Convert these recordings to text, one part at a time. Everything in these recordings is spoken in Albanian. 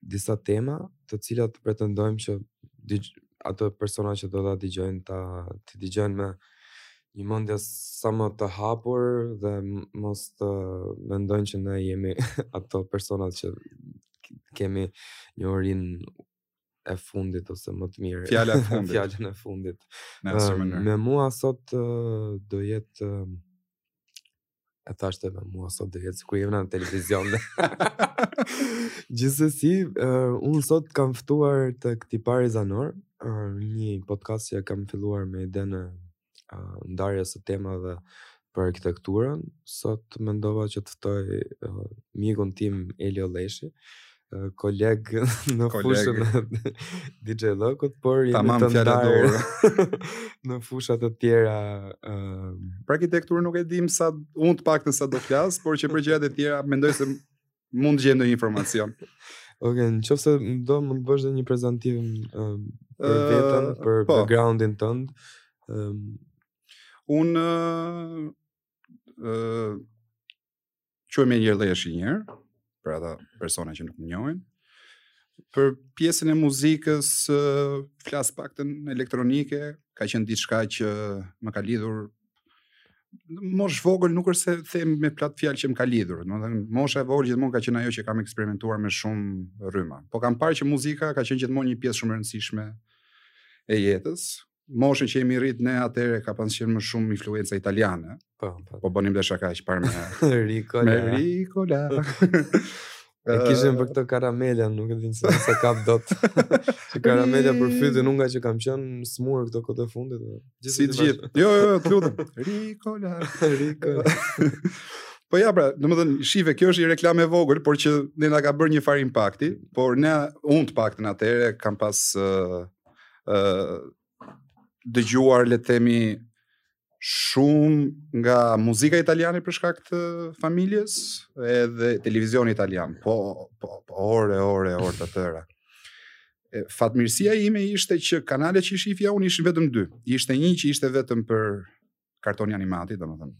disa tema të cilat pretendojmë që ato persona që do ta dëgjojnë ta dëgjojnë me një mendje sa më të hapur dhe mos të mendojnë që ne jemi ato persona që kemi një opinion e fundit ose më të mirë. Fjala e fundit. Fjalën e fundit. Në asnjë mënyrë. Me mua sot do jetë e thashë dhe me mua sot do jetë, sikur jena në televizione. Gjithsesi, uh, unë sot kam ftuar te ky Pari Zanor, uh, një podcast që kam filluar me idenë e uh, ndarjes së temave për arkitekturën, sot mendova që të ftoj uh, mikun tim Elio Lleshi, koleg në fushën e DJ-llëkut, por të ndarë në fusha të tjera. Uh... Për arkitekturë nuk e di sa, unë të paktën sa do flas, por që për gjërat e tjera, mendoj se mund të gjejmë ndonjë informacion. Ok, në qoftë se do mund të bësh dhe një prezentim uh, për vetën, uh, për po. backgroundin tëndë. Um... Unë... Uh, quhem Elio Lleshi njëherë, për ata persona që nuk më njohin, për pjesën e muzikës, flas paktën elektronike, ka qenë diçka që më ka lidhur moshë vogël nuk është se them me plot fjalë që më ka lidhur, domethënë mosha e vogël gjithmonë ka qenë ajo që kam eksperimentuar me shumë rryma. Po kam parë që muzika ka qenë gjithmonë një pjesë shumë e rëndësishme e jetës, moshën që jemi rrit ne atëherë ka pas qenë më shumë influenca italiane. Po, po. Po bënim dhe shaka qëparë me Ricola. Me Ricola. E kishim për këtë karamela, nuk e di në s'e kap dot. Që karamela për fytyn unë ngaqë kam qenë smurë këto kohët e fundit. Gjithsesi. Jo, jo, jo, të lutem. Ricola, Ricola. Po ja pra, domethënë, shife, kjo është një reklamë e vogël, por që ne na ka bërë një farë impakti, por ne unë të paktën atëherë kam pas uh, ë dëgjuar le të themi shumë nga muzika italiane për shkak të familjes edhe televizioni italian. Po, po, po, orë e orë, orë të tëra. Fatmirësia ime ishte që kanalet që shifja unë ishin vetëm dy. Ishte një që ishte vetëm për kartoni animati, domethënë,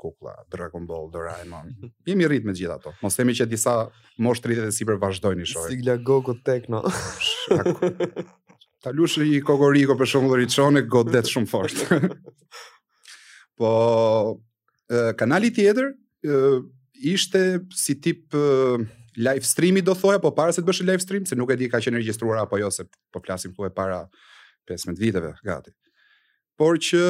kukla, Dragon Ball, Doraemon. Jemi rrit me gjitha ato. Mos themi që disa moshë 30 e sipër vazhdojnë i shohin. Sigla Goku Tekno. Ta lëshojë Cocoricò për Riccione, godet shumë fort. po, kanali tjetër, ishte si tip live streami do thoja, po para se të bëhej live stream, se nuk e di ka qenë regjistruar apo jo se po flasim këtu për para 15 viteve gati. por që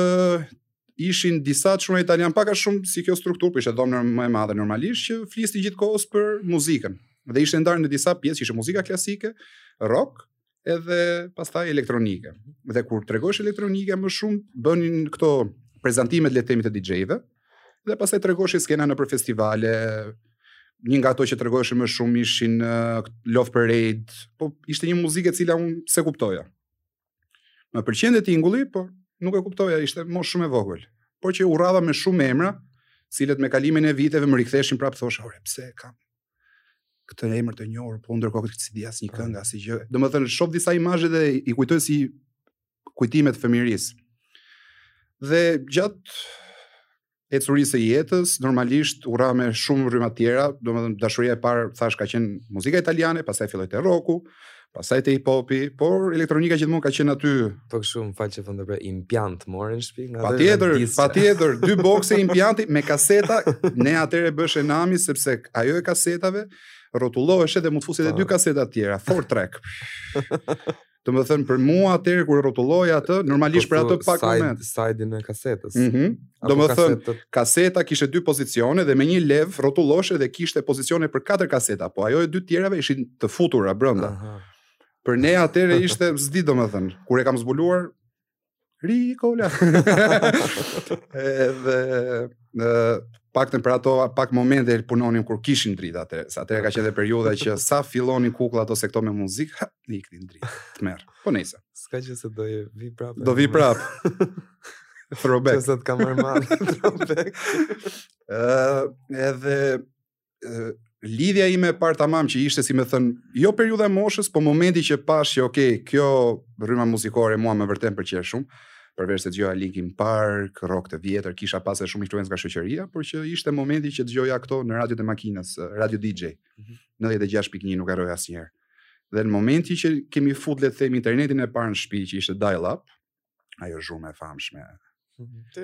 ishin disa çuna italian pak a shumë si kjo strukturë, por ishte dhomë më e madhe normalisht që fliste gjithë kohës për muzikën. Dhe ishte ndarë në disa pjesë, ishte muzika klasike, rock, edhe pastaj elektronike. Dhe kur tregoshin elektronike më shumë bënin këto prezantimet le të themi të DJ-ve dhe pastaj tregoshin skena nëpër festivale. Një nga ato që tregoheshin më shumë ishin uh, Love Parade, po ishte një muzikë e cila unë s'e kuptoja. Më pëlqente tingulli, por nuk e kuptoja, isha më shumë e vogël. Por që u rrita me shumë emra, të cilat me kalimin e viteve më riktheshin prapë thosha, "Ore, pse e kam këtë emër të njohur?", po ndërkohë s'i di asnjë këngë, asgjë. Domethënë shoh disa imazhe dhe i kujtoj si kujtime të fëmijërisë. Dhe gjatë ecurisë së jetës, normalisht u rrita me shumë rryma të tjera, domethënë dashuria e parë thash ka qenë muzika italiane, pastaj fillova te rocku, pastaj te hip-hopi, por elektronika gjithmonë ka qenë aty. Po kështu më fal që thonë për impiant morën në shtëpi nga Patjetër, patjetër, dy bokse impianti me kaseta, ne atëherë bëheshe nami sepse ajo e kasetave rrotullohej dhe mund të fusje edhe dy kaseta të tjera, four track. Domethënë për mua atëherë kur rrotulloj atë, normalisht për atë pak moment. Side-in e kasetës. Mhm. Mm domethënë kasetë... kaseta kishte dy pozicione dhe me një levë rrotulloshe dhe kishte pozicione për katër kaseta, po ajo e dy tjerave ishin të futura brenda. Aha. Për ne atëherë ishte s'di domethënë, kur e kam zbuluar Rikola. Edhe të paktën për ato pak momente e punonim kur kishim dritat. Se atëherë ka qenë periudha që sa fillonin kukullat ose këto me muzikë, iknin dritat. Tmerr. Po nejse. S'ka që se do i vi prapë. Do vi prapë. Throwback. Që se të kam marrë marrë. Throwback. Edhe lidhja ime e parë tamam që ishte si me thënë, jo periudha e moshës, po momenti që pashë që okay, kjo rrymë muzikore mua me vërtet më pëlqen shumë, përveç se dëgjoja Linkin Park, rock të vjetër, kisha pas edhe shumë influencë nga shoqëria, por që ishte momenti që dëgjoja këto në radio të makinës, radio DJ. Mm -hmm. 96.1 nuk harroj asnjëherë. Dhe në momentin që kemi fut le të themi internetin e parë në shtëpi që ishte dial up, ajo zhurmë e famshme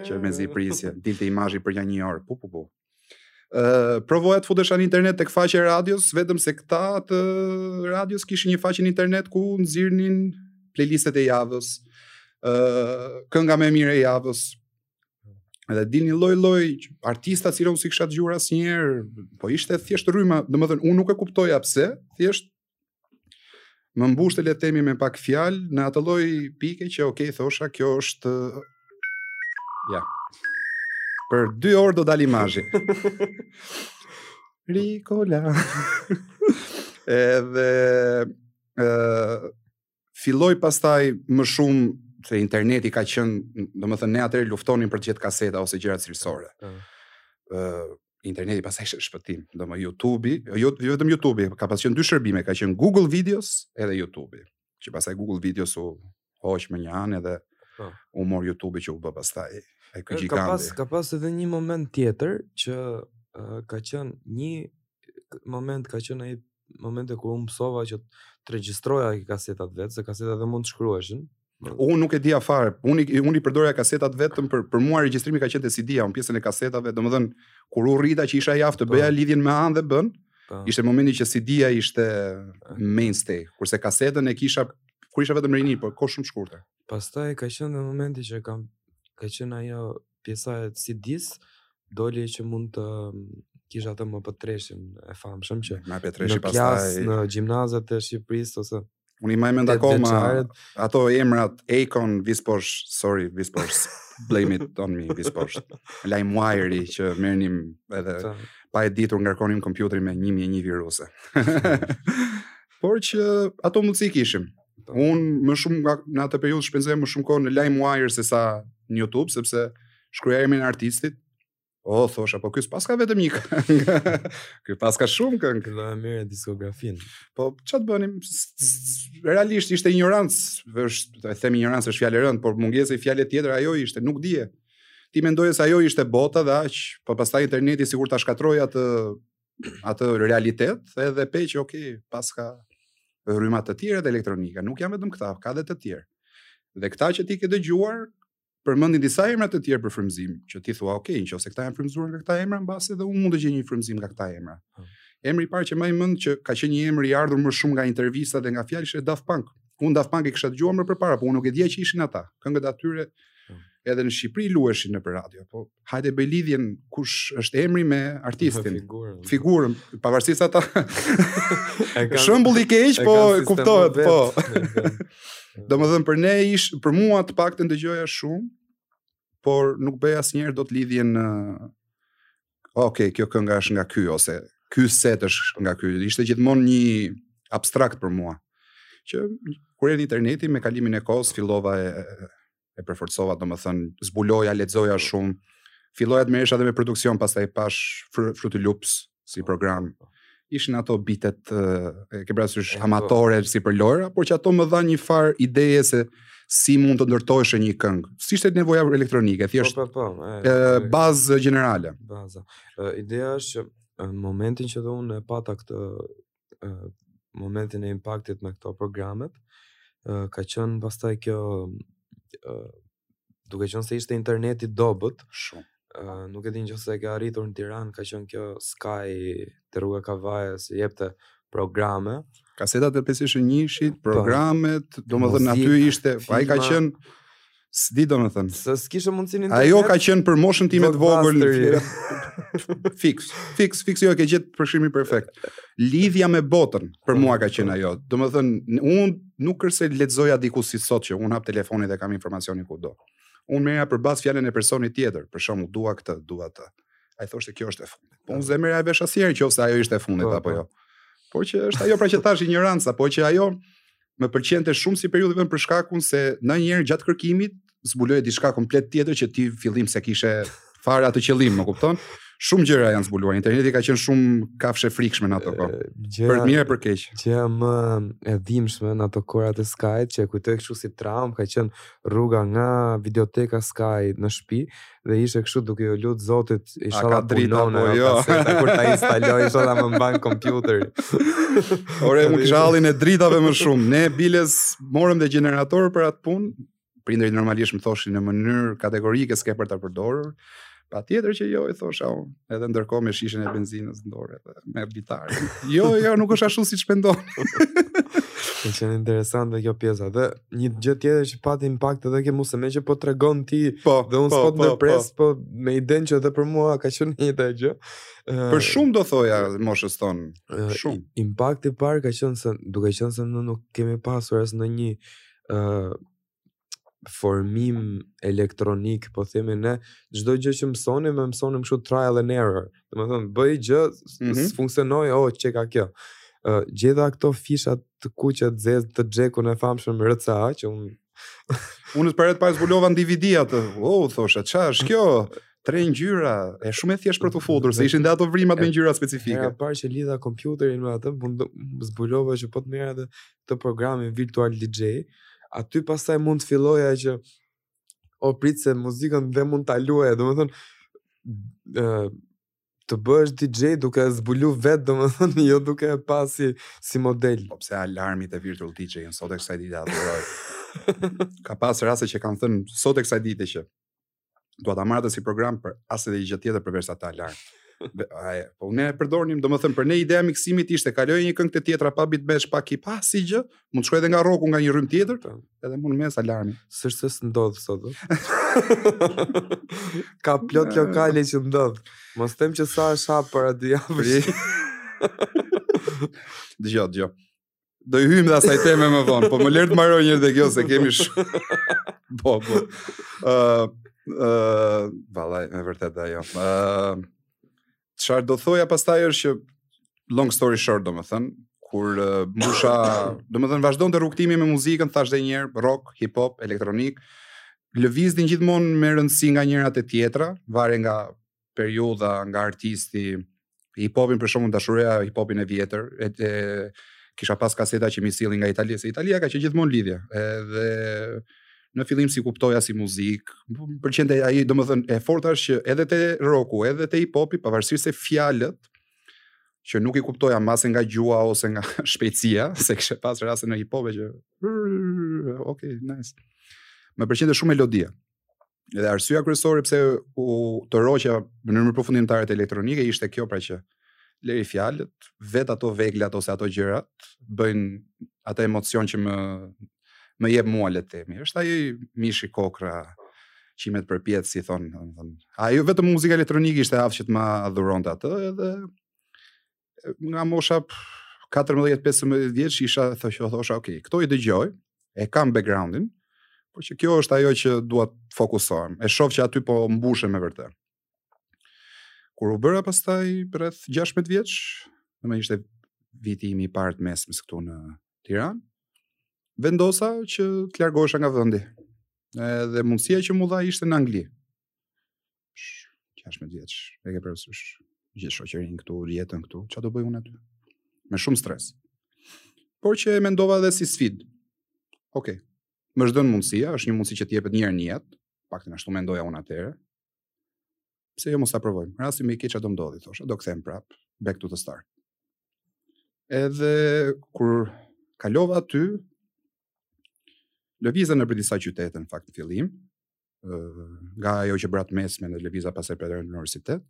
që mezi prisje, dilte imazhi për një orë, pu, pu, pu. Uh, provoja të futesha në internet tek faqja e radios, vetëm se këta të radios kishin një faqe në internet ku nxirrnin playlistet e javës, uh, kënga më e mirë e javës, dhe dilnin lloj-lloj artista cilët unë s'i kisha dëgjuar asnjëherë, po ishte thjesht rryma, domethënë unë nuk e kuptoja pse, thjesht Më mbushte le të themi me pak fjalë në atë lloj pikë që ok thosha kjo është ja. Për 2 orë do dalë imazhi. Rikola. Edhe ë filloi pastaj më shumë se interneti ka qenë, domethënë ne atëherë luftonim për të gjetë kaseta ose gjëra cilësore. Ëh. Uh. Uh, interneti pastaj ishte shpëtim, domethënë YouTube-i, jo, jo vetëm YouTube-i, ka pasur dy shërbime, ka qenë Google Videos edhe YouTube-i. Që pastaj Google Videos u hoq mënjanë edhe uh. u mor YouTube-i që u bë pastaj e ky gjiganti. Ka pas ka pas edhe një moment tjetër që uh, ka qenë një moment ka qenë ai momente kur unë mësova që të regjistroja kasetat vetë, se kasetat edhe mund të shkruheshin. Unë nuk e dija fare. Unë unë i përdorja kasetat vetëm për për mua regjistrimi ka qenë te CD-ja, unë pjesën e kasetave, domethënë ku u rrita që isha i aftë të po. bëja lidhjen me anë dhe bën, po. ishte momenti që CD-ja ishte mainstay, kurse kasetën e kisha kur isha vetëm rini, por kohë shumë të shkurtër. Pastaj ka qenë në momenti që kam ka qenë ajo pjesa e CD-s doli që mund të kisha atë MP3-shin e famshëm që MP3-shi pastaj... në gjimnazet e Shqipërisë ose Unë i mbaj mend akoma ato emrat Akon, Visposh, sorry, Visposh, blame it on me, Visposh, Limewire që merrnim edhe Ta. pa e ditur ngarkonim kompjuterin me një mijë e një viruse. Por që ato mundësi kishim, Unë më shumë nga në atë periudhë shpenzoja më shumë kohë në Lime Wire se sa në YouTube sepse shkruaje emrin e artistit. O, oh, thosha, po ky s'paska vetëm një këngë. ky paska shumë këngë. Ky më mirë diskografinë. Po ça të bënim realisht ishte injorancë, është të them injorancë është fjalë e rëndë, por mungesë fjale tjetër ajo ishte, nuk dije. Ti mendoje se ajo ishte bota dhe aq, po pastaj interneti sikur ta shkatërroi atë atë realitet edhe pe që ok, paska rryma të tjera të elektronika, nuk janë vetëm këta, ka dhe të tjerë. Dhe këta që ti ke dëgjuar, përmendin disa emra të tjerë për frymëzim, që ti thua, ok, nëse këta janë frymëzuar nga këta emra, mbase edhe unë mund të gjej një frymëzim nga këta emra. Hmm. Emri i parë që më vjen në mend që ka qenë një emër i ardhur më shumë nga intervistat dhe nga fjalët e Daft Punk. Unë Daft Punk i kisha dëgjuar më përpara, por unë nuk e dija që ishin ata. Këngët e tyre po. edhe në Shqipëri luheshin nëpër radio, po hajde bëj lidhjen kush është emri me artistin, figurën. Figurën, pavarësisht ata. Shembull i keq, po kuptohet, po. Domethënë për ne ish, për mua të paktën dëgjoja shumë, por nuk bëja asnjëherë dot lidhjen në ok, kjo kënga është nga ky ose ky set është nga ky. Ishte gjithmonë një abstrakt për mua. Që kur erdhi interneti me kalimin e kohës fillova e e përforcova, domethënë zbuloja, lexoja shumë. Filloja të merresha edhe me produksion, pastaj pashë Fruity Loops si program. ishin ato bitet e ke parasysh po. amatore si për lojra, por që ato më dhanë një far ideje se si mund të ndërtoheshte një këngë. S'ishte nevoja elektronike, thjesht po, po, po, e, e, bazë gjenerale. Baza. E, ideja është që në momentin që dhe unë e pata këtë e, momentin e impaktit me këto programet, e, ka qënë pastaj kjo e, duke qenë se ishte interneti dobët, shumë. Uh, nuk e di nëse e ke arritur në Tiranë, ka qenë kjo Sky te rruga e Kavajës, jepte programe. Kasetat e PS njëshit, po. programet, domethënë aty ishte, po ai ka qenë, s'di domethënë. Se s'kishe mundësi në internet. Ajo ka qenë për moshën time të vogël. fix, fix, fix, jo e ke gjet përshkrimin perfekt. Lidhja me botën, për mua ka qenë ajo. Domethënë, unë nuk është se lexoja diku si sot që un hap telefonin dhe kam informacionin kudo. Un merrja për bazë fjalën e personit tjetër, për shembull, dua këtë, dua atë. Ai thoshte kjo është e fundit. Po un s'e merrja vesh asnjëherë që ajo ishte e fundit po, apo po. jo. Por që është ajo pra që thash injoranca, po që ajo më pëlqente shumë si periudhë vetëm për shkak se ndonjëherë gjatë kërkimit zbuloje diçka komplet tjetër që ti në fillim s'e kishe fare atë qëllim, më kupton? Shumë gjëra janë zbuluar. Interneti ka qenë shumë kafshë e frikshme në ato kohë. Për të mirë e për keq. Gjëja më e dhimbshme në ato kohë te Sky që e kujtoj kështu si traumë, ka qenë rruga nga videoteka Sky në shtëpi dhe ishte kështu duke iu lut Zotit ishalla punon apo jo. Kur ta instaloj ishalla më mban kompjuteri. Ore, unë kisha hallin e dritave më shumë. Ne biles morëm dhe gjenerator për atë punë, prindërit normalisht më thoshin në mënyrë kategorike s'ke për ta përdorur. Patjetër që jo, i thosha unë, edhe ndërkohë me shishën e benzinës në dorë, dhe me kitarë. Jo, jo, nuk është ashtu siç mendon. Ka qenë interesant dhe kjo pjesa. Dhe një gjë tjetër që pati impakt edhe ke mu, se meqë po tregon ti po, dhe unë po, s'po të po, në po. pres, po. po. me idenë që edhe për mua ka qenë e njëjta gjë. Për shumë do thoja të moshës tonë, shumë. Impakti i parë ka qënë se, duke qënë se ne nuk kemi pasur asnjë uh, formim elektronik, po themi ne, çdo gjë që mësonim, e mësonim më shumë trial and error. Domethënë, bëj gjë, mm -hmm. funksionoi, o oh, çka kjo. Ë, uh, gjithë këto fisha të kuqe të zezë të xhekun e famshëm RCA që un Unë të parët pa zbulova në DVD atë. Wow, thosha, ça është kjo? Tre ngjyra, e shumë e thjeshtë për të futur, se ishin dhe ato vrimat me ngjyra specifike. Hera e parë që lidha kompjuterin me atë, unë zbulova që po të merrja këtë programin virtual DJ, aty pastaj mund të filloja që o prit se muzikën dhe mund ta luaja, domethënë ë të bëhesh DJ duke e zbulu vetë, domethënë, jo duke e pa si, si model. Po pse alarmet e virtual DJ, unë sot e kësaj dite i adhuroj. ka pas raste që kam thënë, sot e kësaj dite që, Dua ta marrë si program për asnjë gjë tjetër përveçse ta alarmi. Ai, po ne e përdornim, domethënë për ne ideja e miksimit ishte kalo një këngë te tjetra pa beatmatch pa key pa asgjë, mund të shkoje edhe nga rroku në një rrymë tjetër, po. edhe mu në mes alarmin. S'është se s'ndodh sot. Ka plot lokale që ndodh. Mos them që sa është hap para dy javësh. Dëgjo, dëgjo. Do i hyjmë dhe asaj teme më vonë, po më lër ta mbaroj njëherë dhe këtë, se kemi shumë. Po, po. Uh, uh, vallaj, e vërtetë ajo. Uh, çfarë do thoja pastaj është që, long story short, domethënë, kur uh, mbusha, domethënë, vazhdonte rrugëtimi me muzikën, thashë dhe njëherë, rock, hip-hop, elektronik, lëviznin gjithmonë me rëndësi nga njëra te tjetra, varej nga periudha nga artisti hip hopin për shembull dashurova hip hopin e vjetër e, e kisha pas kaseta që m'i sillnin nga Italia se Italia ka qenë gjithmonë lidhja edhe në fillim s'i kuptoja si muzikë më pëlqente ai domethënë e forta është që edhe te roku edhe te hip hopi pavarësisht se fjalët që nuk i kuptoja ose nga gjuha ose nga shpejtësia se kishte pas raste në hip hop që ok nice më pëlqente shumë melodia Dhe arsyeja kryesore pse u tërhoqa në mënyrë përfundimtare te elektronikja ishte kjo pra që lëri fjalët, vetë ato veglat ose ato gjërat bëjnë atë emocion që m'më jep mua le të themi. Është ajo mishi kokrra qimet përpjetë, si i thonë, thonë. Ajo vetëm muzika elektronike ishte e aftë që të ma dhuronte atë, edhe nga mosha 14-15 vjeç isha që thosha, ok, këto i dëgjoj, e kam backgroundin, por që kjo është ajo që dua të fokusohem. E shoh që aty po mbushem me vërtet. Kur u bëra pastaj rreth 16 vjeç, më ishte viti im i parë të mesmes këtu në Tiranë, vendosa që të largohesha nga vendi. Dhe mundësia që m'u dha ishte në Angli. 16 vjeç, e ke parasysh gjithë shoqërinë këtu, jetën këtu, çfarë do bëj unë aty? Me shumë stres. Por që e mendova edhe si sfidë. Ok, më është dhënë mundësia, është një mundësi që të jepet një herë në jetë, paktën ashtu mendoja unë atëherë. Pse jo mos ta provojmë? Rasti më i keq do ndodhë, thosha, do kthehem prap, back to the start. Edhe kur kalova aty, lëviza nëpër disa qytete në fakt në fillim, nga ajo që bëra të mesmen lëviza pastaj në universitet,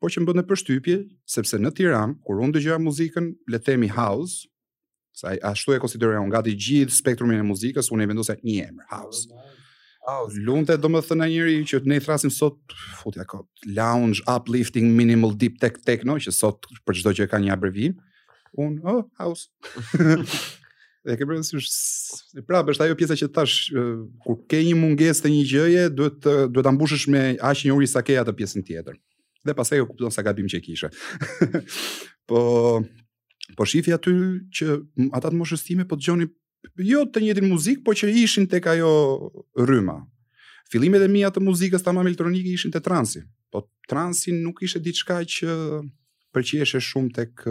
por që më bënte përshtypje, sepse në Tiranë, kur unë dëgjoja muzikën, le themi house, se ashtu e konsideroja unë gati gjithë spektrumin e muzikës, unë i vendosa një emër, house. House. Luante domethënë njëri që ne i thërrasim sot, futja kot, lounge, uplifting, minimal, deep tech, techno, që sot për çdo gjë ka një abrevim, Un, oh, house. e ke bërë si është prapë, është ajo pjesa që thash kur ke një mungesë të një gjëje, duhet të duhet ta mbushësh me aq një uri sa ke atë pjesën tjetër. Dhe pastaj e kupton sa gabim që kishe. po po shifi aty që ata të moshës time po dëgjoni jo të njëjtin muzikë, por që ishin tek ajo rryma. Fillimet e mia të muzikës tamam elektronike ishin te transi. Po transi nuk ishte diçka që pëlqehej shumë tek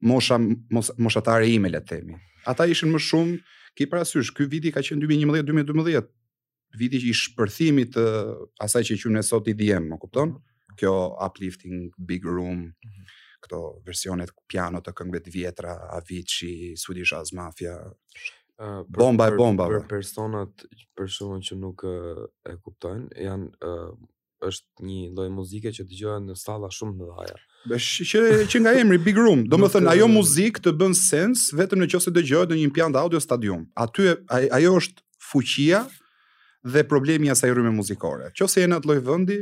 mosha mos, moshatarët e mi le të themi. Ata ishin më shumë ke parasysh, ky viti ka qenë 2011-2012. viti i shpërthimit të asaj që quhet sot EDM, më kupton? Mhm. Kjo uplifting big room, mhm. këto versionet piano të këngëve të vjetra, Avicii, Swedish House Mafia. Uh, për, bomba e bomba. Për, për personat për shembull që nuk uh, e kuptojnë, janë uh, është një lloj muzike që dëgjohet në salla shumë të mëdha. Është që që nga emri Big Room, domethënë ajo muzikë të bën sens vetëm në qoftë se dëgjohet në një impiant audio stadium. Aty ajo është fuqia dhe problemi i asaj rryme muzikore. Qoftë se je në atë lloj vendi,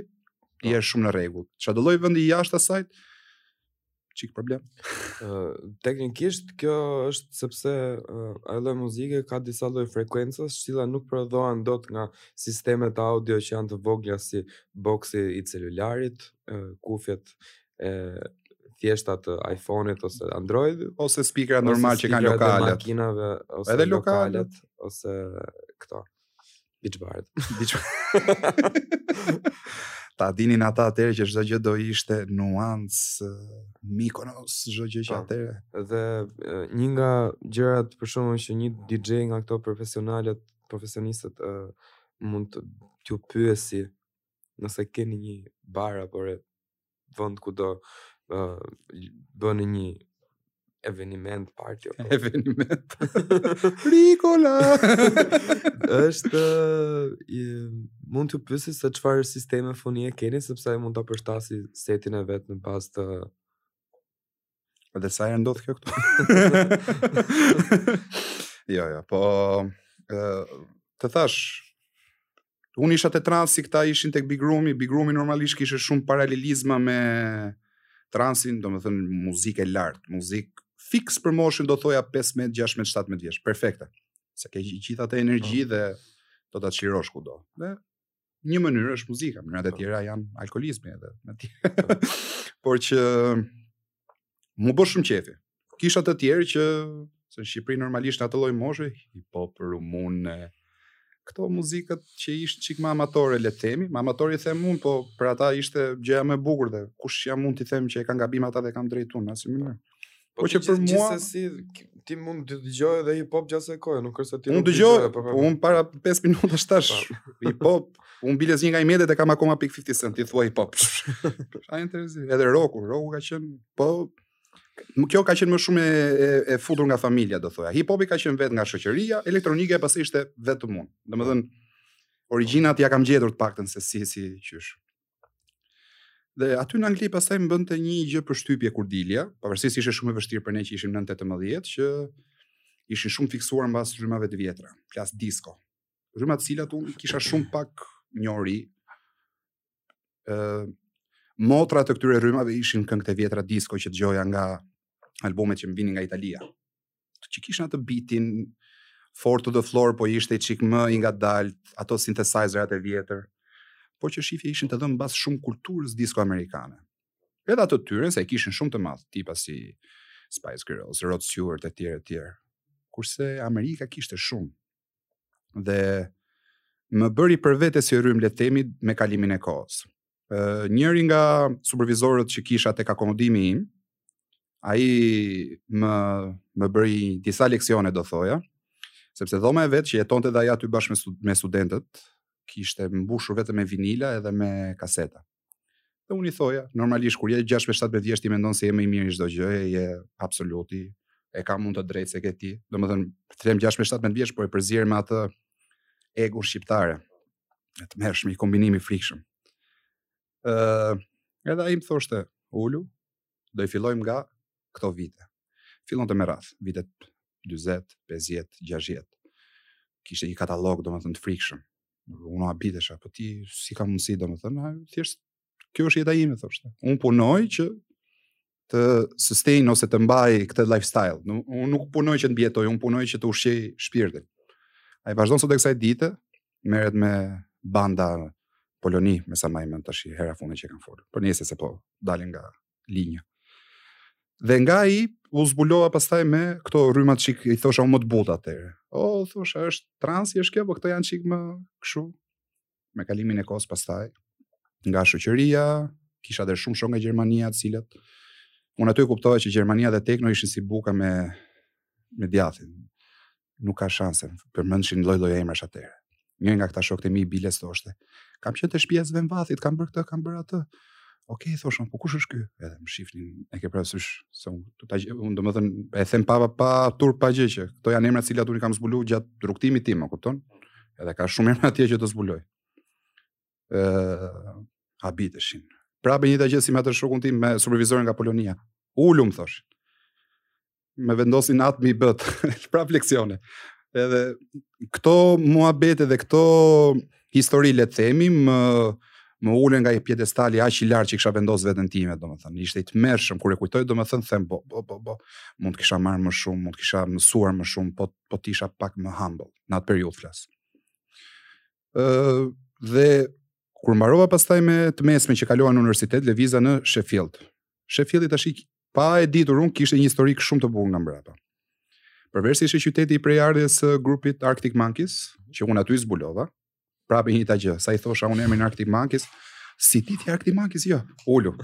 je po. shumë në rregull. Çfarë do lloj vendi jashtë asaj? çik problem. uh, teknikisht kjo është sepse uh, ajo lloj muzike ka disa lloj frekuencash, të cilat nuk prodhohen dot nga sistemet audio që janë të vogla si boksi i celularit, uh, kufjet e thjeshta të iPhone-it ose Android ose speakerat normal që kanë lokalet. Makinave ose edhe lokalet ose këto. Beach Bar. Beach Ta dinin ata atëherë që çdo gjë do ishte nuancë Mykonos, çdo gjë që po. atëherë. Dhe një nga gjërat për shembull që një DJ nga këto profesionalët, profesionistët mund t'ju pyesi nëse keni një bar apo re, vend ku do uh, bëni një eveniment party apo eveniment Rikola është i, mund t'ju pyesi se çfarë sistemi fonie keni sepse ai mund ta përshtasi setin e vet në bazë të Dhe sa herë ndodh kjo këtu? jo, jo, po të thash unë isha te transi këta ishin tek Big Roomi, Big Roomi normalisht kishte shumë paralelizma me transin, domethënë muzikë e lartë, muzikë fiks për moshën do thoja 15, 16, 17 vjeç, perfekte. Se ke gjithë atë energji po. dhe do ta çlirosh kudo. Dhe një mënyrë është muzika, mënyrat e po. tjera janë alkoolizmi edhe me ti. Po. Por që m'u bë shumë qejfi. Kisha të tjerë që se në Shqipëri normalisht në atë lloj moshe, hip hop, rumune, këto muzikat që ishin çik më amatore le të themi, më amatore i them unë, po për ata ishte gjëja më e bukur dhe kush jam unë t'i them që e kanë gabim ata dhe kam drejt unë, në asnjë mënyrë. Po, po që për mua si ti mund të dëgjoj edhe hip hop gjatë kohës, nuk është se ti mund të dëgjoj. Po, po. Unë para 5 minutash hip hop, unë bile një nga idhujt e kam akoma pik 50 cent, ti thua hip hop. Sa interesant. Edhe roku, roku ka qenë po Më kjo ka qenë më shumë e, e, e futur nga familja, do thoja. Hip hopi ka qenë vetë nga shoqëria, elektronika e pasi ishte vetëm unë. Domethënë, origjinat ja kam gjetur të paktën se si si qysh. Dhe aty në Angli pastaj më bënte një gjë përshtypje kur dilja, pavarësisht ishte shumë e vështirë për ne që ishim nën 18 që ishin shumë fiksuar mbas rrymave të vjetra, flas disco. Rryma të cilat unë kisha shumë pak njohuri. ë uh, Motra të këtyre rrymave ishin këngët e vjetra disco që dëgjoja nga albumet që më vinin nga Italia. që kishin atë bitin four to the floor, po ishte i çik më i ngadalt, ato synthesizerat e vjetër. Po që shifja ishin të dhënë mbas shumë kulturës disko amerikane. Edhe ato tyret se e kishin shumë të madh, tipa si Spice Girls, Rod Stewart e tjera e tjera. Kurse Amerika kishte shumë. Dhe më bëri për vete si rrymë le themi me kalimin e kohës. Uh, njëri nga supervizorët që kisha tek akomodimi im, ai më më bëri disa leksione do thoja, sepse dhoma e vet që jetonte dhe ai aty bashkë me, stud me studentët, kishte mbushur vetëm me vinila edhe me kaseta. Dhe unë i thoja, normalisht kur je 16-17 vjeç ti mendon se je më i miri n'çdo gjë, je absoluti, e ka mund të drejtë se ke ti. Domethënë, them 16-17 vjeç, po e përzier me atë ego shqiptare. e tmerrshme, një kombinim i frikshëm. Uh, edhe ai m'thoshte, ulu, do i fillojmë nga këto vite. Fillonte me radhë, vitet 40, 50, 60. Kishte një katalog, domethënë, të frikshëm. Unë habitesha, po ti si ka mundësi, domethënë, thjesht Kjo është jeta ime, thoshte. Unë punoj që të sustain ose të mbaj këtë lifestyle. Nuk, unë nuk punoj që të mbijetoj, unë punoj që të ushqej shpirtin. Ai vazhdon sot e kësaj dite, merret me banda n'Poloni, me sa mbaj mend tash herën e fundit që kam folur. Po nejse se po dalim nga linja. Dhe nga ai u zbulova pastaj me këto rrymat çik i thosha unë më të buta atëherë. O, thosha është trance-i është kjo, po këto janë çik më kështu me kalimin e kohës pastaj nga shoqëria, kisha dhe shumë shokë nga Gjermania, të cilët unë aty e kuptova që Gjermania dhe Tekno ishin si buka me me djathin. Nuk ka shanse, përmendëshin lloj-lloj emrash atëherë. Një nga këta shokët e mi, biles, thoshte, kam qenë te shpia e Sven Väthit, kam bërë këtë, kam bërë atë. Ok, thosha, po kush është ky? Edhe më shifnin, e ke parasysh se unë do ta unë domethën e them pa patur pa gjë që këto janë emra të cilat unë i kam zbuluar gjatë rrugtimit tim, e kupton? Edhe ka shumë emra atje që do zbuloj. Ë uh, habiteshin. Prapë njëjta gjë si me atë shokun tim me supervizorin nga Polonia. Ulu, më thoshin. më vendosnin atë, m'i bënte, prap leksione. Edhe këto muhabete dhe këto histori le të themi më më ulën nga ai piedestali aq i lartë që kisha vendos veten time, domethënë, ishte i tmerrshëm kur e kujtoj, domethënë them po po po po, mund të kisha marrë më shumë, mund të kisha mësuar më shumë, po po të isha pak më humble në atë periudhë flas. Ë dhe kur mbarova pastaj me të mesmen që kalova në universitet, lëviza në Sheffield, Sheffieldi tashi pa e ditur unë kishte një historik shumë të bukur nga mbrapa. Përveç se ishte qyteti i prejardhjes së grupit Arctic Monkeys, që unë aty zbulova, prapë e njëjta gjë, sa i thosha unë emrin Arctic Monkeys, s'i di ti Arctic Monkeys jo, ulu.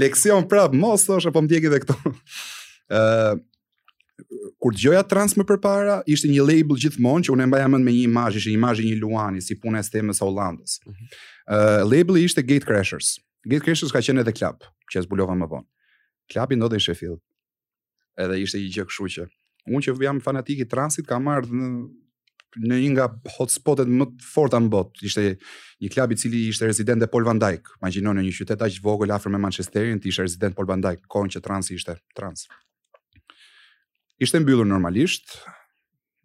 Leksion prap, mos thosha po më ndjekin dhe këtu. Ë, uh, kur dëgjoja trans më përpara, ishte një label gjithmonë që unë e mbaja mend me një imazh, ishte imazhi i një luani si puna e stemës së Hollandës. Ëh, mm -hmm. uh, labeli ishte Gatecrashers. Gatecrashers ka qenë edhe klub, që e zbulova më vonë. Klubi ndodhej në Sheffield. Edhe ishte një gjë kështu që unë që jam fanatik i transit kam ardhur në në një nga hotspotet më të forta në botë. Ishte një klub te i cili ishte rezident Paul van Dyk. Imagjino në një qytet aq të vogël afër me Manchesterin, të ishte rezident Paul van Dyk, kohën që transi ishte trans. ishte mbyllur normalisht,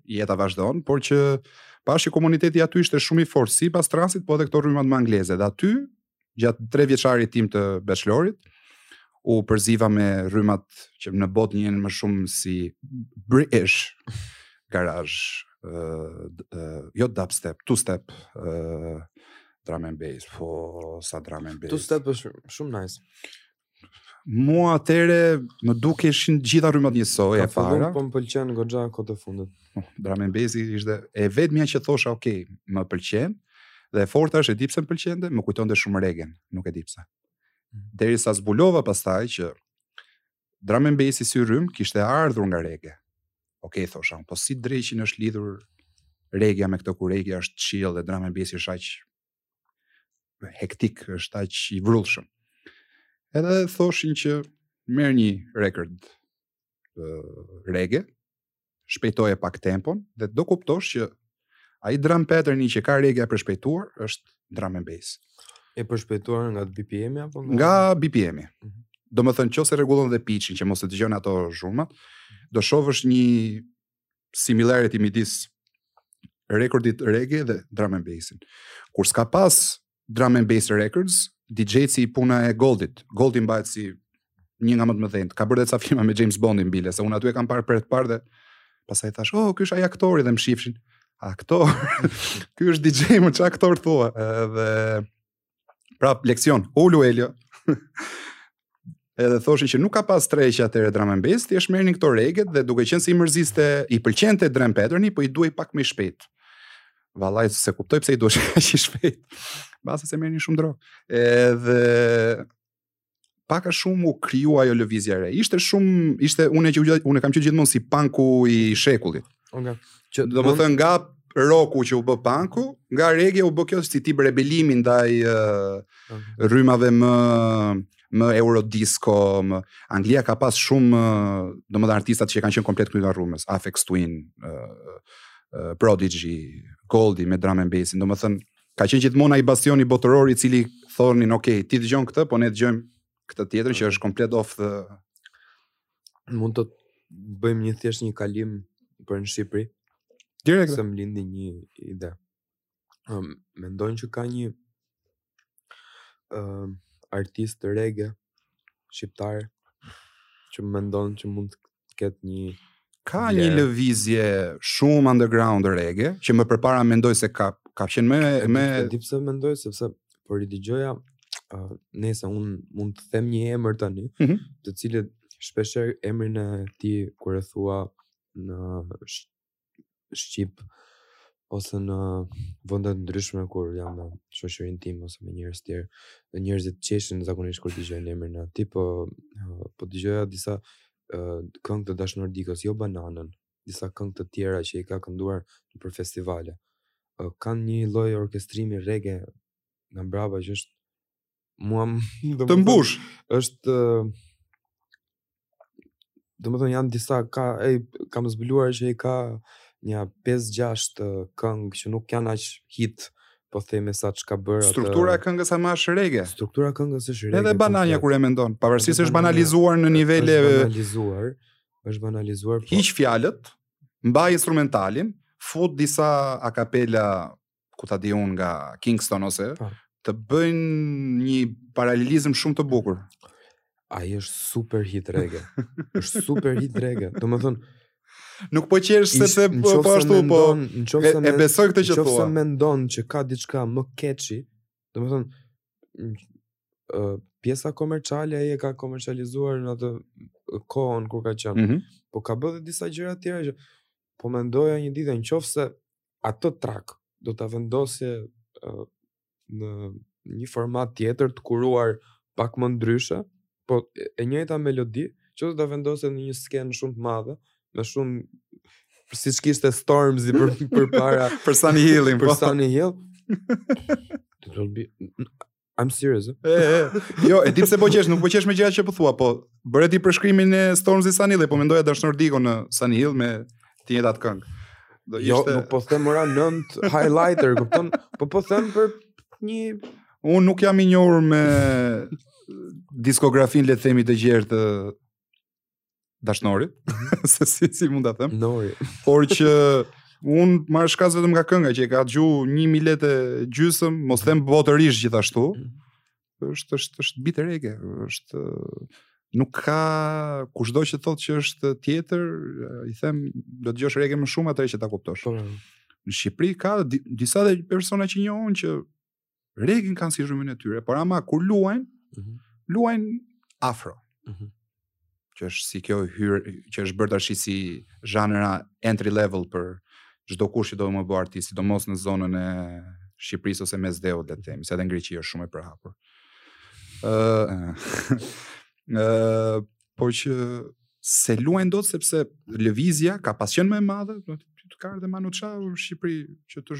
jeta vazhdon, por që pashë që komuniteti aty ishte shumë i fortë si pas transit, po edhe këto rrymat më angleze. Dhe aty, gjatë tre vjeçarit tim të bachelorit, u përziva me rrymat që në botë njihen më shumë si British garage, uh, uh, jo dubstep, two step, uh, drum and bass, po sa drum and bass. Two step është shumë nice. Mua atëre më dukeshin të gjitha rrymat njësoj e para. Po më pëlqen goxha kohët e fundit. Drum and bass-i ishte e vetmja që thosha, ok, më pëlqen. Dhe e forta është e di pse më pëlqente, më kujtonte shumë Regen, nuk e di pse. Mhm. Derisa zbulova pastaj që drum and bass-i si rrymë kishte ardhur nga Rege. Ok, thosha, po si dreqin është lidhur Regja me këtë kur Regja është çill dhe drum and bass-i është aq hektik, është aq i vrullshëm. Edhe thoshin që merr një rekord rege, shpejtoje pak tempon dhe do kuptosh që ai drum pattern që ka regeja e përshpejtuar është drum and bass. E përshpejtuar nga BPM-i apo nga nga BPM-i. Mm -hmm. Domethënë nëse rregullon dhe pitchin që mos të dëgjohen ato zhurmat, do shohësh një similarity midis rekordit reggae dhe drum and bassin. Kur s'ka pas drum and bass records, DJ-t si puna e Goldit. Goldi mbahet si një nga më të mëdhenjtë. Ka bërë edhe ca filma me James Bondin bile, se unë aty e kam parë për të parë dhe pastaj thash, "Oh, ky është ai aktori dhe më shifshin." Aktor. ky është DJ, më ç'aktor thua. Edhe Pra, leksion, ulu Elio. edhe thoshin që nuk ka pas treqe atëherë Drum and Bass, thjesht merrnin këto reget dhe duke qenë se i mërziste, i pëlqente Drum Patterni, po i duhej pak më i shpejt. Vallaj s'e kuptoj pse i duhej kaq i shpejt. Mbase se merrnin shumë drog. Edhe pak a shumë u kriju ajo lëvizja e re. Ishte shumë, ishte unë unë e kam quajt gjithmonë si panku i shekullit. Okay. Domethënë nga roku që u bë panku, nga regeja u bë kjo si tip rebelimi ndaj uh, rrymave më më eurodisco, më Anglia ka pas shumë, domethënë artistat që kanë qenë komplet kundra rrymës, Aphex Twin, uh, uh, Prodigy, Goldie me drum and bassin, domethënë ka qenë gjithmonë ai bastioni botëror i cili thonin, "Ok, ti dëgjon këtë, po ne dëgjojmë këtë tjetër që është komplet off the mund të bëjmë një thjesht një kalim për në Shqipëri. Direkt se më lindi një ide. Um, mendon që ka një um, artist reggae shqiptar që mendon që mund të ketë një ka një lëvizje shumë underground rege që më përpara mendoj se ka ka qenë më më di pse mendoj sepse po i dëgjoja uh, nëse un mund të them një emër tani mm -hmm. të cilit shpesh emrin e tij kur e thua në shqip ose në vende të ndryshme kur jam me shoqërinë time ose me njerëz të tjerë, dhe njerëzit qeshin zakonisht kur dëgjojnë emrin e tij, po po dëgjoja disa uh, këngë të Dashnor Dikos, jo Bananën, disa këngë të tjera që i ka kënduar nëpër festivale. Uh, kanë një lloj orkestrimi reggae nga mbrapa që është Mua do të mbush. Është domethënë janë disa ka e kam zbuluar që ai ka nja 5-6 këngë që nuk janë aq hit po themi sa çka bëra atë struktura e këngës ama është rege struktura e këngës është rege edhe bananja kur e mendon pavarësisht se është banalizuar në nivele është banalizuar është banalizuar po hiq fjalët mbaj instrumentalin fut disa akapela ku ta di unë nga Kingston ose po. të bëj një paralelizëm shumë të bukur. Ai është super hit rege. është super hit rege. Domethënë, nuk po qesh se se po po ashtu po e, e besoj këtë që thua. Nëse mendon që ka diçka më keqe, domethënë ë pjesa komerciale ai e ka komercializuar në atë kohën kur ka qenë. Mm -hmm. Po ka bërë disa gjëra të tjera që po mendoja një ditë nëse atë trak do ta vendosje uh, në një format tjetër të kuruar pak më ndryshe, po e njëjta melodi që do ta vendosje në një skenë shumë të madhe, me shumë siç kishte Stormzy për, për para për Sunny Hill për po. Sunny Hill do të I'm serious. Eh? E, e, jo, e di pse po qesh, nuk po qesh me gjëra që po thua, po bëre ti përshkrimin e Stormzy Sunny Hill e po mendoja Dashnor Diko në Sunny Hill me të njëjtat këngë. Do jo, ishte... Jo, nuk po them ora nëntë headliner, kupton? Po po them për një Unë nuk jam i njohur me diskografinë le të themi të gjerë të Dashnorit, mhm. se si, si mund të them. Nori. Por që unë marr shkas vetëm nga kënga që e ka dëgju një milet e gjysëm, mos them botërisht gjithashtu. Mhm. Është është është beat rege, është nuk ka kushdo që thotë që është tjetër, i them do të dëgjosh rege më shumë atëherë që ta kuptosh. Po, po. Në Shqipëri ka disa dhe persona që njihen që Regen kanë si rrymën e tyre, por ama kur luajnë, mm -hmm. luajnë afro. Mm -hmm. Që është si kjo hyr, që është bërë tashi si zhanra entry level për çdokush që do me u bë artist, sidomos në zonën e Shqipërisë ose Mesdheut, le të themi, se edhe në Greqi është shumë e përhapur. Ë, ë, po që s'e luajnë dot sepse lëvizja ka pas qenë më e madhe, do të ka edhe Manu Chao në Shqipëri që të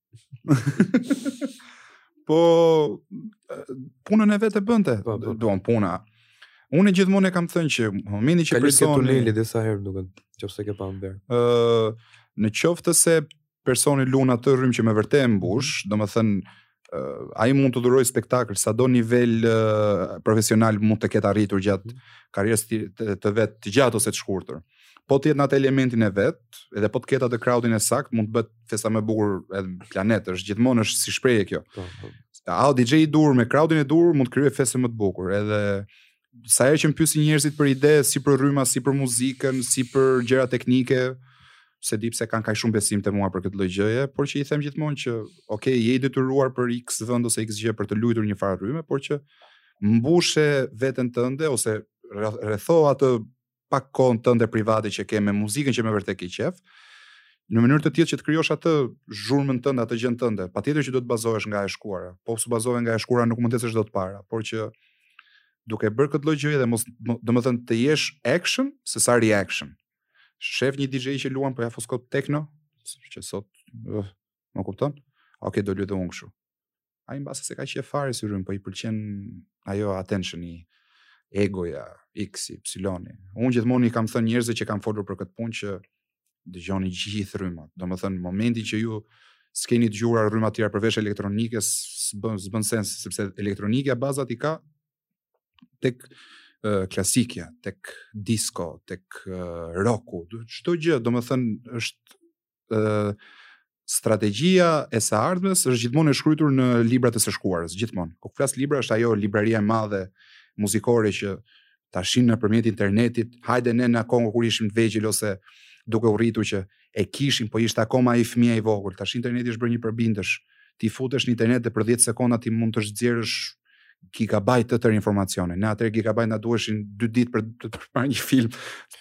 po punën e vet e bënte. Po, po. Duan puna. Unë gjithmonë e kam thënë që momentin që personi ka tuneli disa herë duket, nëse ke pa ver. Ë, uh, në qoftë se personi luan atë rrymë që me vërtet e mbush, mm. domethënë uh, ai mund të dhurojë spektakël sado nivel uh, profesional mund të ketë arritur gjatë mm. karrierës të, të, të vet të gjatë ose të shkurtër. Po të jetë në atë elementin e vet, edhe po të ketë atë crowdin e saktë, mund të bëhet festa më e bukur në planet, është gjithmonë është si shprehje kjo. Po, po. Ai DJ i duhur me crowdin e duhur mund të krijojë festën më të bukur, edhe sa herë që më pyesin njerëzit për ide si për rryma, si për muzikën, si për gjëra teknike, s'e di pse kanë kaq shumë besim te mua për këtë lloj gjëje, por që i them gjithmonë që, ok, je i detyruar për X vend ose X gjë për të luajtur një farë rryme, por që mbushe veten tënde ose rretho atë pak kohën tënde private që ke me muzikën që me vërtet e ke qef, në mënyrë të tillë që të krijosh atë zhurmën tënde, atë gjën tënde. Patjetër që do të bazohesh nga e shkuara. Po s'u bazove nga e shkuara nuk mund të ecësh dot para, por që duke bërë këtë lloj gjëje dhe mos domethënë të jesh action se sa reaction. Shef një DJ që luan po ja foskop techno, që sot uh, më kupton. Okej, okay, do luaj dhe unë kështu. ai mbase s'e ka qef fare si rrym, po i pëlqen ajo attention i egoja, x, y. Unë gjithmonë i kam thënë njerëzve që kam folur për këtë punë që dëgjoni gjithë rrymat. Domethënë momenti që ju s'keni dëgjuar rryma të tjera përveç elektronikes, s'bën s'bën sens sepse elektronika bazat i ka tek uh, klasikja, tek disco, tek uh, rocku, çdo gjë, domethënë është strategjia e së ardhmes është gjithmonë e shkruar në librat e së shkuarës, gjithmonë. Kur flas libra është ajo libraria e madhe muzikore që tashi nëpërmjet internetit, hajde ne në kohën kur ishim të vegjël ose duke u rritur që e kishim, po ishte akoma ai fëmija i vogël. Tashi interneti është bërë një përbindësh. Ti futesh në internet dhe për 10 sekonda ti mund të nxjerrësh gigabajt të tërë informacione. Ne atëherë gigabajt na duheshin 2 ditë për të parë një film,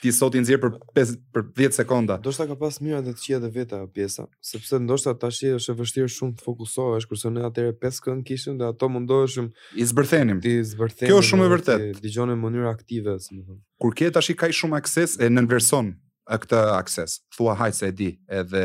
ti sot i nxjerr për 5, për 10 sekonda. Ndoshta ka pas të mira edhe të këqija të veta kjo pjesa, sepse ndoshta tashi është e vështirë shumë të fokusohesh, kurse ne atëherë 5 këngë kishim dhe ato mundoheshim... I zbërthenim. T'i zbërthenim. Kjo është shumë e vërtet. T'i dëgjonim në mënyrë aktive, si me thënë. Kur ke tashi kaq shumë akses e nënvlerëson këtë akses. Thua hajt se e di, edhe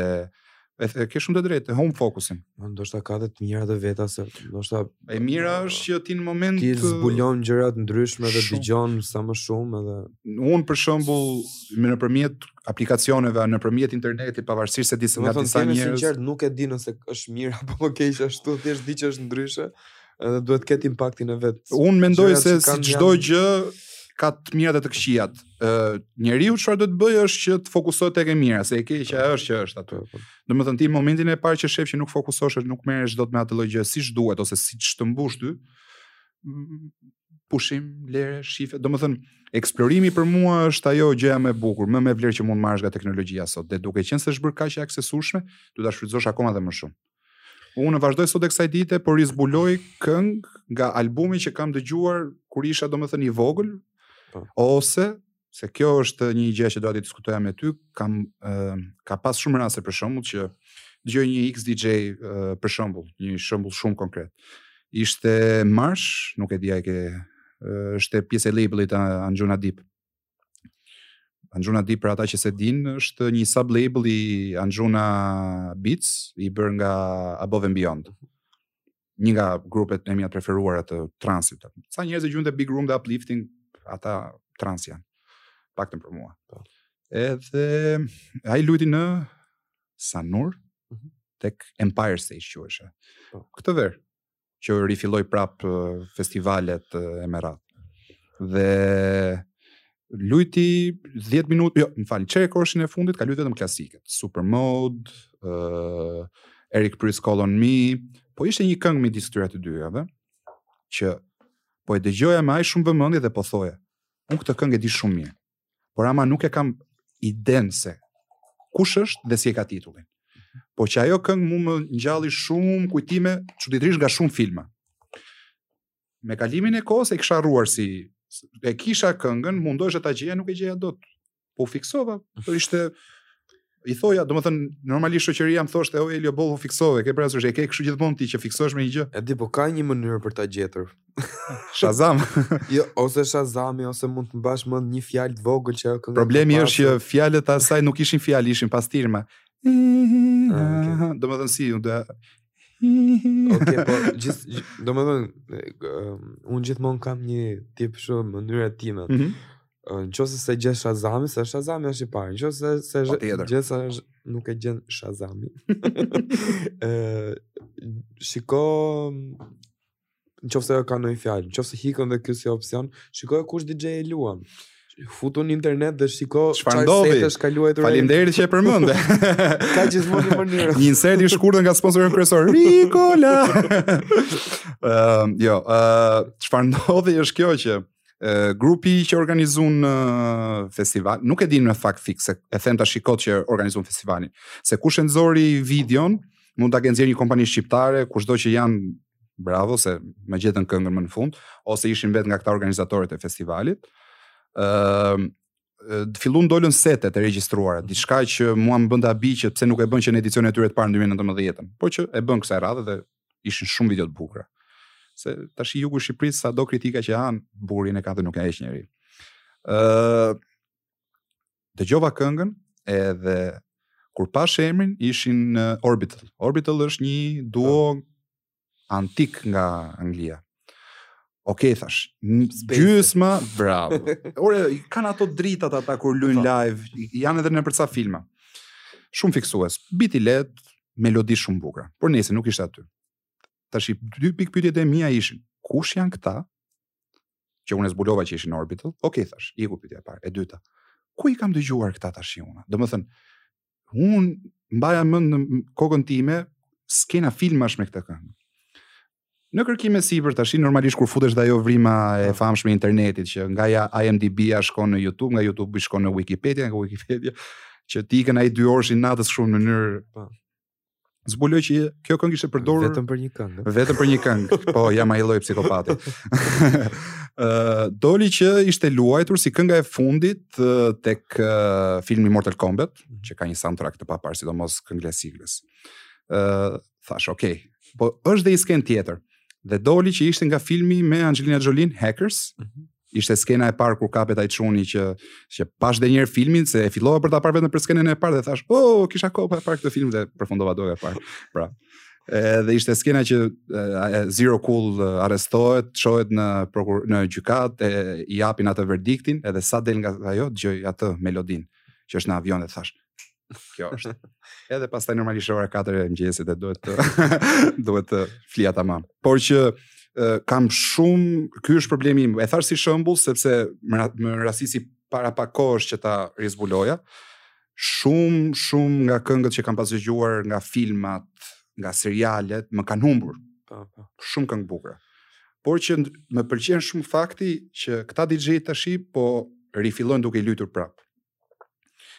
e the, ke shumë të drejtë, të humb fokusin. Po, ndoshta ka dhe të mira të veta se ndoshta e mira është që ti në moment ti zbulon gjëra të ndryshme dhe dëgjon sa më shumë edhe un për shembull me nëpërmjet aplikacioneve nëpërmjet internetit pavarësisht se disa nga disa njerëz Unë sinqerisht nuk e di nëse është mirë apo më keq ashtu thjesht di që është ndryshe edhe duhet të ketë impaktin e vet. Un mendoj se si çdo gjë ka të mirat dhe të këqijat. njeriu çfarë duhet të bëjë është që të fokusohet tek e mira, se e keqja po. është që është aty. Po, po. Domethënë ti momentin e parë që shef që nuk fokusohesh, nuk merresh dot me atë lloj gjë siç duhet ose siç të mbush ty, pushim, lere, shife, domethënë, eksplorimi për mua është ajo gjëja më e bukur, më me vlerë që mund të marrësh nga teknologjia sot, dhe duke qenë se është bërë kaq e aksesueshme, do ta shfrytëzosh akoma dhe më shumë. Unë vazhdoj sot e kësaj dite, po rizbuloj këngë nga albumi që kam dëgjuar kur isha domethënë i vogël po. ose se kjo është një gjë që doja të diskutoja me ty, kam uh, ka pas shumë raste për shembull që dëgjoj një X DJ uh, për shembull, një shembull shumë konkret. Ishte Marsh, nuk e di a e ke është pjesë e labelit Anjuna Deep. Anjuna Deep për ata që se din, është një sub-label i Anjuna Beats, i bërë nga Above and Beyond. Një nga grupet e mia të preferuara të transit. Ca njerëz i gjujnë te Big Room dhe Uplifting, ata trans janë. Paktën për mua. Po. Edhe, ai lujti në Sanur, mhm. tek Empire Stage që është. Po. Këtë verë, që rifilloi prap festivalet e mëdhat. Dhe lujti 10 minutë, jo, më fal, çerek orëshin e fundit, ka lujtë vetëm klasiket, Supermode, uh, Eric Prydz Call on Me, po ishte një këngë midis këtyre të dyjave, që po e dëgjoja me aq shumë vëmendje dhe po thoja, unë këtë këngë e di shumë mirë, Por ama nuk e kam idenë se kush është dhe si e ka titullin. Po që ajo këngë mu më ngjalli shumë kujtime, çuditërisht nga shumë filma. Me kalimin e kohës e kisha harruar si e kishte këngën, mundohesha ta gjeja, nuk e gjeja dot. Po u fiksova, po ishte i thoja, domethënë, normalisht shoqëria më thoshte, o Elio, boll u fiksove, ke parasysh, e ke kështu gjithmonë ti që fiksohesh me një gjë. E di, po ka një mënyrë për ta gjetur. Shazam. jo, ose Shazami, ose mund të mbash mend një fjalë të vogël që këngë. Problemi është që fjalët e asaj nuk ishin fjalë, ishin pasthirrma. Ah, okay. Domethënë si, unë Ok, po gjith, domethënë, um, unë gjithmonë kam një tip shumë mënyrën time. Mm -hmm. Në qoftë se se gjen Shazami, se Shazami është i parë. Në qoftë se se Po, tjetër. gjen sa është- nuk e gjen Shazami. Ë shiko në qoftë se ajo ka ndonjë fjalë, në qoftë se ikën dhe ky si opsion, shikoje kush DJ e luan. Futu në internet dhe shiko Çfarë ndodhi? është ka luajtur. ai. Faleminderit që e përmende. Ka gjithmonë një mënyrë. Një insert i shkurtër nga sponsori kryesor Ricola. Ëm, jo, ë çfarë ndodhi është kjo që grupi që organizon uh, festival, nuk e di në fakt fiks, e them dot shit kot që organizon festivalin, se kush e nxori videon, mund ta ketë nxjerrë një kompani shqiptare, kushdo që janë bravo se më gjetën këngën më në fund, ose ishin vetë nga këta organizatorët e festivalit. Ëm uh, filluan dolën setet e regjistruara, diçka që mua më bën habi që pse nuk e bënë që në edicionin e tyre të parë në 2019, por që e bënë kësaj radhe dhe ishin shumë video të bukura. Se tashi jugu Shqipërisë sado kritika që janë, bukurinë e ka dhe nuk ia heq njeri. Uh, dëgjova këngën edhe kur pashë emrin ishin Orbital. Orbital është një duo po. antik nga Anglia. Ok, thash, gjysma, bravo. Ore, i kanë ato dritat ata kur lujn po. live, janë edhe nëpër ca filma. Shumë fiksues, biti i lehtë, melodi shumë bukra, por nëse nuk ishte aty. Tashi, dy pikëpytjet e mia ishin, kush janë këta, që unë zbulova që ishin Orbital, ok, thash, iku pytja e parë, e dyta, ku i kam dëgjuar këta tashi unë? Domethënë, un mbaja mend në kokën time skena filmash me këtë këngë. Në kërkime sipër tashi normalisht kur futesh dhe ajo vrima e po. famshme e internetit që nga IMDb-a shkon në YouTube, nga YouTube-i shkon në Wikipedia, nga Wikipedia që të ikën ai dyorësh i natës shumë në mënyrë po. Zbuloj që kjo këngë ishte përdorur vetëm për një këngë. Vetëm për një këngë. Po, jam ai lloj psikopati. Ë, doli që ishte luajtur si kënga e fundit tek filmi Mortal Kombat, mhm. që ka një soundtrack të paparë, sidomos kënga e siglës. Ë, thash, ok. Po është dhe një skenë tjetër. Dhe doli që ishte nga filmi me Angelina Jolie, Hackers. Mm -hmm. ishte skena e parë kur kapet ai çuni që që pash dhe një herë filmin se e fillova për ta parë vetëm për skenën e parë dhe thash, "Oh, kisha kohë pa e parë këtë film dhe përfundova duke e parë." Pra. Edhe ishte skena që e, Zero Cool arrestohet, çohet në prokur në gjykatë, i japin atë verdiktin, edhe sa del nga ajo dëgjoj atë melodinë që është në avion dhe thash, Kjo është. Edhe pastaj normalisht ora 4 e mëngjesit, duhet të duhet të flija tamam. Por që kam shumë ky është problemi im. E thash si shembull sepse më rastisi para pak kohësh që ta rizbuloja. Shumë shumë nga këngët që kam pas dëgjuar nga filmat, nga serialet, më kanë humbur. Po, po. Shumë këngë të bukura. Por që më pëlqen shumë fakti që këta DJ tashi po rifillojnë duke i lujtur prapë.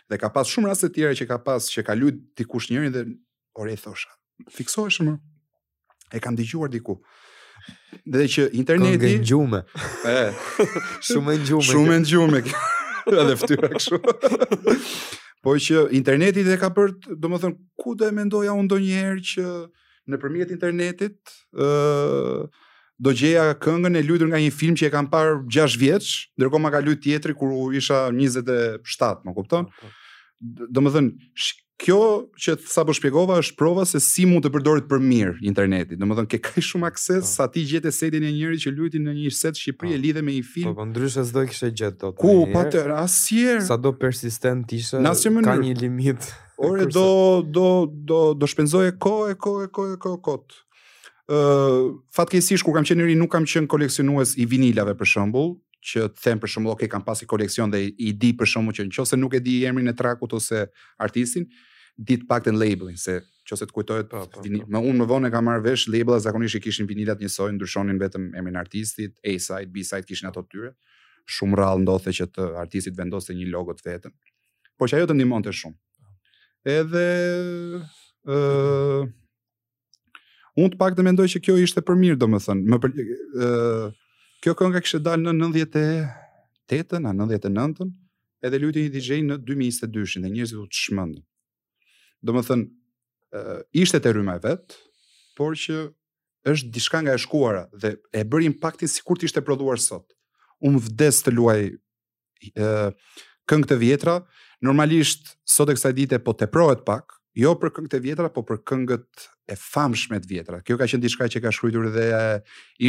Dhe ka pas shumë raste të tjera që ka pas që ka lujt dikush njërin dhe ore thosha. Fiksohesh më. E kam dëgjuar diku. Dhe që interneti Këngë ngjuarme. shumë ngjuarme. Shumë ngjuarme. Edhe fytyra kështu. po që interneti dhe ka bërë, domethënë, ku do e mendoja unë ndonjëherë që Nëpërmjet internetit, ë uh, do gjeja këngën e luajtur nga një film që e kam parë 6 vjeç, ndërkohë ma ka luajtur tjetri kur un isha 27, më kupton? Po, po. Domethënë, kjo që sapo shpjegova është prova se si mund të përdoret për mirë interneti. Domethënë ke kaq shumë akses po. sa ti gjete setin e njërit që luajti në një set në Shqipëri, e po. lidhe me një film. Po, po ndryshe s'do e kishe gjetë dot. Kupton, asnjëherë. Sado persistent të ishe, ka një limit. Ore do do do do shpenzoje kohë e kohë e kohë e kohë kot. Ë uh, fatkeqësisht kur kam qenë i ri nuk kam qenë koleksionues i vinilave për shembull, që të them për shembull, ok, kam pas koleksion dhe i di për shembull që në qoftë se nuk e di emrin e trakut ose artistin, di të paktën labelin se në qoftë se të kujtohet po, po, po. më unë më vonë e kam marrë vesh labela zakonisht i kishin vinilat njësoj, ndryshonin vetëm emrin e artistit, A side, B side kishin ato tyre. Shumë rrallë ndodhte që të artisti të vendoste një logo të veten. por që ajo të ndihmonte shumë. Edhe ë uh, unë të paktën mendoj që kjo ishte për mirë, domethënë, më për ë uh, kjo kënga kishte dalë në 98-ën, a 99-ën, edhe luajti një DJ në 2022-shin dhe njerëzit u çmendën. Domethënë, ë uh, ishte te rryma e vet, por që është diçka nga e shkuara dhe e bëri impaktin sikur të ishte prodhuar sot. Unë vdes të luaj këngë të vjetra, normalisht sot e kësaj dite po teprohet pak, jo për këngët e vjetra, po për këngët e famshme të vjetra. Kjo ka qenë diçka që ka shkruajtur dhe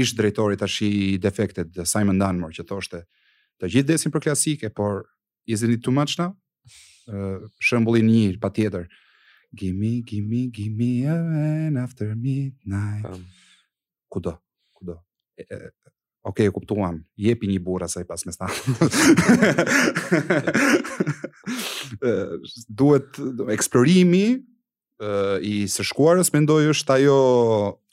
ish-drejtori tash i Defected Simon Dunmore që thoshte të gjithë vdesin për klasike, por is it too much now? Uh, shembulli i një patjetër. Gimme, gimme, gimme a man after midnight. Um, kudo, kudo. Ok, e kuptuam. Jepi një burrë asaj pas mesnate. duhet eksplorimi uh, i së shkuarës mendoj është ajo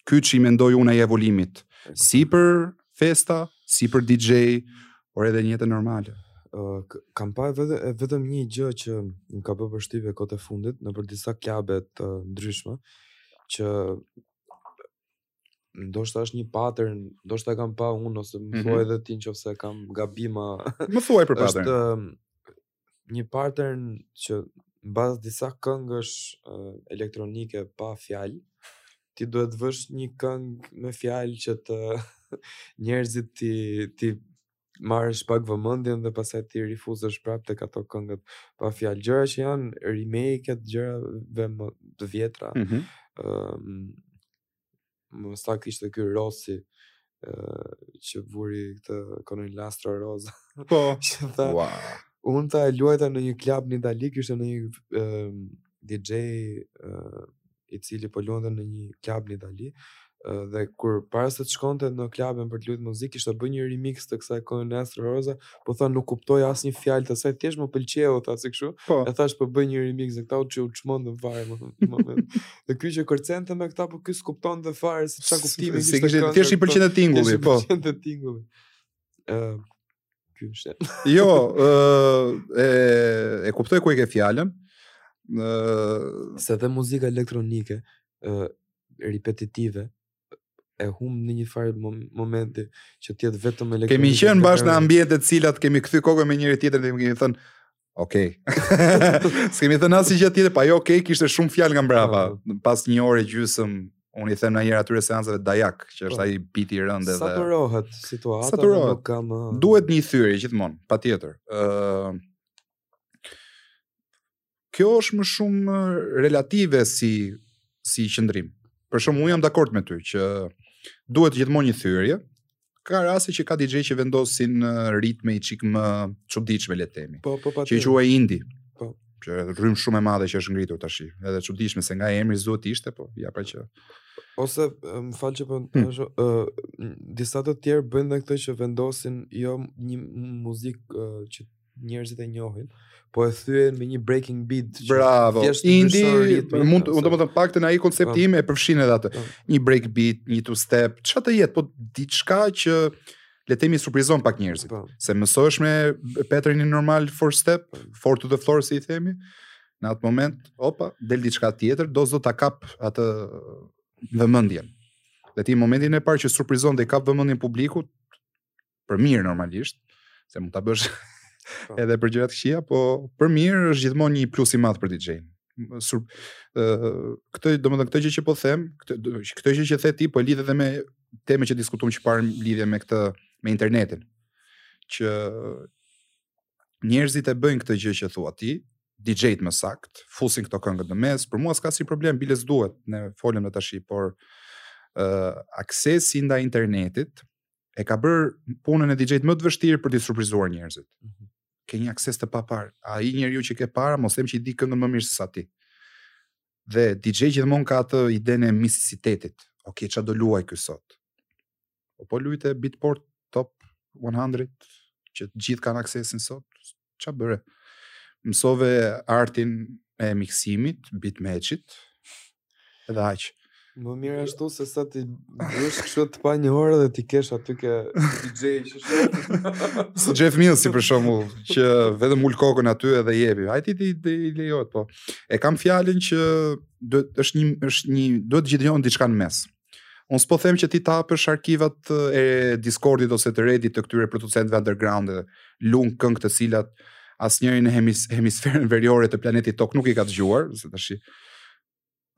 kyçi mendoj unë i evoluimit. Si për festa, si për DJ, por edhe në jetë normale. Uh, kam pa vetë vetëm një gjë që më ka bërë përshtypje kohët e fundit nëpër disa klabe të ndryshme që Ndoshta është një pattern, ndoshta kam pa unë ose më mhm. thuaj edhe ti në qoftë se kam gabim. Më thuaj për pattern. Është një pattern që mbas disa këngësh uh, elektronike pa fjalë, ti duhet të vësh një këngë me fjalë që të njerëzit t'i t'i marrësh pak vëmendjen dhe pastaj t'i rifusësh prap tek ato këngët pa fjalë gjëra që janë remake të gjërave më të vjetra ëh mm -hmm. um, më saktë ishte ky Rossi uh, që vuri këtë Con il nastro rosa po që tha wow. unë ta luajta në një klab në Itali kishte në një uh, DJ uh, i cili po luante në një klab në Itali dhe kur para se të shkonte në klabin për të luajtur muzikë kishte bë një remix të kësaj kënge Nastro Rosa, po tha nuk kuptoj asnjë fjalë të saj, thjesht më pëlqeu tha si kështu. Po. E thash po bëj një remix dhe këta u çmendën fare në moment. Dhe ky që kërcente me këta po ky s'kuptonte fare se çka kuptimi kishte. Sigurisht thjesht i pëlqente tingulli, po. Pëlqente tingulli. Ë Gjyshe. jo, e, e kuptoj ku e ke fjallën. Në... Se dhe muzika elektronike, e, repetitive, e humb në një farë momenti që të jetë vetëm elektronike. Kemi qenë bashkë në ambiente të cilat, kemi kthy kokën me njëri-tjetrin dhe kemi thënë, Okej. Okay. S'kemi thënë asnjë gjë tjetër, po ajo okej, okay, kishte shumë fjalë nga mbrapa. Po. Pas një ore e gjysëm, unë i them ndonjëherë atyre seancave dajak, që është po. ai biti i rëndë edhe. Saturohet situata, Saturohet. nuk kam. Uh... Duhet një thyerje gjithmonë, patjetër. Ë uh... Kjo është më shumë relative si si qëndrim. Për shembull unë jam dakord me ty që duhet gjithmonë një thyerje, ka raste që ka DJ që vendosin ritme një çik më të çuditshme le të themi. Po, po, po. Që quhet indie. Po. Që rrymë shumë e madhe që është ngritur tash. Edhe e çuditshme se nga emri s'duhet të ishte, po ja pra që ose më fal që po hmm. ë uh, disa të tjerë bëjnë edhe këtë që vendosin jo një muzikë uh, që njerëzit e njohin, po e thyen me një breaking beat. që Bravo. thjesht të Indi ndryshon ritmin, mund të ose- do të them paktën ai koncepti Po. im e përfshin edhe atë. Po. Një break beat, një two step, çfarë të jetë, po diçka që le të themi surprizon pak njerëzit. Po. Se mësohesh me pattern normal four step, Po. four to the floor si i themi. Në atë moment, opa, del diçka tjetër, do s'do ta kap atë vëmendjen. Dhe ti momentin e parë që surprizon dhe i kap vëmendjen publikut, për mirë normalisht, se mund ta bësh po. edhe për gjëra të këqija, po për mirë është gjithmonë një plus i madh për DJ-n. Sur, uh, këtë, domethënë këtë gjë që po them, këtë, këtë gjë që the ti, po lidhet edhe me temën që diskutuam që parë lidhje me këtë, me internetin. Që njerëzit e bëjnë këtë gjë që thua ti, DJ-t më saktë, fusin këto këngët në mes, për mua s'ka asnjë problem, biles duhet, ne folëm tashi, por uh, aksesi ndaj internetit, e ka bërë punën e DJ-t më të vështirë për t'i surprizuar njerëzit. Mm -hmm. Ke një akses të paparë. Ai njeriu që ke para, mos them që i di këngët më mirë se sa ti. Dhe DJ gjithmonë ka atë idenë e misticitetit. Ok, ça do luajë ky sot? Opo, po lujte Beatport Top 100, që të gjithë kanë aksesin sot, Ça bëre? Mësove artin e miksimit, beatmatchit, edhe aq. Më mirë ashtu se sa t'i bësh kështu të pa një orë dhe t'i kesh aty ke DJ që Si Jeff Mills si për shembull, që vetëm ul kokën aty edhe jepi. Ai atij i lejohet po. E kam fjalën që duhet është një është një duhet gjithmonë diçka në mes. Unë s'po them që ti të hapësh arkivat e Discordit ose të Reddit të këtyre producentëve underground e lun këngë të cilat asnjeri në hemis, hemisferën veriore të planetit Tok nuk i ka dëgjuar, se tash,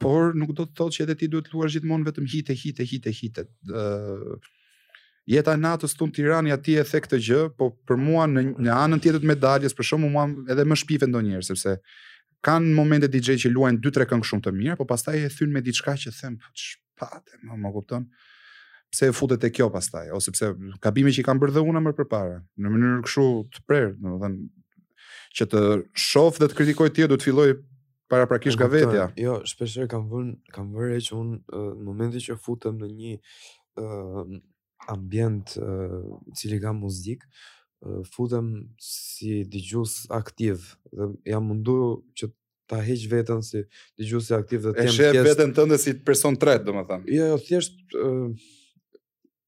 por nuk do të thotë që edhe ti duhet të luash gjithmonë vetëm hite, hite, hite, hite. Ë Jeta e natës tu n'Tiranë, aty e the këtë gjë, po për mua në në anën tjetër të medaljes, për shkak se mua edhe më shpifet ndonjëherë sepse Kam momente DJ që luajnë 2-3 këngë shumë të mira, po pastaj e thyn me diçka që them, po ç'pate, më, ma kupton? Pse e fute këtë pastaj, ose pse gabime që i kam bërë dhe unë më përpara, në mënyrë kështu të prerë, domethënë që të shoh dhe të kritikoj ty, do të filloj paraprakisht nga vetja. Jo, shpesh kam vënë, kam vënë që unë në momentin që futem në një ë ambient i cili ka muzikë, futem si dëgjues aktiv dhe jam mundu që ta heq veten si dëgjues aktiv dhe të jem thjesht. E sheh veten tënde si person të tretë, domethënë. Jo, jo, thjesht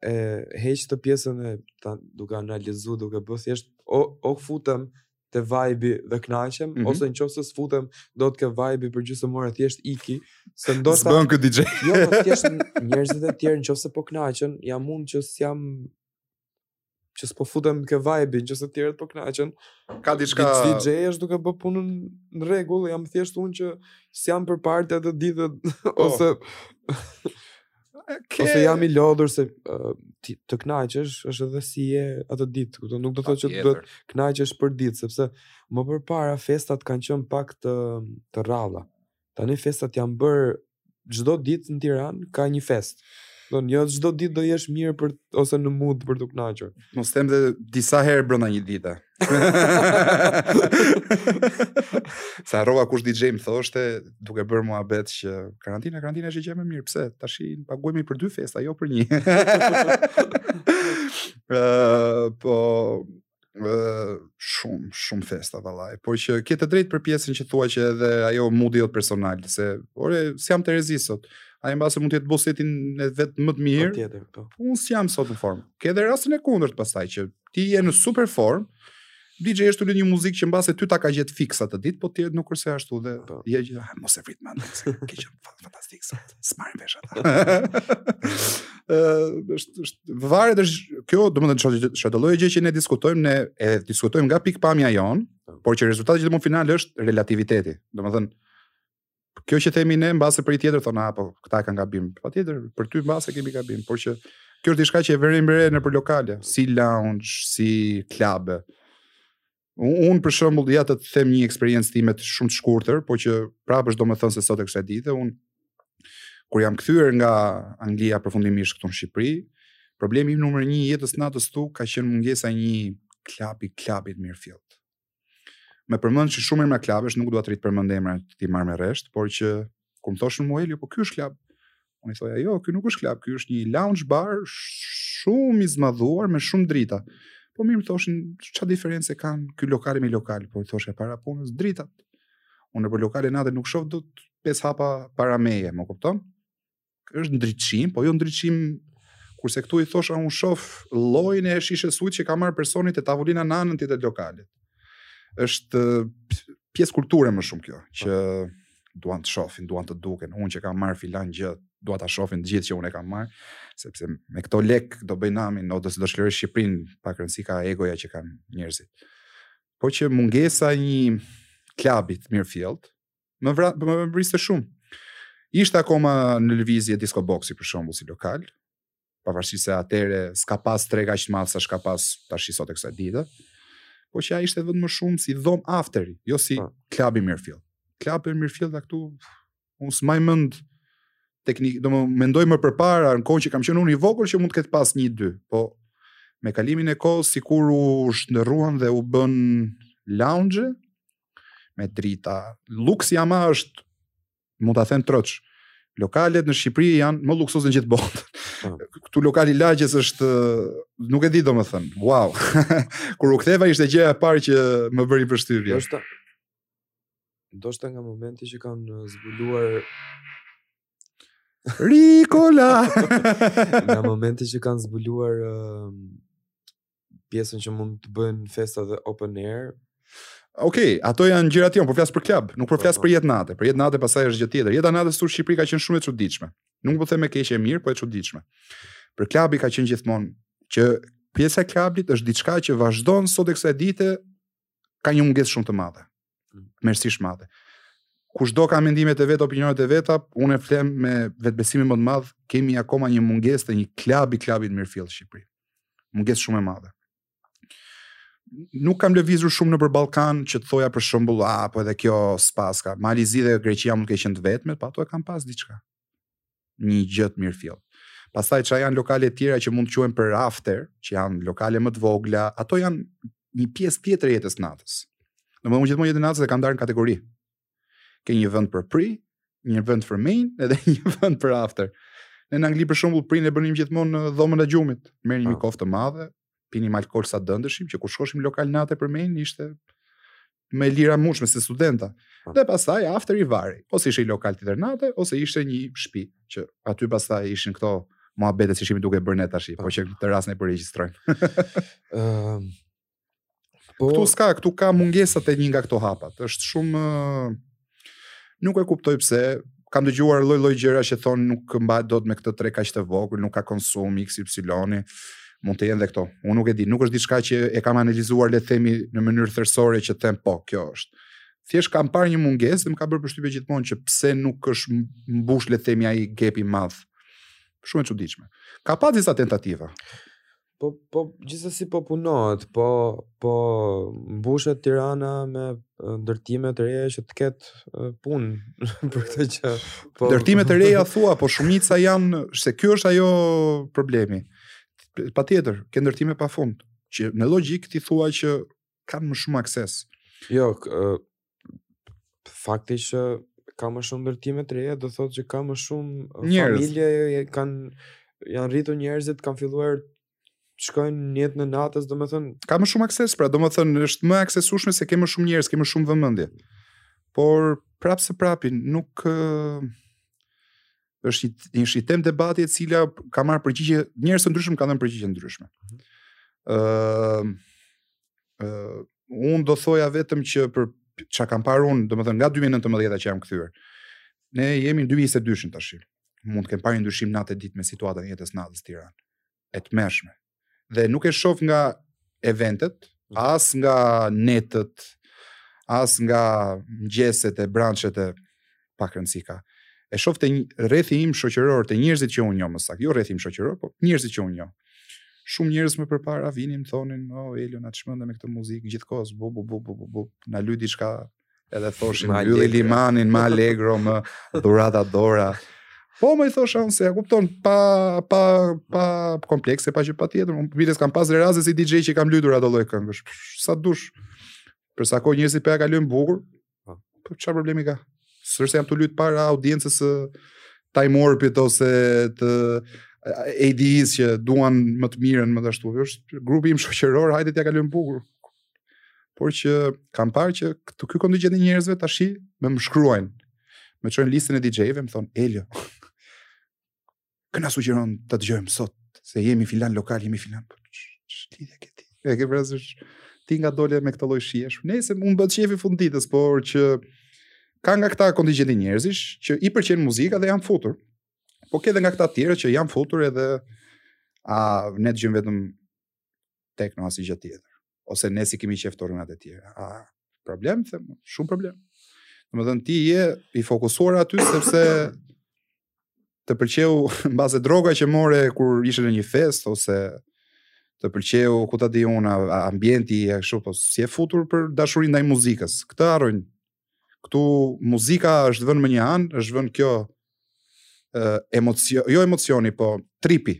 e heq atë pjesën e të duke analizuar, duke bërë thjesht o o futem te vibe dhe kënaqem mm -hmm. ose në qoftë se s'futem dot ke vibe për gjysmë orë thjesht iki se ndoshta s'bën ky DJ jo po thjesht njerëzit e tjerë në qoftë se po kënaqen jam unë që s'jam që s'po futem ke vibe në qoftë se të tjerët po kënaqen ka diçka DJ është duke bo punën në rregull jam thjesht unë që s'jam për party atë ditë oh. ose Ke... Ose jam i lodhur se uh, ti, të kënaqesh është edhe si je atë ditë, kupton? Nuk do të thotë që do të kënaqesh për ditë, sepse më përpara festat kanë qenë pak të rralla. Tani festat janë bërë çdo ditë në Tiranë ka një festë. Domethënë jo çdo ditë do jesh mirë për ose në mood për t'u kënaqur. Mos them dhe disa herë brenda një dite. Se harrova kush DJ më thoshte, duke bërë muhabet që karantina, karantina ishte më mirë, pse? Tash na paguajnë për dy festa, jo për një. Ëh, uh, po shumë shumë festa vallai, por që ke të drejtë për pjesën që thua që edhe ajo moodi jot personal, se ore s'jam n'terezi sot. Ai mbase mund të ketë bo setin e vet më të mirë. Patjetër, po. po unë s'jam sot në formë. Ke edhe rastin e kundërt pastaj që Ti je në super form. DJ është tu lu një muzikë që mbase ty ta ka gjetë fiks atë ditë, po ti je nuk kursehesh ashtu dhe po. je që ah, mos e vrit mendjen. Ke qenë fantastik sot. S'marr vesh atë. Ë është është varet është kjo, domethënë çfarëdo lloj gjëje që ne diskutojmë, ne e diskutojmë nga pikëpamja jonë, po. por që rezultati që, domethënë, final është relativiteti. Domethënë kjo që themi ne mbase palë tjetër thonë ah, po këta kanë gabim. Patjetër, për ty mbase kemi gabim, por që kjo është diçka që e vërej mbarë nëpër lokale, si lounge, si klub. Unë për shembull ja të them një eksperiencë time të shumë të shkurtër, por që prapë është domethënë se sot e kësaj dite unë kur jam kthyer nga Anglia përfundimisht këtu në Shqipëri, problemi im numër 1 i jetës natës këtu ka qenë mungesa e një klabi klabi të mirëfillt. Më përmendshin shumë emra klabesh nuk dua të rri t'përmend emra t'i marr me rresht, por që kur më thoshin Muelio, po ky është klab. Unë i thoja, jo, ky nuk është klab, ky është një lounge bar shumë i zmadhuar me shumë drita. Po mirë më thoshin, ç'a diferencë kanë ky lokal me lokal, po i thosha para punës dritat. Unë nëpër lokale natën nuk shof dot pesë hapa para meje, më kupton? është ndriçim, po jo ndriçim kurse këtu i thosha unë shof llojin e shishes së ujit që ka marrë personi te tavolina në anën tjetër të lokalit. Është pjesë kulture më shumë kjo, që duan të shofin, duan të duken, unë që kam marrë filan gjë, dua ta shofin të gjithë që unë e kam marrë, sepse me këto lek do bëj namin, do të do çliroj Shqipërinë, pak rëndësi ka egoja që kanë njerëzit. Po që mungesa e një klabi të mirëfillt, Më vra, më vriste shumë. Ishte akoma në lëvizje disco boxi për shembull si lokal, pavarësisht se atëhere s'ka pas treg aq të madh sa ç'ka pas tash sot e kësaj dite. Po që ai ishte vetëm më shumë si dhom afteri, jo si klab i mirëfillt. Klab i mirëfillt këtu unë s'maj mend të ketë, do të mendoj më përpara në kohë që kam qenë unë i vogël që mund të ketë pas një dy, po me kalimin e kohës sikur u shndërruan dhe u bën lounge, me drita. Luksi ama është, mund ta them troç, lokalet në Shqipëri janë më luksoze në gjithë botën. Po. Këtu lokali lagjes është, nuk e di domethënë, wow. Kur u ktheva ishte gjëja e parë që më bëri përshtypje. Ndoshta, ndoshta nga momenti që kanë zbuluar... Rikola! nga momenti që kanë zbuluar... Uh pjesën që mund të bëjnë festa dhe open air. Ok, ato janë gjëra të tjera, po flas për klab, nuk po flas për jetë nate. Për jetë nate pastaj është gjë tjetër. Jeta e natës në Shqipëri ka qenë shumë e çuditshme. Nuk po them e keqe e mirë, po e çuditshme. Por klabi ka qenë gjithmonë që pjesa e klabit është diçka që vazhdon sot e kësaj dite ka një mungesë shumë të madhe. Tmerrësisht të madhe. Kushdo ka mendimet e veta, opinionet e veta, unë e them me vetëbesimin më të madh, kemi akoma një mungesë të një klabi, klabi të mirëfillt në Shqipëri. Mungesë shumë e madhe. Nuk kam lëvizur shumë nëpër Ballkan që të thoja për shembull, a po edhe kjo s'paska. Mali Zi dhe Greqia mund të kenë qenë të vetmet, po ato e kanë pas diçka. një gjë të mirëfilltë. Pastaj çfarë janë lokale të tjera që mund të quhen për after, që janë lokale më të vogla, ato janë një pjesë tjetër e jetës natës. Domethënë gjithmonë jetën natës e kanë ndarë në kategori. Ke një vend për pri, një vend për main edhe një vend për after. Ne në Angli për shembull prin e bënim gjithmonë në dhomën e gjumit. Merrnim një ah. kovë të madhe, pinim alkool sa dendeshim që kur shkoshim lokal natë për main ishte më lirë pashmë se studenta. Po. Dhe pastaj afteri varej, ose ishte një lokal tjetër nate, ose ishte një shpi, që aty pastaj ishin këto muhabete siç jemi duke bërë ne tashi, po, po që te rasti ynë po regjistrojmë. Ehm, po... Këtu s'ka, këtu ka mungesa te një nga këto hapat, është shumë... Nuk e kuptoj pse kam dëgjuar lloj lloj gjëra që thon nuk mbahet dot me këtë treg kaq të vogël, nuk ka konsum XY-ni. Mund të jenë dhe këto. Unë nuk e di, nuk është diçka që e kam analizuar le të themi në mënyrë tërësore që them po, kjo është. Thjesht kam parë një mungesë dhe më ka bërë përshtypje gjithmonë që pse nuk është mbush le të themi ai gap i madh. Shumë e çuditshme. Ka pas disa tentativa. Po po gjithsesi po punohet, po po mbushet Tirana me ndërtime të reja që të ketë punë për këtë që po ndërtime të reja thua, po shumica janë se kjo është ajo problemi. Patjetër, ke ndërtime pa fund, që me logjikë ti thua që kanë më shumë akses. Jo, Fakti që ka më shumë ndërtime të reja, do thotë që ka më shumë Njerëz. familje kanë janë rritur njerëzit, kanë filluar të shkojnë në jetën e natës, domethënë Ka më shumë akses, pra, domethënë është më e aksesueshme se ke më shumë njerëz, ke më shumë vëmendje. Por prapë së prapin nuk ë, është një, është një temë debati e cila ka marrë përgjigje, njerëz të ndryshëm kanë dhënë përgjigje ndryshme. Ë uh, unë do thoja vetëm që për çka kam parë unë, domethënë nga 2019 që jam kthyer. Ne jemi në 2022-shin tash. Mund të kem parë një ndryshim natë e ditë me situatën e jetës natës Tiranë. E tmerrshme. Dhe nuk e shoh nga eventet, as nga netët, as nga mëngjeset e brançet e pak rëndësi ka. E shoh te rrethi im shoqëror, te njerëzit që unë njoh më saktë, jo rrethi im shoqëror, po njerëzit që unë njoh. Shumë njerëz më përpara vinin, thonin, "O oh, Elio, na çmendë me këtë muzikë gjithkohës, bu bu bu bu bu, bu. na luj diçka." Edhe thoshin, "Më Ylli Limanin, më Allegro, më Dhurata Dora." Po më i thosha unë se e kupton pa pa pa komplekse pa gjë patjetër. Unë vetë kam pasur raste si DJ që kam luajtur ato lloj këngësh. Sa dush. Për sa kohë njerëzit po ja kalojnë bukur, Po. po çfarë problemi ka? Sërse jam të lutë para audiencës së Time Orbit ose të ADIs që duan më të mirën më të ashtu. Është grupi im shoqëror, hajde t'ja kalojmë bukur. Por që kam parë që këtu ky kontingent i njerëzve tashi më shkruajnë. Më çojnë listën e DJ-ve, më thon Elio. Kë na sugjeron ta dëgjojmë sot, se jemi filan lokal, jemi filan, po shtidhe këti. E ke parasysh, ti nga dole me këto lloj shijesh. Nejse mu më bëhet qefi fund ditës, por që ka nga këta kontingjenti njerëzish, që i pëlqen muzika dhe janë futur. Po ke edhe nga këta tjere që janë futur edhe, a ne dëgjojmë vetëm tekno asnjë gjë tjetër. ose ne s'i kemi qef rrymat e tjera. A, problem, them, shumë problem. Domethënë ti je i fokusuar aty, sepse të pëlqeu mbase droga që more kur ishe në një fest, ose të pëlqeu, ku ta di unë, ambienti, e kështu, po s'je futur për dashuri ndaj muzikës. Këtë harrojnë, këtu muzika është vënë më një anë, është vënë kjo, jo emocioni, po tripi,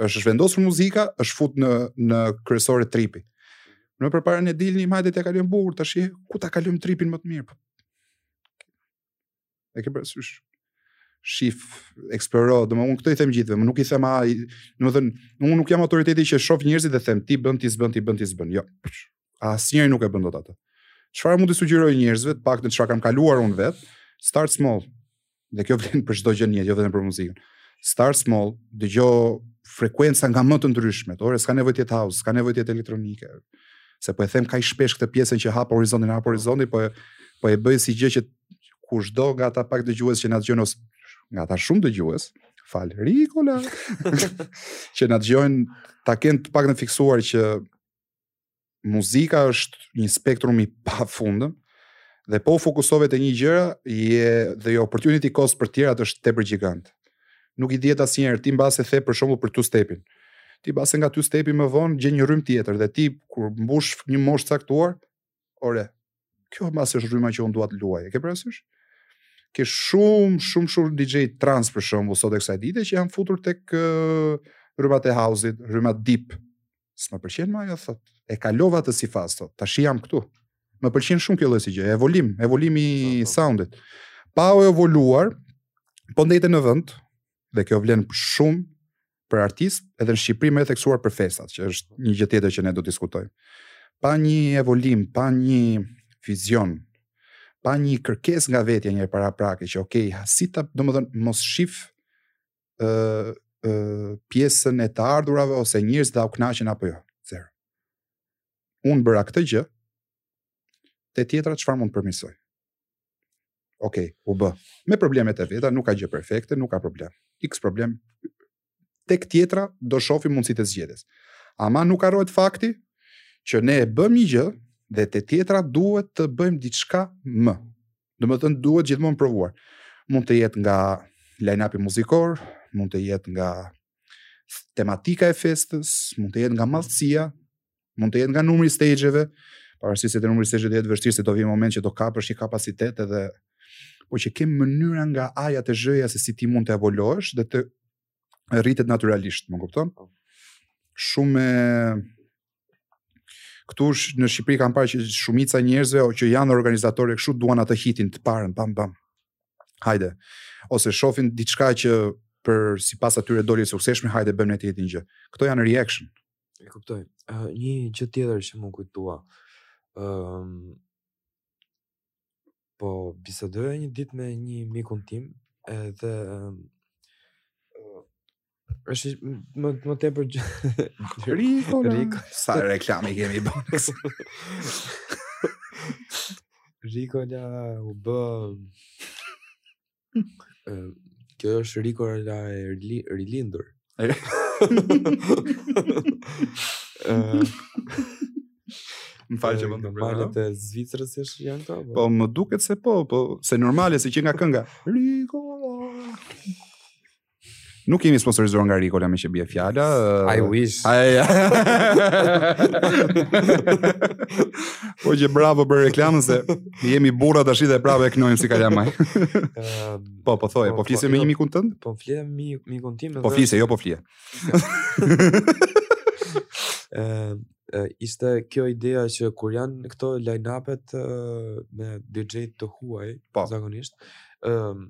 është zhvendosur muzika, është fut në në kryesore tripi. Më përpara ne dilnim hajde ta kalojmë bukur tash, ku ta kalojmë tripin më të mirë? Po. E ke parasysh? Shif, eksploro, domethënë unë këtë i them gjithëve, nuk i them a, domethënë, unë nuk jam autoriteti që shof njerëzit dhe them, ti bën, ti s'bën, ti bën, ti s'bën, jo. Asnjëri nuk e bën dot atë. Çfarë mund të sugjeroj njerëzve, të paktën çfarë kam kaluar unë vet, start small. Dhe kjo vlen për çdo gjë në jetë, jo vetëm për muzikën. Start small, dëgjo frekuenca nga më të ndryshmet. Ore, s'ka nevojë të jetë house, s'ka nevojë të jetë elektronike. Se po e them kaq shpesh këtë pjesën që hap horizontin, hape horizontin, po e po e bëj si gjë që kushdo nga ata pak dëgjues që na dëgjojnë ose nga ata shumë dëgjues, falë Rikos, që na dëgjojnë ta kenë të paktën fiksuar që muzika është një spektrum i pafundëm dhe po u fokusove te një gjëra edhe ajo opportunity cost për tjerat është tepër gjigant. Nuk i dihet asnjëherë ti mbase the për shembull për two-stepin. Ti mbase nga two-stepi më vonë gjen një rrymë tjetër dhe ti kur mbush një moshë caktuar ore, kjo mbase është rryma që unë dua të luaj. E ke parasysh? Ke shumë, shumë, shumë DJ trans për shembull sot e kësaj dite që janë futur tek uh, rrymat e house-it, rrymat deep. S'më pëlqen më ajo thot. E kalova atë si fazë thot. Tash jam këtu. Më pëlqen shumë kjo lloj si gjë, evolim, evolimi i soundit. Pa u evoluar, po ndejte në vend dhe kjo vlen shumë për artist, edhe në Shqipëri më e theksuar për festat, që është një gjë tjetër që ne do të diskutojmë. Pa një evolim, pa një vizion, pa një kërkesë nga vetja një paraprake, që okej, okay, si ta, domethënë, mos shif uh, uh, pjesën e të ardhurave, ose njerëzit dhe a u kënaqën apo jo, zero. Unë bëra këtë gjë, te tjetra çfarë mund të përmirësoj. Ok, u bë. Me problemet e veta, nuk ka gjë perfekte, nuk ka problem. X problem, tek tjetra do shofim mundësitë e zgjedhjes. Ama nuk harrohet fakti që ne e bëmë një gjë dhe te tjetra duhet të bëjmë diçka më. Domethënë duhet gjithmonë provuar. Mund të jetë nga line-upi muzikor, mund të jetë nga tematika e festës, mund të jetë nga madhësia, Mund të jetë nga numri i stejxheve, pavarësisht se te numri i stejxheve do jetë vështirë se do vijë moment që do kapësh një kapacitet edhe po që kemi mënyra nga A-ja te Zh-ja se si ti mund të evoluosh dhe të rritet natyralisht, më kupton? Po. Shumë këtu në Shqipëri kam parë që shumica e njerëzve o që janë organizatorë kështu duan atë hitin të parën, pam pam. Hajde. Ose shofin diçka që për sipas atyre doli e suksesshme, hajde bëjmë ne të njëjtin gjë. Këto janë reaction. E kuptoj. Uh, një gjë tjetër që m'u kujtua. Ëm ehm, um, po bisedoja një ditë me një mikun tim edhe um, është më më tepër Riko, Ricola sa reklamë kemi bërë Ricola u bë Kjo është Ricola e rilindur. Më falë që të ndërpreva. Malet e Zvicrës e shë janë ta? Po? po, më duket se po, po, se normale se që nga kënga. Ricola. Nuk jemi sponsorizuar nga Ricola meqë bie fjala. I wish. Ai. po je bravo për reklamën se jemi burra tash dhe prapë e këndojmë si kalamaj. Ehm, po po thoje, po, po flisje me jo, një mikun tënd? Po flisja me një mikun tim. Po flisje, jo po flije. Ehm, ishte kjo ideja që kur janë këto line-upet me DJ të huaj, po. zakonisht, ehm,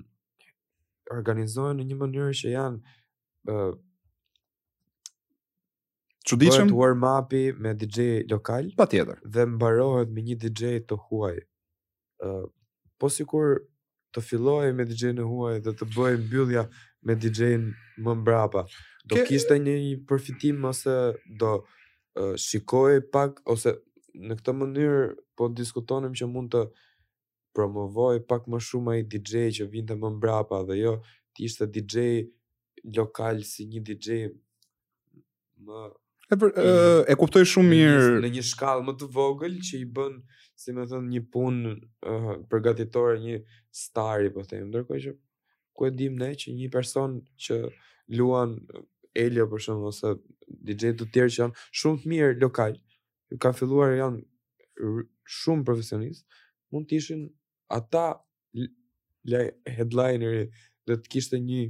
organizohen në një mënyrë që janë ë uh, çuditshëm warm-up-i me DJ lokal patjetër dhe mbarohet me një DJ të huaj ë uh, po sikur të fillohej me DJ-në e huaj dhe të bëhej mbyllja me DJ-në më mbrapa do Ke... kishte një përfitim ose do uh, shikoj pak ose në këtë mënyrë po diskutonim që mund të promovoj pak më shumë ai dixhej që vinte më mbrapa dhe jo të ishte dixhej lokal si një dixhej më e, për, e, e kuptoj shumë mirë në një shkallë më të vogël që i bën si më thënë një punë uh, përgatitore një stari po them ndërkohë që ku e dim ne që një person që luan Elio për shembull ose DJ të tjerë që janë shumë të mirë lokal ka filluar janë shumë profesionist, mund të ishin ata headlineri dhe të kishte një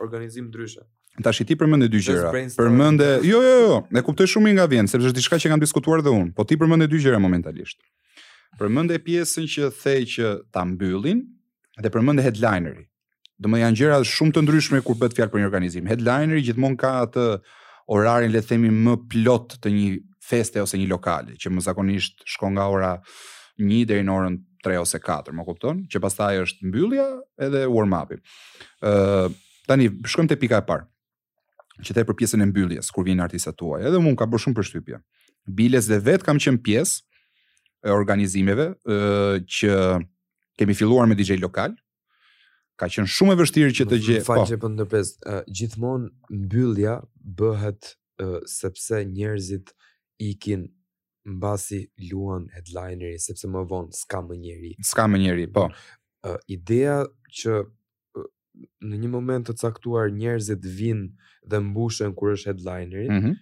organizim ndryshe. Tashi ti përmende dy gjëra. Përmende, jo jo jo, e kuptoj shumë nga vjen, sepse është diçka që kam diskutuar dhe unë. Po ti përmende dy gjëra momentalisht. Përmende pjesën që the që ta mbyllin dhe përmende headlineri. Domethënë janë gjëra shumë të ndryshme kur bëhet fjalë për një organizim. Headlineri gjithmonë ka atë orarin le të themi më plot të një feste ose një lokali, që më zakonisht shkon nga ora 1 deri në orën 3 ose 4, më kupton? Që pastaj është mbyllja edhe warm-upi. Ë uh, tani shkojmë te pika e parë. që the për pjesën e mbylljes kur vijnë artista të huaj. Edhe mua ka bërë shumë përshtypje. Biles dhe vet kam qenë pjesë e organizimeve e, që kemi filluar me DJ lokal. Ka qenë shumë e vështirë që të gjej. Më fal po të ndërpres, uh, gjithmonë mbyllja bëhet uh, sepse njerëzit ikin mbasi luan headlineri sepse më vonë s'ka më njeri. S'ka më njeri, po. Uh, ideja që në një moment të caktuar njerëzit vijnë dhe mbushen kur është headlineri, mm -hmm.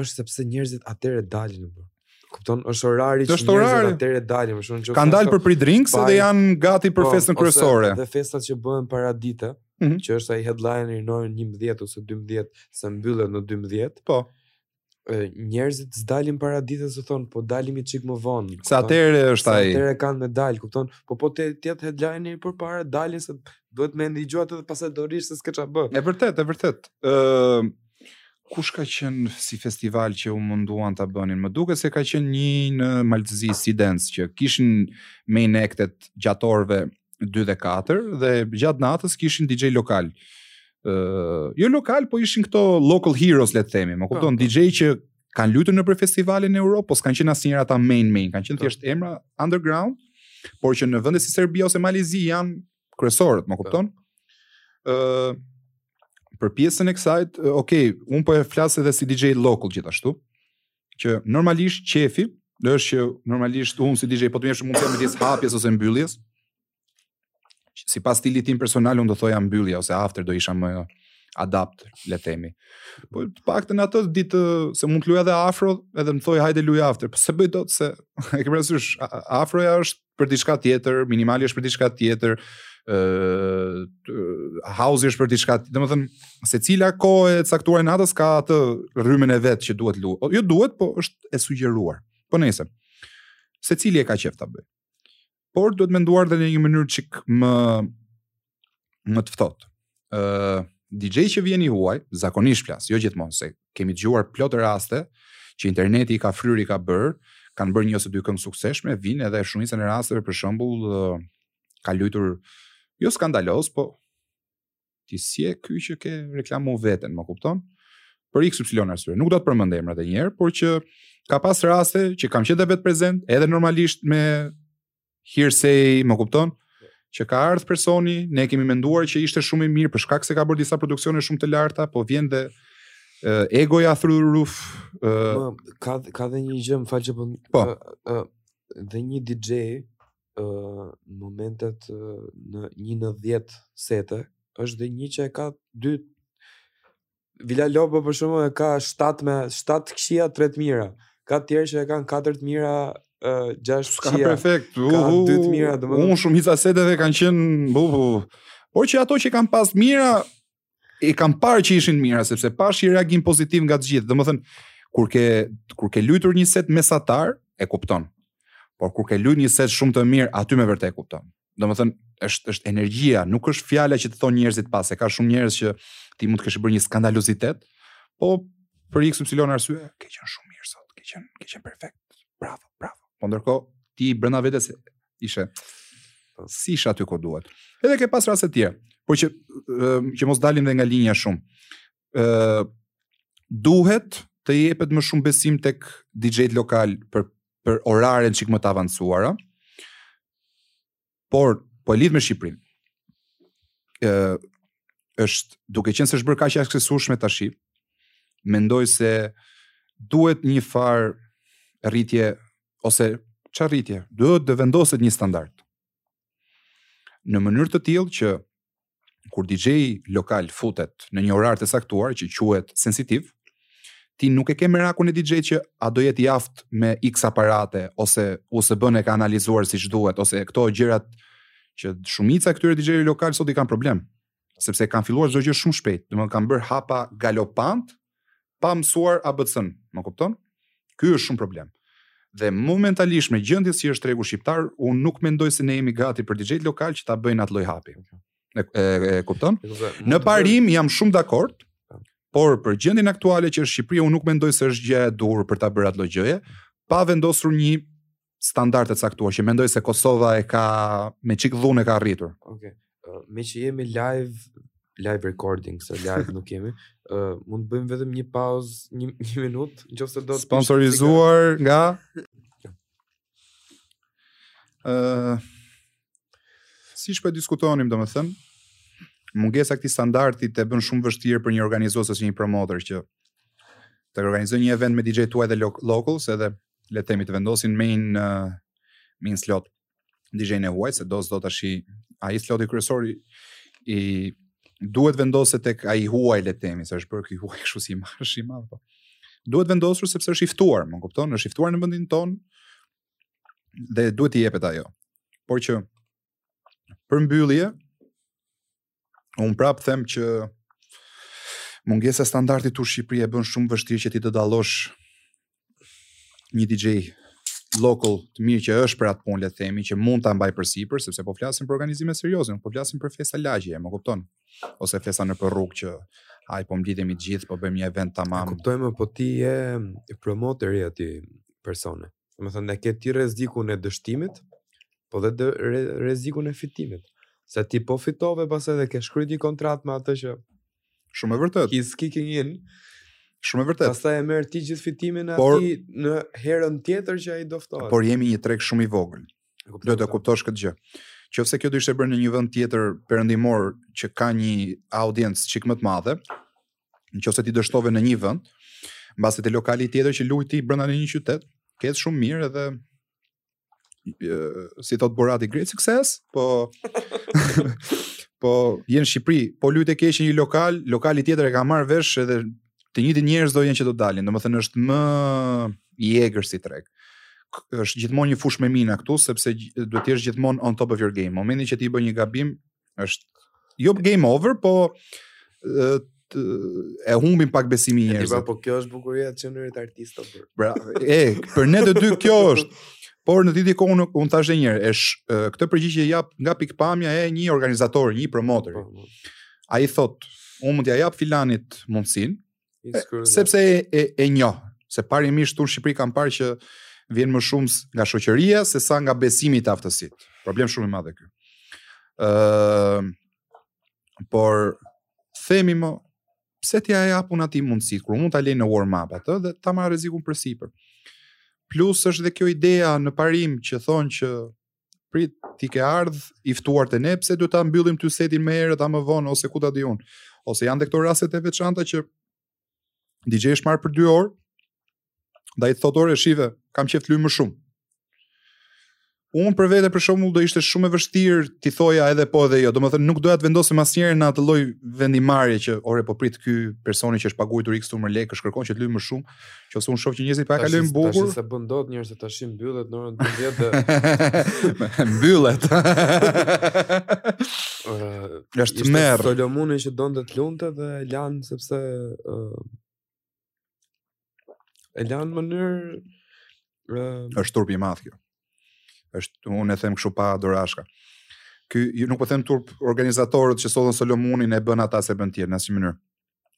është sepse njerëzit atëherë dalin në bërë. Kupton, është orari që njerëzit orari. atëherë dalin, më shumë që kanë dalë për pre drinks dhe janë gati për po, festën kryesore. Dhe festat që bëhen paradite, mm -hmm. që është ai headlineri në orën 11 ose 12, se mbyllet në 12. Po. njerëzit s'dalin paraditen se thonë, po dalim një çikë më vonë. Se atëherë është ai. Se atëherë kanë me dalë, kupton? Po po të jetë headlineri përpara, dalin se duhet me ndigju atë dhe pastaj do rrish se s'ke ça bën. E vërtetë, e vërtetë. Uh, kush ka qenë si festival që u munduan ta bënin? Më duket se ka qenë një në Mal të Zi, Sea Dance, që kishin main actet gjatë orëve 2 dhe 4 dhe gjatë natës kishin DJ lokal. Ë, uh, jo lokal, po ishin këto local heroes le të themi. Më kupton po, po. DJ që kanë luajtur nëpër festivale në Europë, po s'kanë qenë asnjëherë ata main main, kanë qenë po. thjesht emra underground, por që në vende si Serbia ose Mali i Zi janë kryesorët, më kupton? Ë, uh, për pjesën e kësaj, ok, un po e flas edhe si DJ local gjithashtu. që normalisht qejfi, do ishte që normalisht unë si DJ, po të më thoje mua midis hapjes ose mbylljes, sipas stilit tim personal, unë do thoja mbyllja ose after do isha më adapt, le të themi. Po të paktën atë ditë, se mund të luja dhe afro, edhe më thoje hajde luaj after, po s'e bëj dot se, e ke parasysh, afroja është për diçka tjetër, minimali është për diçka tjetër, ë uh, hauzi është për diçka, domethënë secila kohë e caktuar e natës ka atë rrymën e vet që duhet lu. Jo duhet, po është e sugjeruar. Po nejse secili e ka qejf ta bëjë. Por duhet menduar dhe në një mënyrë çik më më të ftohtë. Ë uh, DJ që vjen i huaj, zakonisht flas, jo gjithmonë se kemi dëgjuar plot raste që interneti i ka fryrë i ka bër, kanë bërë një ose dy këngë të suksesshme, vijnë edhe shumicën e rasteve për shembull uh, ka luajtur jo skandaloz, po ti s'je ky që ke reklamu veten, më kupton? Për XY arsye, nuk do të përmend emrat edhe një herë, por që ka pas raste që kam qenë vetë prezent, edhe normalisht me hearsay, më kupton? Që ka ardhur personi, ne kemi menduar që ishte shumë i mirë për shkak se ka bërë disa produksione shumë të larta, po vjen dhe uh, egoja through the roof. Uh, më, ka ka dhe një gjë, më fal që po. po. Uh, uh, dhe një DJ ë uh, momentet uh, në, 1 në 10 sete është dhe një që e ka dy Villalobos për shembull e ka 7 me 7 të këqija, 3 të mira. Ka të tjerë që e kanë 4 të mira, 6 të këqija. Ka perfekt, u, u, dy të mira, dhe më... Unë shumica e seteve kanë qenë, bu, bu. Por që ato që kam pas të mira, i kam parë që ishin të mira, sepse pashë një reagim pozitiv nga të gjithë. Domethënë, kur ke, kur ke lujtur një set mesatar, e kupton. Por kur ke lujtur një set shumë të mirë, aty me vërtet e kupton. domethënë, është, është energjia, nuk është fjala që të thonë njerëzit pas, se ka shumë njerëz që ti mund të kesh bërë një skandalozitet, po për x, y, arsye, ke qenë shumë mirë sot, ke qenë, ke qenë perfekt, bravo, bravo. Po ndërkohë, ti brenda vetes ishe, po, s'isha aty ku duhet. Edhe ke pas raste të tjera, por që, që mos dalim dhe nga linja shumë. ë uh, duhet të jepet më shumë besim tek DJ-t lokal për për orare një çik më të avancuara. Por po e lidh me Shqipërinë. ë uh, është duke qenë se është bërë kaq e aksesueshme tash. Mendoj se duhet një farë rritje ose ça rritje? Duhet të vendoset një standard. Në mënyrë të tillë që kur DJ-i lokal futet në një orar të caktuar që quhet sensitiv, ti nuk e ke merakun e DJ-t që a do jetë i aftë me X aparate ose USB-n e ka analizuar siç duhet ose këto gjërat që shumica e këtyre DJ-ve lokal sot i kanë problem sepse kanë filluar çdo gjë shumë shpejt, domethënë kanë bërë hapa galopant pa mësuar ABC-n, më kupton? Ky është shumë problem. Dhe momentalisht me gjendjen si është tregu shqiptar, unë nuk mendoj se ne jemi gati për DJ-t lokal që ta bëjnë atë lloj hapi. E, e, e kupton? Në parim jam shumë dakord, por për gjendjen aktuale që është Shqipëria, unë nuk mendoj se është gjëja e duhur për ta bërë atë lloj gjëje, pa vendosur një standarde të caktuar që mendoj se Kosova e ka me çik dhun e ka arritur. Okej. Okay. meqë jemi live live recording, se live nuk jemi. Uh, mund të bëjmë vetëm një pauzë, një, një minutë, nëse do të sponsorizuar nga ë uh, siç po diskutonim domethën mungesa këtij standardi të bën shumë vështirë për një organizues ose një promotor që të organizojë një event me DJ të huaj dhe lo locals edhe le të themi të vendosin main në main slot DJ-në e huaj, se do s'do të shi, a i sloti kryesori i duhet vendosë tek a i huaj, le të themi, se është bërë ky i huaj, kshu si i madh, shumë i madh, po. duhet vendosur sepse është i ftuar, më kupton, është i ftuar në vendin tonë, dhe duhet i jepet ajo. Por që, për mbyllje, Unë prapë them që mungesa e standardit ktu në Shqipëri e bën shumë vështirë që ti të dallosh një DJ local të mirë që është për atë punë le të themi që mund ta mbajë përsipër sepse po flasim për organizime serioze, nuk po flasim për festa lagje, më kupton? Ose festa në rrugë që hajde po mblidhemi të gjithë, po bëjmë një event tamam. E kuptoj, po ti je promotor i atij personi. Domethënë e ke ti rrezikun e dështimit, po dhe dë, re, rrezikun e fitimit. Se ti po fitove pastaj dhe ke shkruajt ti kontratë me atë që Shumë e vërtetë. he's kicking in, Shumë e vërtetë. pastaj e merr ti gjithë fitimin e Por- atij në herën tjetër që ai do ftohet. Por jemi një treg shumë i vogël. E kuptoj Duhet ta këtë. kuptosh këtë gjë. Qoftë se kjo do ishte bërë në një vend tjetër perëndimor që ka një audiencë çik më të madhe, Në qoftë se ti dështove në një vend, mbase te lokali tjetër që luan ti brenda në një qytet, ke ec shumë mirë edhe si thotë Borati great success, po po je në Shqipëri, po luajte keq në një lokal, lokali tjetër e ka marrë vesh edhe të njëjtët njerëz do jenë që do dalin, domethënë është më i egër si treg. Është gjithmonë një fushë me mina këtu sepse duhet të jesh gjithmonë on top of your game. Në momentin që ti bën një gabim, Është jo game over, po e humbin pak besimin njerëzit. Pra, po kjo është bukuria e të qenurit artist, apo. Bravo, e, për ne të dy kjo është. Por në të njëjtën kohë unë thashë edhe një herë, është këtë përgjigje e jap nga pikëpamja e një organizatori, një promotori. Po, po. Ai thotë, unë mund t'ia jap filanit mundësin, sepse e, e, e njoh, se parimisht ktu në Shqipëri kam parë që vjen më shumë nga shoqëria se sa nga besimi te aftësitë. Problem shumë i madh ky. Ë uh, por themi mo pse t'ia jap unë atij mundësinë kur mund ta lë në warm up atë dhe s'e marr rrezikun përsipër. Plus është dhe kjo ideja në parim që thonë që prit ti ke ardh i ftuar te ne pse do ta mbyllim ty setin më herët a më vonë ose ku ta di un ose janë dhe këto raste të veçanta që DJ është marrë për 2 orë dhe ai thotë ore shi kam qejf të luj më shumë Unë për vete për shembull do ishte shumë e vështirë t'i thoja edhe po edhe jo. Domethënë nuk doja të vendosja asnjërin në atë lloj vendimmarrje që ore po prit ky personi që është paguajtur x shumë lekë, ç'kërkon që të lujë më shumë. Nëqoftëse unë shoh që njerëzit po e kalojnë bukur. Tash s'e bën dot njeri se tashi mbyllet në orën 12 dhe mbyllet. Ëh, është merr. Solomuni që donte të lunte dhe s'e lanë sepse uh, e lanë në mënyrë uh, është turp i madh kjo. Është unë e them kështu pa dorashka. Ky ju nuk po them turp organizatorët që sollën Solomunin e bënë ata s'e bën tjetër në asnjë mënyrë.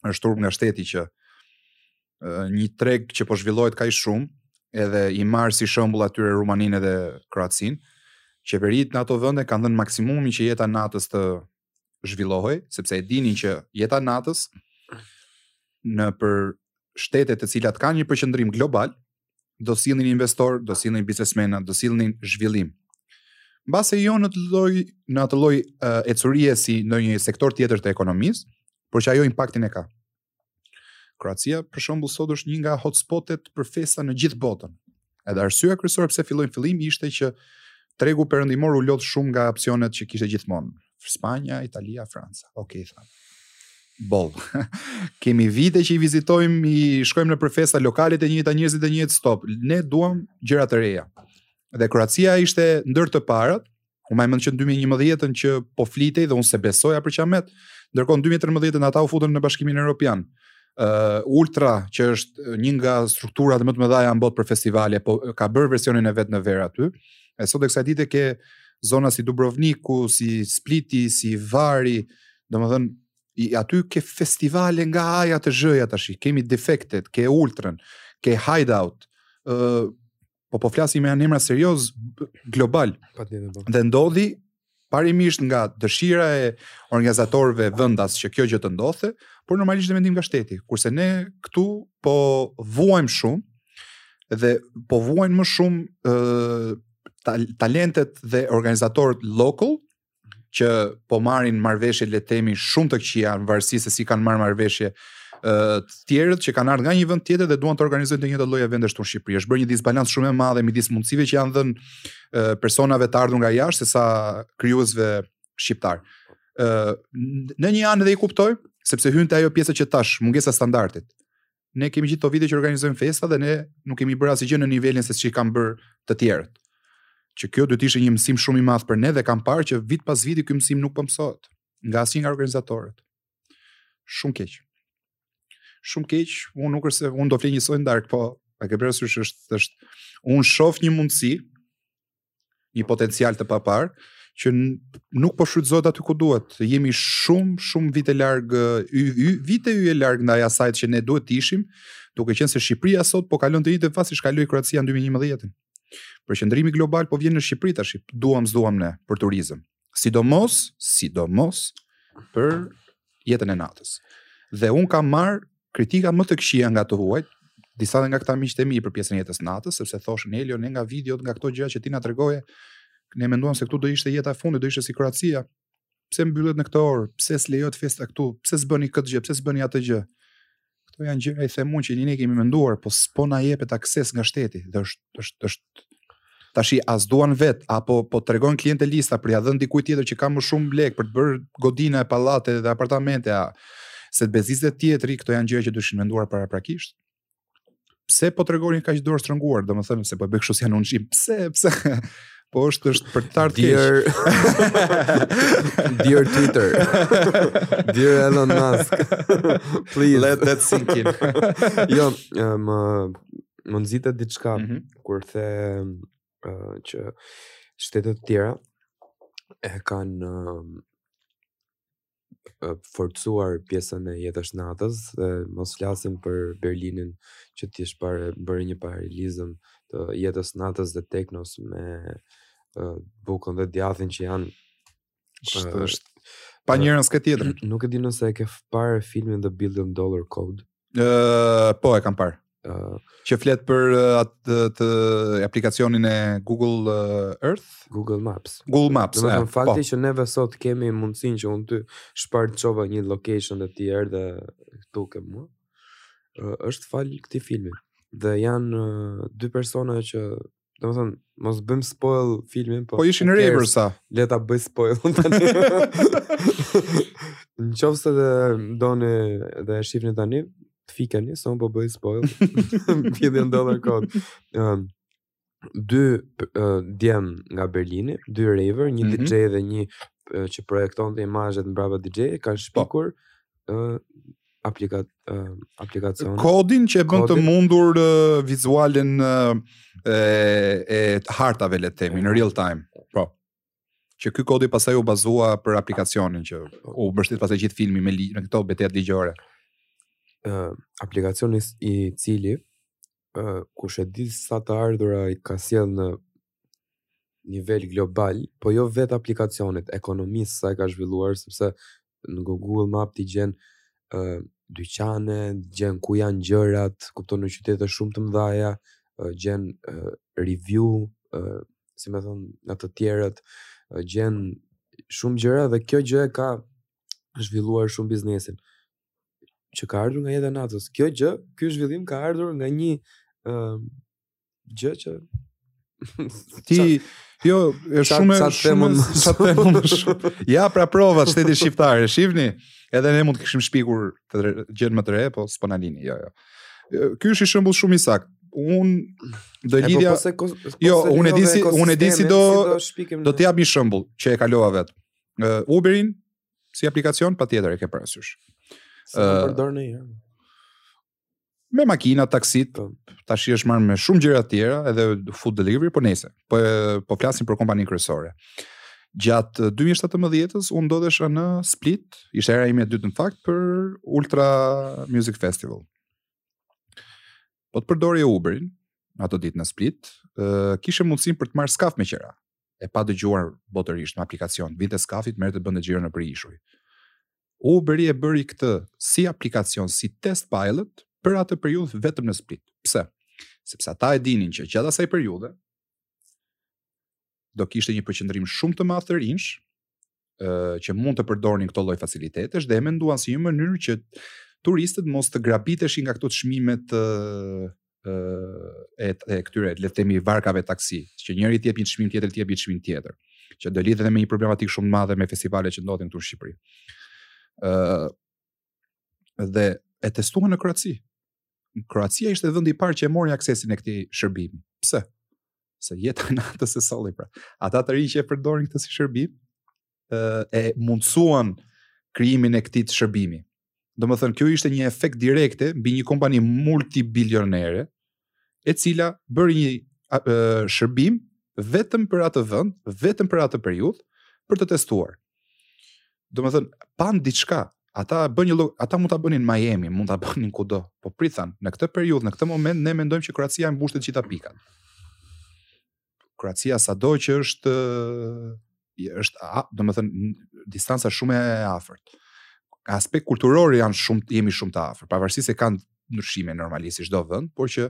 është turp nga shteti që një treg që po zhvillohet kaq shumë, edhe i marr si shembull aty Rumaninë dhe Kroacinë, qeveritë në ato vende kanë dhënë maksimumin që jeta e natës të zhvillohej, sepse e dinin që jeta e natës nëpër shtete të cilat kanë një përqendrim global, do sillnin investitorë, do sillnin biznesmena, do sillnin zhvillim. Mbase jo në të lloj në atë lloj uh, ecurie si ndonjë sektor tjetër të ekonomisë, por që ajo impaktin e ka. Kroacia për shembull sot është një nga hotspotet për festa në gjithë botën. Edhe arsyeja kryesore pse filloi fillim ishte që tregu perëndimor u lodh shumë nga opsionet që kishte gjithmonë. Spanja, Italia, Franca. Ok, tha. Bol. Kemi vite që i vizitojmë, i shkojmë nëpër festa lokalet e njëjta njerëzit e njëjtë stop. Ne duam gjëra të reja. Dhe Kroacia ishte ndër të parët, unë mbaj mend që në 2011 që po flitej dhe unë s'e besoja për qamet, ndërkohë në 2013 ata u futën në Bashkimin Europian. Uh, Ultra, që është një nga strukturat më të mëdhaja në botë për festivale, ka bërë versionin e vet në verë aty, E sot e kësaj dite ke zona si Dubrovniku, si Spliti, si Hvari, domethënë, i, aty ke festivale nga A-ja te Zh-ja tashi, kemi Defected, ke Ultrën, ke Hideout, uh, po po flasim me emra seriozë, globalë, po. dhe ndodhi Parimisht nga dëshira e organizatorëve vendas që kjo gjë të ndodhte, por normalisht dhe me ndihmë nga shteti. Kurse ne këtu po vuajmë shumë dhe po vuajnë më shumë ë talentet dhe organizatorët lokalë që po marrin marrëveshje le të themi shumë të këqija në varësi se si kanë marrë marrëveshje ë të tjerët që kanë ardhur nga një vend tjetër dhe duan të organizojnë të njëjtat lloje eventesh në Shqipëri. Është bërë një disbalancë shumë e madhe midis mundësive që janë dhënë personave të ardhur nga jashtë se sa krijuesve shqiptarë. Ë në një anë dhe i kuptoj, sepse hyn te ajo pjesa që tash mungesa e standardit. Ne kemi gjithë këto vite që organizojmë festa dhe ne nuk kemi bërë asgjë në nivelin seç i kanë bërë të tjerët. Që kjo do të ishte një mësim shumë i madh për ne dhe kam parë që vit pas viti ky mësim nuk po mësohet nga asnjë nga organizatorët. Shumë keq. Shumë keq, unë nuk është se unë do fle njësoj në darkë, po a ke parasysh që është, është, unë shof një mundësi, një potencial të paparë, që nuk po shfrytëzohet aty ku duhet. Jemi shumë, shumë vite larg, y, y, vite yje larg ndaj asaj që ne duhet të ishim, duke qenë se Shqipëria sot po kalon të njëjtën fazë siç kaloi Kroacia në 2011-in. Përqendrimi global po vjen në Shqipëri tash, duam s'duam ne për turizëm. Sidomos, sidomos për jetën e natës. Dhe unë kam marrë kritika më të këqija nga të huajt, disa nga këta miqtë e mi për pjesën e jetës natës, sepse thoshin Elio ne nga videot, nga këto gjëra që ti na tregoje, ne menduam se këtu do ishte jeta e fundit, do ishte si Kroacia. Pse mbyllet në këtë orë? Pse s'lejohet festa këtu? Pse s'bëni këtë gjë? Pse s'bëni atë gjë? Këto janë gjëra i them unë që ne kemi menduar, po s'po na jepet akses nga shteti dhe është është është tash as s'duan vetë apo po tregohen klientelista për t'ia dhënë dikujt tjetër që ka më shumë lek për të bërë godina e pallate dhe apartamente ose të bezdiset tjetri këto janë gjëra që duheshin menduar paraprakisht pse po tregohen kaq dorështrënguar, domethënë se po e bëj kështu si janë unçi. Pse, pse? Po është është për ta çartë Dear... Dear Twitter. Dear Elon Musk. Please. Let that sink in. jo, më, më nxite diçka, mm -hmm. kur the uh, që shtetet e tjera e kanë uh, forcuar pjesën e jetës natës dhe mos flasim për Berlinin që ti qëparë bëre një paralelizëm të jetës natës dhe teknos me uh, bukën dhe djathin që janë është është pa njërën s'ke tjetrën nuk e di nëse e ke parë filmin The Billion Dollar Code po e kam parë. Uh, që flet për atë aplikacionin e Google Earth, Google Maps. Google Maps. Domethënë fakti po. që neve sot kemi mundësinë që unë ty qëparë të çova një location të erdhe dhe këtu ke mua. Është fal këtij filmi. Dhe janë dy persona që Domethënë, mos bëjmë spoil filmin, po. Po ishin okay, rejvërsa. Le ta bëj spoil tani. Në qoftë se e doni ta shifni tani, ta fikni, se unë po bëj spoil. Billion Dollar Code. Um, dy uh, djem nga Berlini, dy rejvër, një mm -hmm. DJ dhe një uh, që projektonte imazhet mbrapa DJ, kanë po. shpikur, po ë aplikat aplikacion. Kodin që e bën të mundur uh, vizualen uh, e hartave le të themi në real time. Po. Që ky kodi pastaj u bazua për aplikacionin që u mbështet pastaj gjithë filmi me, në këto betejat ligjore. ë uh, aplikacioni i cili ë uh, kushedi sa të ardhura i ka sjell në nivel global, po jo vetë aplikacionit, ekonomisë sa e ka zhvilluar, sepse në Google Maps ti gjen uh, dyqane, gjen ku janë gjërat, kupton në qytete shumë të mëdha, uh, gjen uh, review, uh, si me thënë, nga të tjerët, uh, gjen shumë gjëra dhe kjo gjë e ka zhvilluar shumë biznesin që ka ardhur nga jeta e natës. Kjo gjë, ky zhvillim ka ardhur nga një uh, Gjë që ti jo, është shumë shumë sa të them shumë. Ja pra prova shteti shqiptar, e shifni? Edhe ne mund të kishim shpikur gjënë më të re, po s'po na lini, jo, jo. Ky është një shembull shumë i saktë. Unë do po, lidhja. Po, po, jo, unë e di si, unë e di si do do të jap një shembull që e kalova vetë. Uh, Uberin si aplikacion patjetër e ke parasysh. Sa uh, përdor një herë. me makina, taksitë, po. tashi është marrë me shumë gjëra të tjera, edhe food delivery, po nejse. Po po flasim për kompaninë kryesore. Gjatë 2017-s unë ndodhesha në Split, ishte hera ime e dytë në fakt për Ultra Music Festival. Po të përdorje Uberin, në ato ditë në Split, uh, kishe mundësinë për të marrë skaf me qera, e padëgjuar botërisht në aplikacion, vinte skafi të merrte, të bënte xhiro nëpër ishuj. Uberi e bëri këtë si aplikacion, si test pilot për atë periudhë vetëm në Split. Pse? Sepse ata e dinin që gjatë asaj periudhe do kishte një përqendrim shumë të madh të rinjsh që mund të përdornin këto lloj facilitetesh dhe e menduan si një mënyrë që turistët mos të grabiteshin nga këto çmime të e, e këtyre le të themi varkave taksi, që njëri të jep një çmim, tjetri të jep një çmim tjetër, që do lidhet me një problematikë shumë të madhe me festivale që ndodhin këtu në Shqipëri. ë uh, dhe e testuan në Kroaci. Kroacia ishte vendi i parë që e mori aksesin e këtij shërbimi. Pse? Se jeta e natës e solli pra. Ata të rinj që e përdorin këtë si shërbim, e mundësuan krijimin e këtij shërbimi. Domethënë, kjo ishte një efekt direkte mbi një kompani multibilionere, e cila bëri një a, e, shërbim vetëm për atë vend, vetëm për atë periudhë, për të testuar. Domethënë, panë diçka, ata, bënë një log, ata mund ta bënin në Miami, mund ta bënin kudo, po prit, thanë, në këtë periudhë, në këtë moment, ne mendojmë që Kroacia i mbush të gjitha pikat. Kroacia sado që është është domethënë distanca shumë e afërt. Nga aspekti kulturor janë shumë jemi shumë të afërt, pavarësisht se kanë ndryshime normalisht çdo vend, por që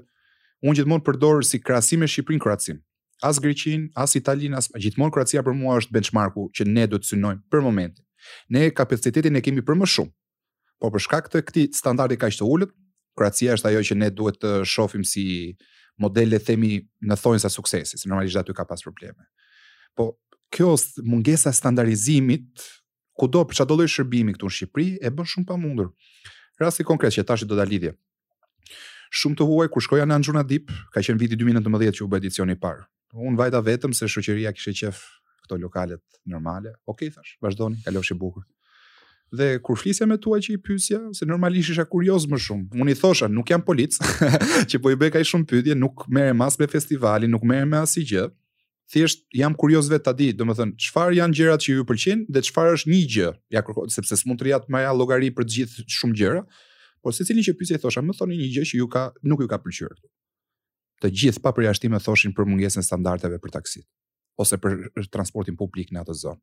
unë gjithmonë përdor si krahasim me Shqipërinë Kroacinë. As Greqinë, as Italinë, as gjithmonë Kroacia për mua është benchmarku që ne duhet të synojmë për momentin. Ne kapacitetin e kemi për më shumë. Po për shkak të këtij standardi kaq të ulët, Kroacia është ajo që ne duhet të shohim si modele themi në thonjëza suksesi, se normalisht dhe aty ka pas probleme. Po kjo mungesa e standardizimit kudo për çdo lloj shërbimi këtu në Shqipëri e bën shumë pamundur. Rasti konkret që tashi do ta lidhje. Shumë të huaj kur shkoja në Anxhuna Dip, ka qenë viti 2019 që u bë edicioni i parë. Unë vajta vetëm se shoqëria kishte qejf këto lokalet normale. Okej, thashë, vazhdoni, kalofshi bukur. Dhe kur flisja me të huaj që i pyesja, se normalisht isha kurioz më shumë. Unë i thosha, nuk jam polic, që po i bëj kaq shumë pyetje, nuk merrem as me festivalin, nuk merrem me asgjë. thjesht jam kurioz vetë ta di, domethënë çfarë janë gjërat që ju pëlqejnë dhe çfarë është një gjë. Ja kërkoja, sepse s'mund të rrija të marrja llogari për gjithë, shumë gjëra. Por secilin që pyesja i thosha, më thoni një gjë që ju ka nuk ju ka pëlqyer këtu. Të gjithë pa përjashtim më thoshin për mungesën e standardeve për taksit ose për transportin publik në atë zonë.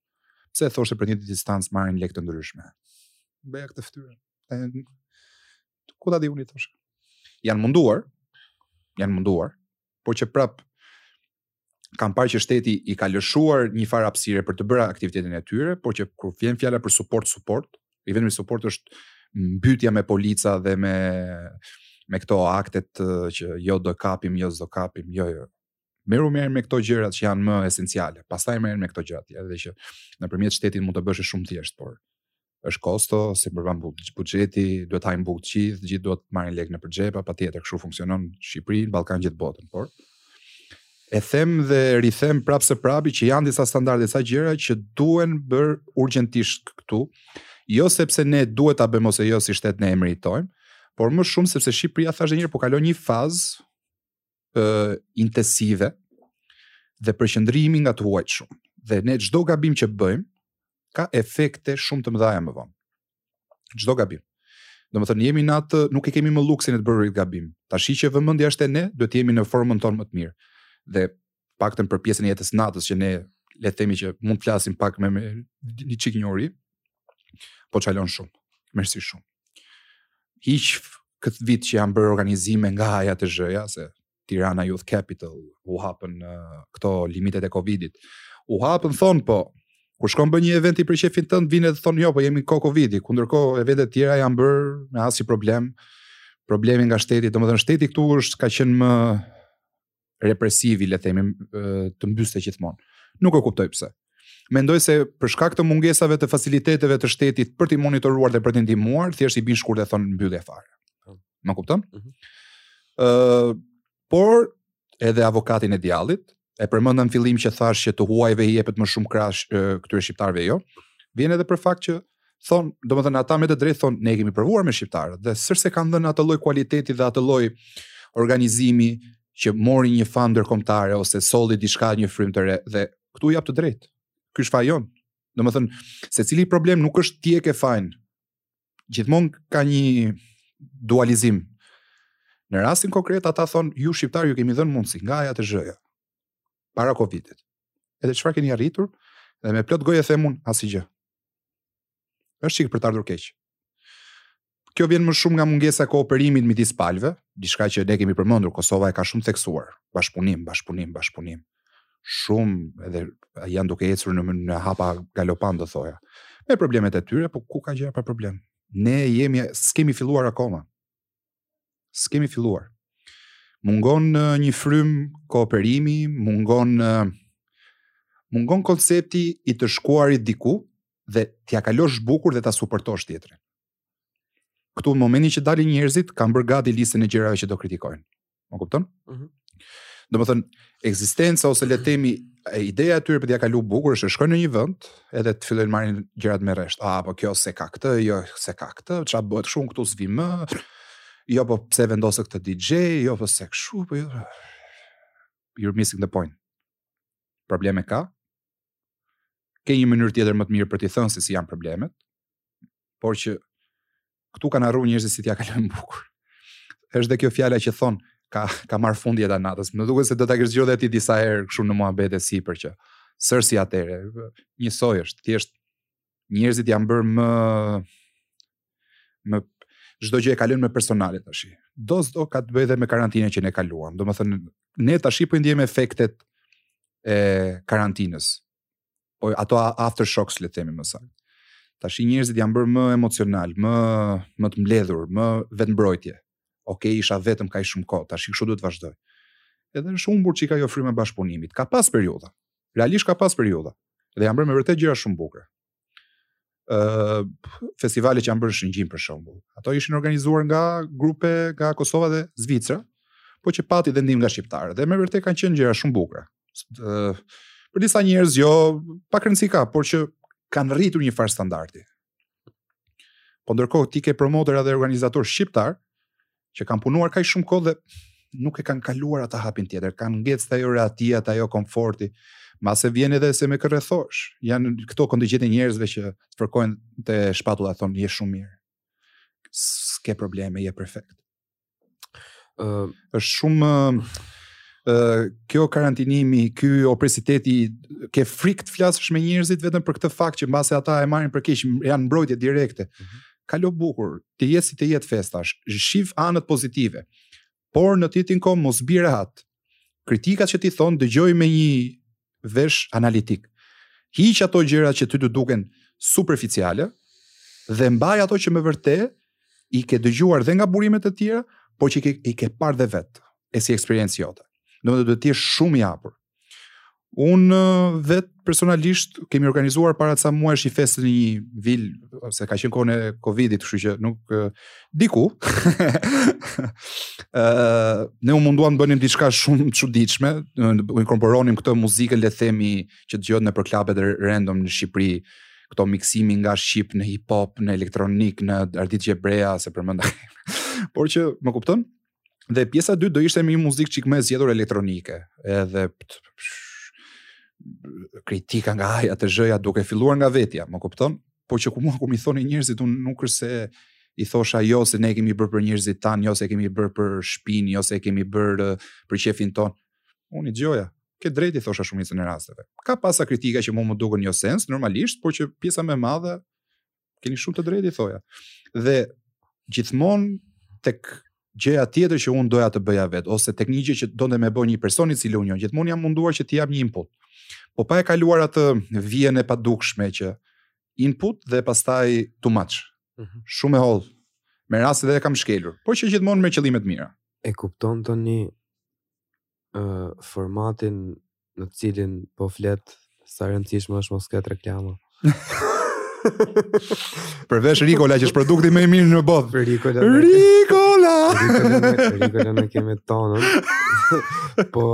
Pse thoshte për një distancë marrin lekë të ndryshme? Bëja këtë fytyrë. Ku ta di unë i thosha? Janë munduar, janë munduar, por që prapë kam parë që shteti i ka lëshuar një farë hapësire për të bërë aktivitetin e tyre, por që kur vjen fjala për support, support i vetmi support është mbytja me polica dhe me me këto aktet që jo do kapim, jo s'do kapim, jo jo. Merru merru me këto gjëra që janë më esenciale. Pastaj merru me këto gjërat edhe që nëpërmjet shtetit mund të bëheshin shumë thjesht, por është kosto, s'i përballon buxheti, duhet të hamë bukë të gjithë, gjithë duhet të marrin lekë nëpër xhepa, patjetër, kështu funksionon Shqipëri, Ballkan gjithë botën, por e them dhe rithem prapë se prapi që janë disa standarde disa gjëra që duhen bërë urgjentisht këtu, jo sepse ne duhet ta bëjmë ose jo si shtet ne e meritojmë, por më shumë sepse Shqipëria thashë njëherë po kalon një fazë ë intensive dhe përqendrimi nga të huajt shumë. Dhe ne çdo gabim që bëjmë ka efekte shumë të mëdha më vonë. Çdo gabim. Domethënë, jemi në atë, nuk e kemi më luksin e të bërit gabim. Tashi që vëmendja është te ne, duhet të jemi në formën tonë më të mirë. Dhe të paktën për pjesën e jetës së natës që ne le të themi që mund të flasim pak me, me një çik njohuri, Po çalon shumë. Mersi shumë. Hiq këtë vit që janë bërë organizime nga A-ja te Zh-ja, se Tirana Youth Capital u hapën uh, këto limitet e Covidit. U hapën thonë po, kur shkon bën një event për qejfin tënd, vijnë edhe thonë jo, po jemi kohë Covidi, ku ndërkohë evente të tjera janë bërë pa asnjë problem. Problemi nga shteti, domethënë shteti këtu është ka qenë më represivi, le të themi, të mbyste gjithmonë. Nuk e kuptoj pse. Mendoj se për shkak të mungesave të faciliteteve të shtetit për t'i monitoruar dhe për të ndihmuar, thjesht i bin shkurt dhe thon mbyllje fare. Po. Më kupton? Ëh, mhm. uh, por edhe avokatin e djallit, e përmenda në fillim që thash që të huajve i jepet më shumë krah këtyre shqiptarëve jo. Vjen edhe për fakt që thon, domethënë ata me të drejtë thon ne e kemi provuar me shqiptarët dhe s'është se kanë dhënë atë lloj kualiteti dhe atë lloj organizimi që mori një famë ndërkombëtare ose solli diçka një frymë të re dhe këtu jap të drejtë. Ky është faji jonë. Domethënë, secili problem nuk është ti e ke fajin. Gjithmonë ka një dualizim. Në rastin konkret ata thon ju shqiptarë ju kemi dhënë mundësi nga vitet nëntëdhjetë. para Covidit. Edhe çfarë keni arritur, dhe me plot gojë e them unë asgjë. Është çik për të ardhur keq. Kjo vjen më shumë nga mungesa e kooperimit midis palëve, diçka që ne e kemi përmendur, Kosova e ka shumë theksuar, bashkëpunim, bashkëpunim, bashkëpunim. Shumë edhe janë duke ecur në, në hapa galopant do thoja. Me problemet e tyre, po ku ka gjëra pa problem? Ne jemi, s'kemi filluar akoma. S'kemi filluar. Mungon uh, një frymë kooperimi, mungon uh, mungon koncepti i të shkuarit diku dhe t'ia kalosh bukur dhe ta suportosh tjetrin. Këtu në momentin që dalin njerëzit, kanë bërë gati listën e gjërave që do kritikojnë. Më kupton? Ëh. Mm Domethënë, ekzistenca ose le të themi ideja e tyre për t'ia kaluar bukur është të shkojnë në një vend, edhe të fillojnë marrin gjërat me rresht. Ah, po kjo se ka këtë, jo se ka këtë, ç'a bëhet shumë këtu s'vi më. Jo po pse vendose këtë DJ, jo po se kshu, po jo. You're missing the point. Probleme ka? ke një mënyrë tjetër më të mirë për t'i thënë se si janë problemet, por që këtu kanë harru njerëzit si t'ia kalojnë bukur. Është dhe kjo fjala që thonë, ka, ka marrë fund jeta e natës. Më duket se do ta kesh dëgju dhe ti disa herë kështu në muabete s'i për që. S'është si atëherë, njësoj është, thjesht njerëzit janë bërë më më çdo gjë e kalojnë me personale tashi. Do s'do ka të bëjë edhe me karantinën që ne kaluam. Domethënë ne tashi po i ndjejmë efektet e karantinës. Po, ato aftershocks le të themi më saktë. Tashi njerëzit janë bërë më emocional, më më të mbledhur, më vetëmbrojtje. Ok, isha vetëm kaq shumë kohë, tash kështu duhet të vazhdoj. Edhe është humbur çik ajo fryma e bashkëpunimit. Ka pas periudha. Realisht ka pas periudha. Dhe janë bërë me vërtet gjëra shumë bukura. Ë uh, festivalet që janë bërë në Shëngjin për shembull. Ato ishin organizuar nga grupe nga Kosova dhe Zvicra, po që pati dhe ndihmë nga shqiptarët. Dhe me vërtet kanë qenë gjëra shumë bukura. Ë uh, për disa njerëz jo, pa rëndësi ka, por që kanë rritur një farë standardi. Po ndërkohë ti ke promotora dhe organizatorë shqiptar që kanë punuar kaq shumë kohë dhe nuk e kanë kaluar ata hapin tjetër, kanë ngec te ajo rehatia, te ajo komforti, mbase vjen edhe se me kë rrethohesh, janë këto kontingjente njerëzve që të fërkojnë te shpatullat, thonë, je shumë mirë, s'ke probleme, je perfekt. Uh, është shumë uh, kjo karantinimi, ky opresiteti ke frikë të flasësh me njerëzit vetëm për këtë fakt që mbase ata e marrin për keq, janë mbrojtje direkte. Mm -hmm. Kalo bukur, të jetë si të jetë festa, shif anët pozitive. Por në të njëjtën kohë mos bi rehat. Kritikat që t'i thonë dëgjoji me një vesh analitik. Hiq ato gjëra që ty të duken superficiale dhe mbaj ato që me vërtet i ke dëgjuar dhe nga burimet e tjera, por që i ke, i ke parë dhe vetë, e si eksperiencë jote. Domethënë duhet të jesh shumë i hapur. Unë uh, vetë personalisht kemi organizuar para disa muajsh një festë në një vilë, se ka qenë kohën e Covidit, kështu që nuk, uh, Diku. Ë, ne u munduam të bënim diçka shumë të çuditshme, të inkorporonim këtë muzikë le të themi që dëgjohet nëpër klabet random në Shqipëri, këto miksimi nga shqip në hip hop, në elektronik, në Ardit Gjebrea, se përmenda. Por që, më kupton? Dhe pjesa e dytë do ishte një muzikë çik më e zgjedhur elektronike, edhe kritika nga A-ja te Zh-ja duke filluar nga vetja, më kupton? Po që kur mua kur m'i thonin njerëzit, unë nuk është se i thosha jo se ne e kemi bërë për njerëzit tanë, jo se e kemi bërë për shpinë, jo se e kemi bërë për qefin tonë. Unë i dëgjoja, ke drejtë i thosha shumicën e rasteve. Ka pas ca kritika që mua më dukeshin jo sens normalisht, por që pjesa më e madhe Keni shumë të drejtë i thoja. Dhe gjithmonë tek gjëja tjetër që unë doja të bëja vetë ose tek një gjë që donte me bo një person i cili unë njoh, gjithmonë jam munduar që të jap një input. Po pa e kaluar atë vijën e padukshme që është input dhe pastaj too much. Mm -hmm. Shumë e hollë. Me raste edhe e kam shkelur, por që gjithmonë me qëllime të mira. E kupton tani formatin në të cilin po flet sa e rëndësishme është mos të ketë reklama. Përveç Rikola që është produkti më i mirë në botë. Rikola. Rikola. Rikola ne e kemi tonën. po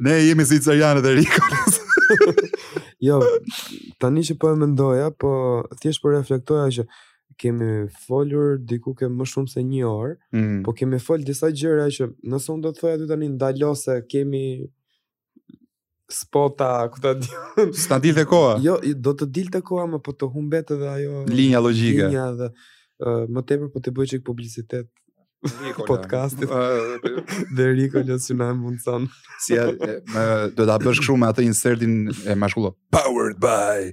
ne jemi si cerianët e Rikolës. jo, tani që po e mendoja, po thjesht po reflektoja që kemi folur diku te më shumë se një orë, mm. po kemi folë disa gjëra që nëse unë do të thoja ty tani ndalo se kemi spote, ku ta di. S'do dilte koha. Jo, do të dilte koha, mo po të humbet edhe ajo linja logjike. Linja dhe uh, më tepër po të bëj çik publicitet Rikola. podcastit dhe Rikolës që na e mundëson si a, e, me, do ta bësh kështu me atë insertin e mashkullor powered by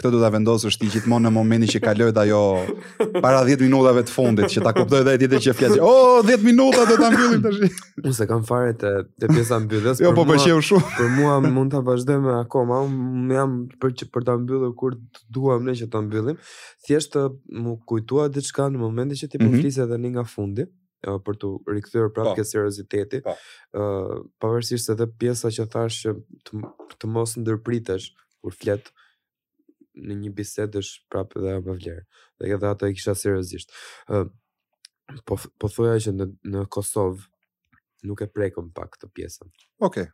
Këtë do ta vendosësh ti gjithmonë në momentin që kaloi dhe ajo para 10 minutave të fundit që ta kuptoj dhe tjetri që fjala. O, oh, 10 minuta do ta mbyllim tash. Unë s'e kam fare te pjesa e mbylljes. Jo, më pëlqeu shumë. Për mua mund ta vazhdojmë akoma. Unë jam për që, për ta mbyllur kur duam ne që ta mbyllim. Thjesht më kujtua diçka në momentin që ti po mhm. flisje edhe një nga fundi për të rikthyer prapë po. te serioziteti. Po. Ëh, pavarësisht se edhe pjesa që thash që të, të mos ndërpritesh, kur flet në një bisedë është prapë dhe me vlerë. Dhe edhe atë e kisha seriozisht. Uh, po, po thoja që në, në Kosovë nuk e prekëm pak këtë pjesën. Okej. Okay.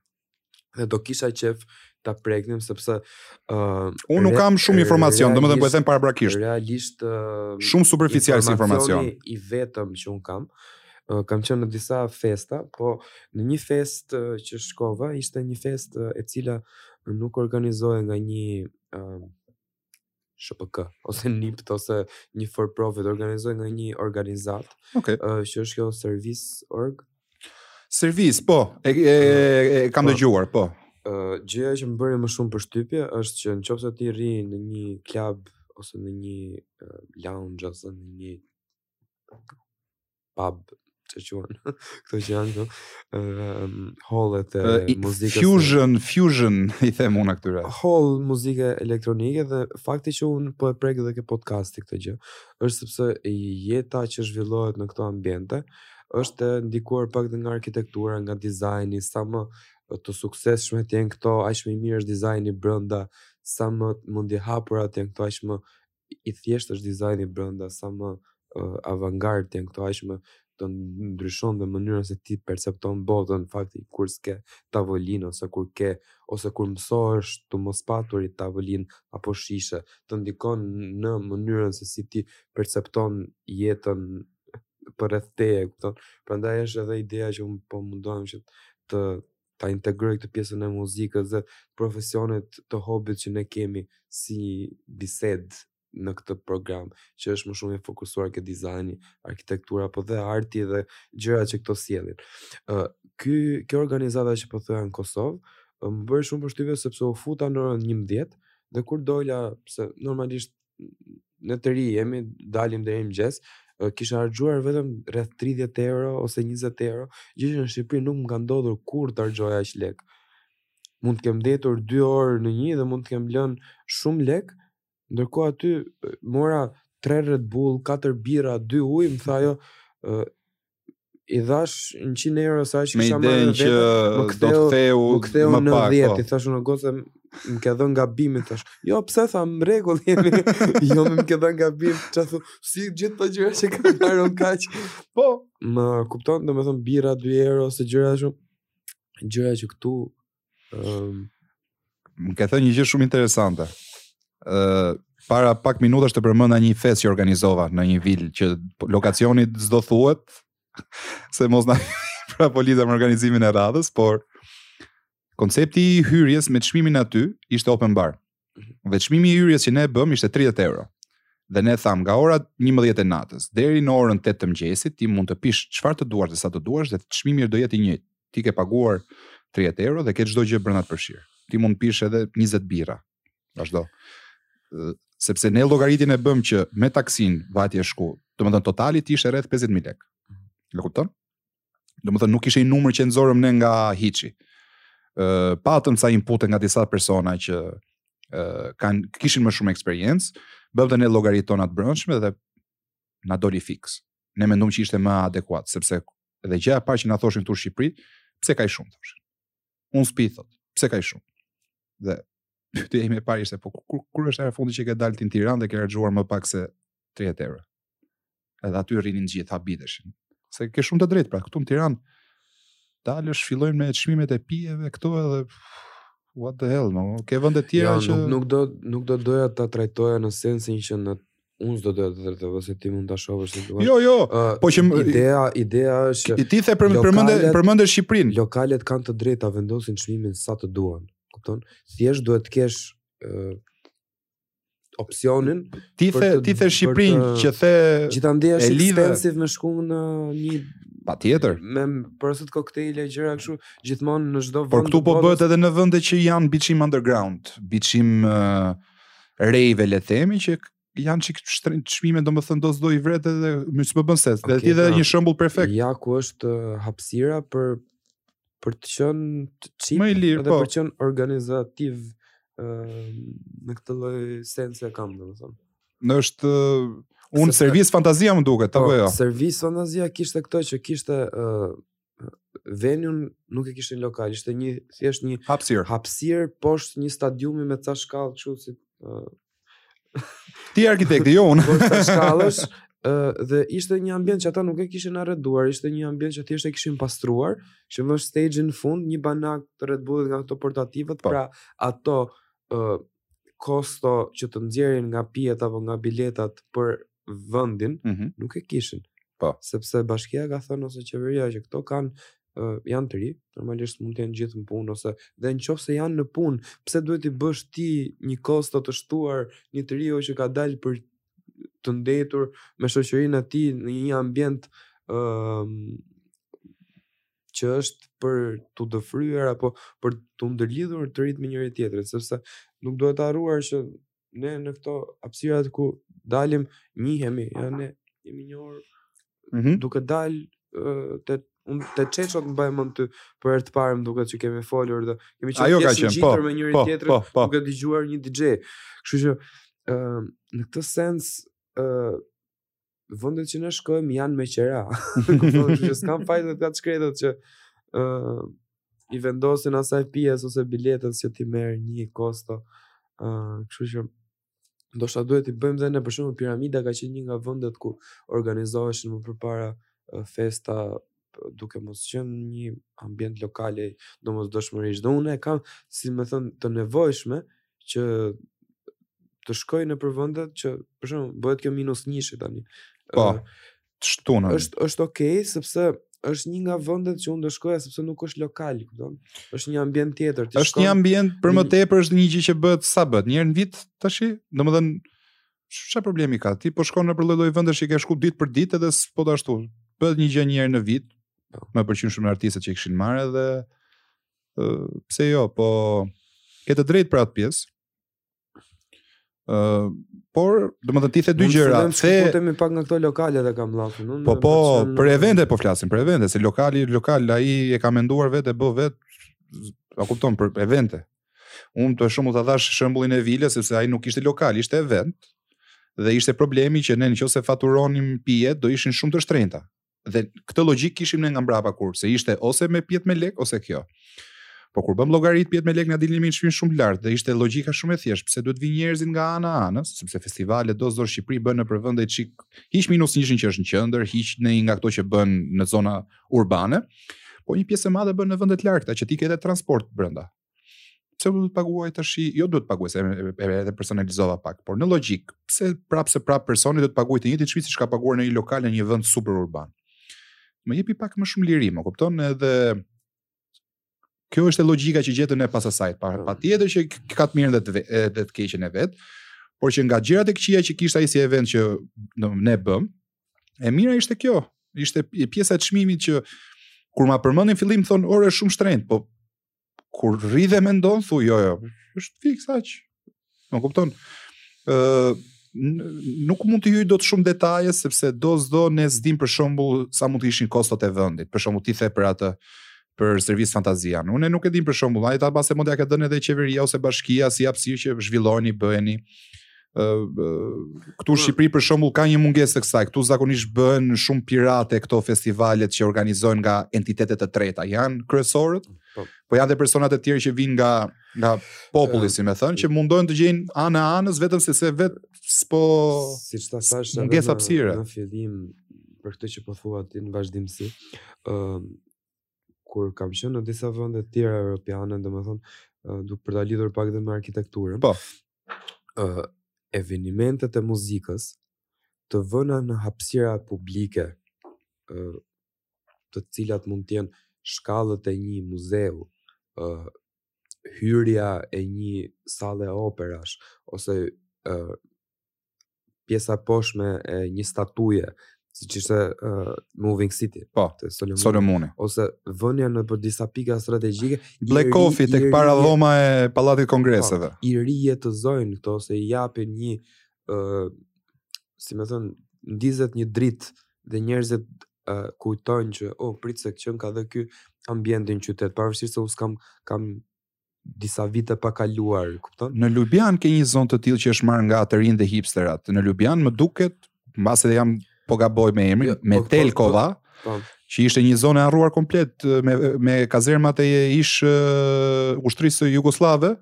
Dhe do kisha qejf ta preknim sepse uh, unë nuk kam shumë informacion, domethënë po e them paraprakisht. Realisht uh, shumë superficial si informacion. I vetmi që unë kam uh, kam qenë në disa festa, po në një festë uh, që shkova ishte një festë uh, e cila nuk organizohet nga një uh, SHPK ose NIPT ose një for profit, organizohet nga një organizatë, okay. uh, që është kjo servis org. Servis, po, e, e, e, e kam po. dëgjuar, po. Uh, gjëja që më bëri më shumë përshtypje është që në qoftë se ti rri në një klub ose në një uh, lounge ose në një pub që quhen këto që janë këto uh, hallet e uh, muzikës fusion fusion i them unë këtyre hall muzike elektronike dhe fakti që unë po e prek edhe ke podcasti këtë gjë është sepse jeta që zhvillohet në këto ambiente është ndikuar pak dhe nga arkitektura nga dizajni sa më të suksesshme të jenë këto aq më i mirë është dizajni brenda sa më mendjehapura të jenë këto aq më i thjeshtë është dizajni brenda, sa më uh, avangard të jenë këto, aq më të ndryshon dhe mënyrën se si ti percepton botën, fakti kur s'ke tavolinë ose kur ke ose kur mësohesh me të mos paturit tavolinë apo shishe, të ndikon në mënyrën se si ti percepton jetën përreth teje, kupton? Prandaj është edhe ideja që unë po mundohem që të ta integroj këtë pjesën e muzikës dhe profesionit, të hobit që ne kemi si bisedë në këtë program, që është më shumë i fokusuar ke dizajni, arkitektura apo dhe arti dhe gjëra që këto sjellin. Uh, ky, kjo organizata që po thoja në Kosovë, më bëri shumë përshtypje sepse u futa në orën njëmbëdhjetë, dhe kur dola, se normalisht ne të rinj jemi, dalim deri në mëngjes, kisha harxhuar vetëm rreth 30 euro ose 20 euro, gjë që në Shqipëri nuk më ka ndodhur kurrë të harxhoj aq lek. Mund të kem ndenjur 2 orë në një dhe mund të kem lënë shumë lek, ndërkohë aty mora 3 Red Bull, 4 birra, 2 ujë, më tha ajo, i dhash 100 euro sa që kisha marrë vetë, më ktheu, më ktheu, më ktheu nëntëdhjetë, po. i thashë unë gocës, më ke dhënë gabim, i thashë, jo, pse tha, në rregull, jemi, jo, më ke dhënë gabim, që thu, si gjithë ato gjëra që kam marrë unë kaq, po, më kupton, domethënë, birra 2 euro, ose gjëra shumë, gjëra që këtu, Ëm më ke thënë një gjë shumë interesante. Ë para pak minutash të përmenda një fest që organizova në një vilë që lokacioni s'do thuhet se mos na prapë policia me organizimin e radhës, por koncepti i hyrjes me çmimin aty ishte open bar. Dhe çmimi i hyrjes që ne e bëm ishte 30 euro. Dhe ne tham nga ora 11 e natës deri në orën 8 të mëngjesit ti mund të pish çfarë të duash dhe sa të duash dhe çmimi do jetë i njëjtë. Ti ke paguar 30 euro dhe ke çdo gjë brenda të përfshirë. Ti mund të pish edhe 20 birra. Vazhdo. Sepse ne llogaritjen e bëm që me taksin vajtje shko, domethënë totali të ishte rreth 50000 lekë. Më kupton? Domethënë, nuk ishte një numër që e nxorëm ne nga hiqi. Uh, patëm ca inpute nga disa persona që uh, kan, kishin më shumë eksperiencë, bëmë dhe ne llogaritë tona të brendshme dhe na doli fiks. Ne menduam që ishte më adekuat, sepse edhe gjëja e parë që na thoshin këtu në Shqipëri, pse kaq shumë thoshin. Në shpi thotë, pse kaq shumë. Dhe pyetja ime e parë ishte po kur, kur është hera e fundit që ke dalë në Tiranë dhe ke harxhuar më pak se 30 euro. Edhe aty rrinin gjithë habiteshin. Se ke shumë të drejtë, pra këtu në Tiranë dalësh fillojnë me çmimet e pijeve këtu edhe what the hell, no? Ke vende tjera jo, që nuk, nuk do nuk do doja ta trajtoja në sensin që në unë s'do doja të drejtë, ose ti mund ta shohësh si duash. Jo, jo. Uh, po që ideja, ideja është që ti the për përmendë përmendë Shqipërinë. Lokalet kanë të drejtë ta vendosin çmimin sa të duan. Kupton? Thjesht duhet të kesh uh, opsionin. Ti the ti the Shqipërinë të... që the gjithandej është expensive me shku në një patjetër. Me për kokteile gjëra kështu gjithmonë në çdo vend. Por këtu po bëhet edhe në vende që janë biçim underground, biçim uh, rave le të themi që janë çik çmime domethënë do s'do i vret edhe më s'po bën sens. Okay, dhe ti dhe një shembull perfekt. Ja ku është uh, hapësira për për të qenë çik më i lirë po për të qenë organizativ me këtë lloj sensi e kam domethënë në është un se servis se... fantazia më duket apo po, jo servis fantazia kishte këto që kishte uh, venjun nuk e kishte një lokal ishte një thjesht një hapësirë hapësirë poshtë një stadiumi me ca shkallë kështu si uh, Ti arkitekti, jo unë. Shkallës, dhe ishte një ambient që ata nuk e kishin arreduar, ishte një ambient që thjesht e kishin pastruar, që me stage-in në fund një banak të Red Bullit nga këto portativet, po. pra ato uh, kosto që të nxjerrin nga pijet apo nga biletat për vendin, mm -hmm. nuk e kishin. Po. Sepse bashkia ka thënë ose qeveria që këto kanë uh, janë të ri, normalisht mund të jenë gjithë në punë ose dhe në qofë se janë në punë, pse duhet t'i bësh ti një kosto të shtuar një të riu që ka dalë për të ndenjur me shoqërinë e tij në një ambient ë uh, që është për t'u dëfryer apo për t'u ndërlidhur të rinjtë me njëri tjetrin, sepse nuk duhet harruar që ne në këto hapësirat ku dalim njihemi, ja ne jemi njohur mm -hmm. duke dal te unë të mbaj mend ty për herë të parë më duket se kemi folur dhe kemi qenë të gjithë po, me njëri po, tjetrin po, po, duke dëgjuar një DJ. Kështu që ë në këtë sens ë vendet që ne shkojmë janë me qera. Kupton, kështu që s'kanë faj dhe ata të shkretët që uh, i vendosin asaj pijes ose biletës që ti merr një kosto. Uh, kështu që ndoshta duhet t'i bëjmë dhe ne për shembull Piramida ka qenë një nga vendet ku organizoheshin më përpara uh, festa duke mos qenë një ambient lokali domosdoshmërisht. Dhe unë e kam, si me thënë, të nevojshme që të shkoj nëpër vende që, për shembull, bëhet kjo minus njëshi tani. Po, të shtunën. Është, është okej, okay, sepse është një nga vendet që unë do shkoja sepse nuk është lokal, kupton? Është një ambient tjetër. Është shkon... një ambient për më tepër është një gjë që bëhet sa bëhet, një herë në vit tash, domethënë Çfarë problemi ka? Ti po shkon nëpër lloj-lloj vendesh që ke shku ditë për ditë edhe s'po të ashtu. Bëhet një gjë një herë në vit. Po. Më pëlqyen shumë artistët që i kishin marrë edhe pse jo, po ke të drejtë për atë pjesë. Ë, uh, por, domethënë ti the dy gjëra, shkëputemi pak nga këto lokale dhe kam llafin, nuk. Po po, për evente po flasim, për evente, se lokali, lokal ai e ka menduar vetë e bë vetë, a kupton për evente. Unë për shembull ta dhash shembullin e vilës sepse ai nuk ishte lokal, ishte event dhe ishte problemi që ne nëse faturonim pijet do ishin shumë të shtrenjta. Dhe këtë logjik kishim ne nga mbrapa kur, se ishte ose me pije me lek ose kjo. Po kur bëm llogarit pijet me lek na dilnin me çmim shumë lart dhe ishte logjika shumë e thjeshtë, pse duhet vijnë njerëzit nga ana anës, sepse festivalet do s'do në Shqipëri bëhen nëpër vende çik hiq minus njëshin që është në qendër, hiq ndonjë nga ato që bëhen në zona urbane, po një pjesë e madhe bëhen në vende të largëta që ti ke edhe transport brenda. Pse duhet të paguaj tash? Jo duhet të paguaj, se e personalizova pak, por në logjik, pse prapë se prapë personi do të paguajë të njëjtin çmim siç ka paguar në një lokal në një vend super urban. Ma jepi pak më shumë liri, më kupton edhe Kjo është e logjika që gjetën ne pas asaj. Pa, po. patjetër që ka të mirën dhe të, dhe të keqen e vet, por që nga gjërat e këqija që kishte ai si event që në, ne bëmë, e mira ishte kjo. Ishte pjesa e çmimit që kur ma përmendin fillim thonë ore është shumë shtrenjtë, po kur rri dhe mendon thua jo jo, është fiks aq. Më kupton? Ë nuk mund të hyj dot shumë detaje sepse do s'do ne s'dim për shembull sa mund të ishin kostot e vendit. Për shembull ti the për atë për servis fantazia. Unë nuk e dim për shembull, ai ta mbase mund t'ia ketë dhënë edhe qeveria ose bashkia si hapësirë që zhvillojeni, bëjeni. Ë këtu në Shqipëri për shembull ka një mungesë të kësaj. Këtu zakonisht bëhen shumë pirate këto festivalet që organizohen nga entitete të treta. Janë kryesorët, po, po janë edhe personat e tjerë që vijnë nga nga populli si me thënë që mundohen të gjejnë ana e anës vetëm se se vet spo siç ta thashë edhe mungesa hapësire në fillim për këtë që po thua ti në vazhdimësi ë uh, kur kam qenë në disa vende të tjera europiane domethënë uh, duke për ta lidhur pak edhe me arkitekturën po ë uh, evenimentet e muzikës të vëna në hapësira publike ë uh, të cilat mund të jenë shkallët e një muzeu, ë uh, hyrja e një sale operash ose ë uh, pjesa e poshme e një statuje siç ishte uh, Moving City po, te Solomoni, Solomoni. ose vënia nëpër disa pika strategjike Black Coffee tek paradhoma e Pallatit Kongreseve po, i rijetëzojnë këto ose i japin një ë uh, si me thënë, ndizet një dritë dhe njerëzit uh, kujtojnë që, oh, prit se qënka dhe ky ambient në qytet, parëvështirë se unë kam, kam disa vite pa kaluar, kupton? Në Lubjan ke një zonë të tillë që është marrë nga të rinjtë dhe hipsterat. Në Lubjan më duket, mbase edhe jam po gaboj me emrin, jo, Me po, po, telkova, po, po, që ishte një zonë e harruar komplet me me kazermat e ish uh, ushtrisë jugosllave,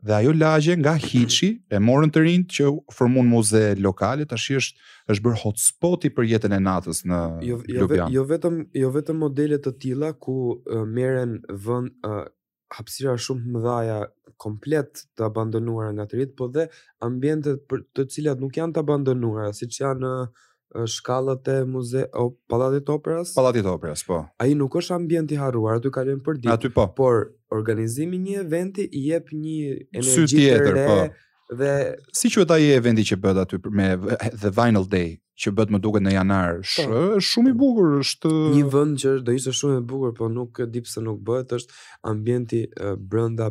Dhe ajo lagje nga hiçi e morën të rinjtë që formuan muze lokale, tash është është bërë hotspoti për jetën e natës në jo, jo, Lubjan. Jo vetëm jo vetëm modele të tilla ku uh, merren vend uh, hapësira shumë të mëdha komplet të abandonuara nga të rinjtë, por dhe ambiente të cilat nuk janë të abandonuara, siç janë uh, shkallët e muzeut, pallatit të operës. Pallatit të operës, po. Ai nuk është ambient i harruar, aty kalojmë përditë. Aty po. Por organizimi i një eventi i jep një energji tjetër, re, po. Dhe si quhet ai eventi që bëhet aty me The Vinyl Day, që bëhet më duket në janar, po. është po. shumë i bukur, është një vend që do ishte shumë i bukur, po nuk e di pse nuk bëhet, është ambienti brenda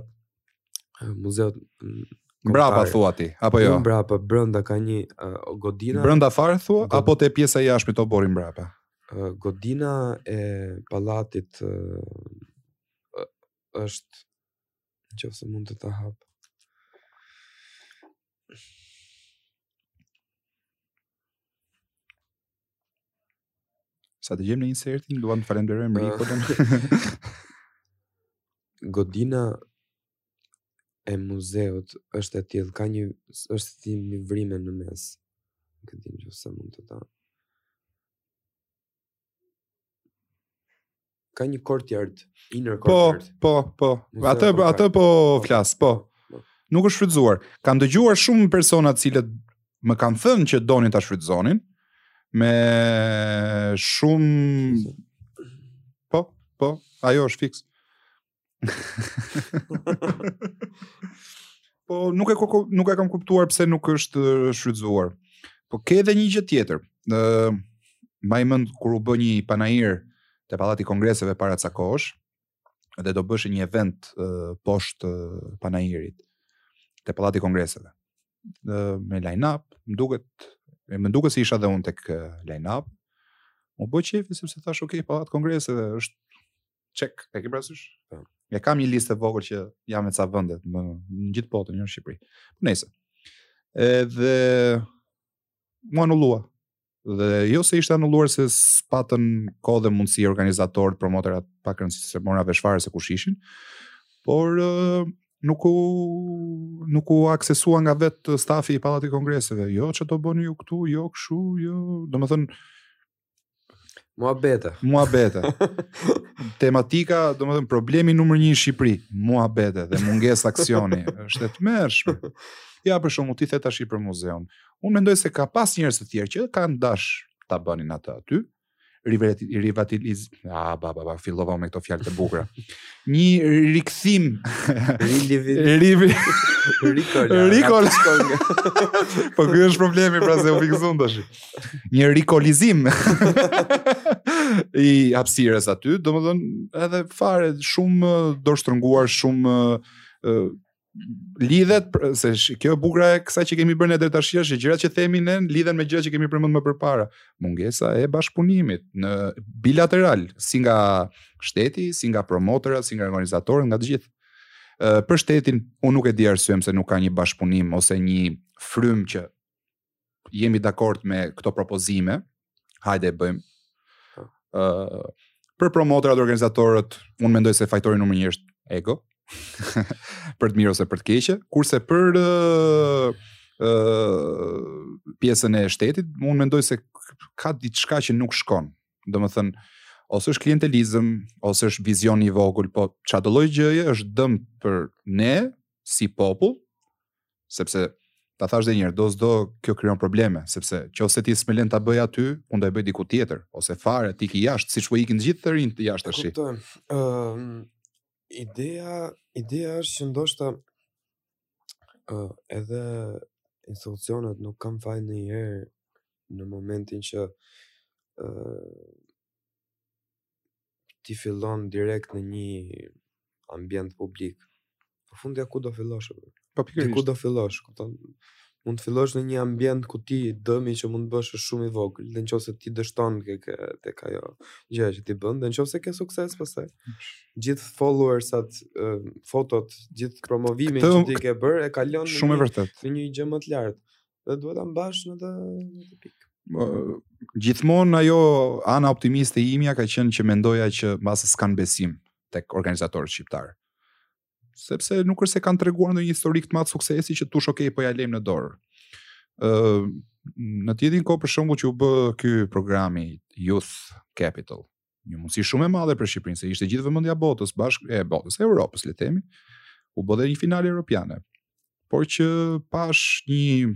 muzeut Mbrapa thua ti, apo jo? Mbrapa, brenda ka një uh, godina. Brenda fare thua God... apo te pjesa e jashtme e oborrit mbrapa? Uh, godina e pallatit uh, është nëse mund të ta hap. Sa të gjejmë ne insertin, dua të falenderojmë Rikodën. Godina e muzeut është e tillë, ka një është si një vrimë në mes. Nuk e di nëse mund të ta. Ka një courtyard, inner po, courtyard. Po, po, po. Atë atë po flas, po. po. Nuk është shfrytëzuar. Kam dëgjuar shumë persona të cilët më kanë thënë që donin ta shfrytëzonin me shumë po, po, ajo është fiks. po nuk e ku, nuk e kam kuptuar pse nuk është shfrytëzuar. Po ke edhe një gjë tjetër. Ë uh, mbaj mend kur u bë një panair te pallati i kongreseve para ca kohësh dhe do bëhej një event uh, poshtë uh, panairit te pallati i kongreseve. Ë uh, me line up, më duket më duket se isha dhe unë tek line up. M'u bë qejfi sepse thashë ok, pallati i kongreseve është Check, e ke parasysh? Po. E kam një listë të vogël që janë ca vende në gjithë botën, jo në Shqipëri. Po nëse. Edhe u anullua. Dhe jo se ishte anulluar se s'patën kohë dhe mundësi organizatorët, promotorat pak rëndësi s'e mora vesh fare se kush ishin. Por nuk u nuk u aksesua nga vetë stafi i Pallatit të Kongreseve. Jo ça do bëni ju këtu, jo kështu, jo, domethënë Muhabete. Muhabete. Tematika, domethënë, problemi numër një në Shqipëri, muhabete dhe mungesë aksioni, është e tmerrshme. Ja, për shembull, ti the tashti për muzeun. Unë mendoj se ka pas njerëz të tjerë që kanë dash të bënin evente aty, rivatiliz... A, ba, ba, ba, fillova me këto fjalë të bukra. Një rikthim... Rivit... Rikola. Rikola. Po, ky është problemi, pra se u fiksuan tashi. një rikolizim i hapësirës aty, domethënë edhe fare shumë dorështrënguar, shumë uh, lidhet se kjo e bukura e kësaj që kemi bërë ne deri tash është gjërat që themi ne lidhen me gjërat që kemi përmendur më përpara. Mungesa e bashkëpunimit në bilateral, si nga shteti, si nga promotërat, si nga organizatorët, nga të gjithë. Për shtetin, unë nuk e di arsyen se nuk ka një bashkëpunim ose një frymë që jemi dakord me këto propozime, hajde e bëjmë. Ëh, uh, për promoterat dhe organizatorët, unë mendoj se fajtori numër 1 është ego. për të mirë ose për të keqe, kurse për uh, pjesën e shtetit, unë mendoj se ka diçka që nuk shkon. Domethënë, ose është klientelizëm, ose është vizion i vogël, po çfarëdolloj gjëje është dëm për ne, si popull, sepse ta thashë dhe një herë, do s'do kjo krijon probleme, sepse qoftë se ti s'më len ta bëj aty, unë do ta bëj diku tjetër, ose fare të iki jashtë, siç po ikin gjithë të rinjtë jashtë të shi. Um, ideja, ideja është që ndoshta uh, edhe institucionet nuk kanë faj ndonjëherë në momentin që uh, ti fillon direkt në një ambient publik. Po fundja ku do fillosh? Po pikërisht. Ku do fillosh? Kupton? Mund të fillosh në një ambient ku ti dëmi që mund të bësh është shumë i vogël, dhe në qoftë se ti dështon tek ajo gjëja që ti bën, dhe në qoftë se ke sukses pastaj gjithë followersat, fotot, gjithë promovimin që ti ke bërë e kalon shumë e vërtetë. Në një gjë më të lartë. dhe duhet ta mbash në atë në atë pikë. Gjithmonë ajo ana optimiste e imja ka qenë që mendoja që mbase s'kan besim tek organizatorët shqiptar. Sepse nuk është se kanë treguar ndonjë historik të madh suksesi që t'thush okay po ia lëmë në dorë. Ë në të njëjtin kohë për shembull që u bë ky programi Youth Capital, një mundësi shumë e madhe për Shqipërinë, se ishte gjithë vëmendja e botës mbase e botës, e Europës, le të themi, u bë dhe një finale europiane. Por që pashë një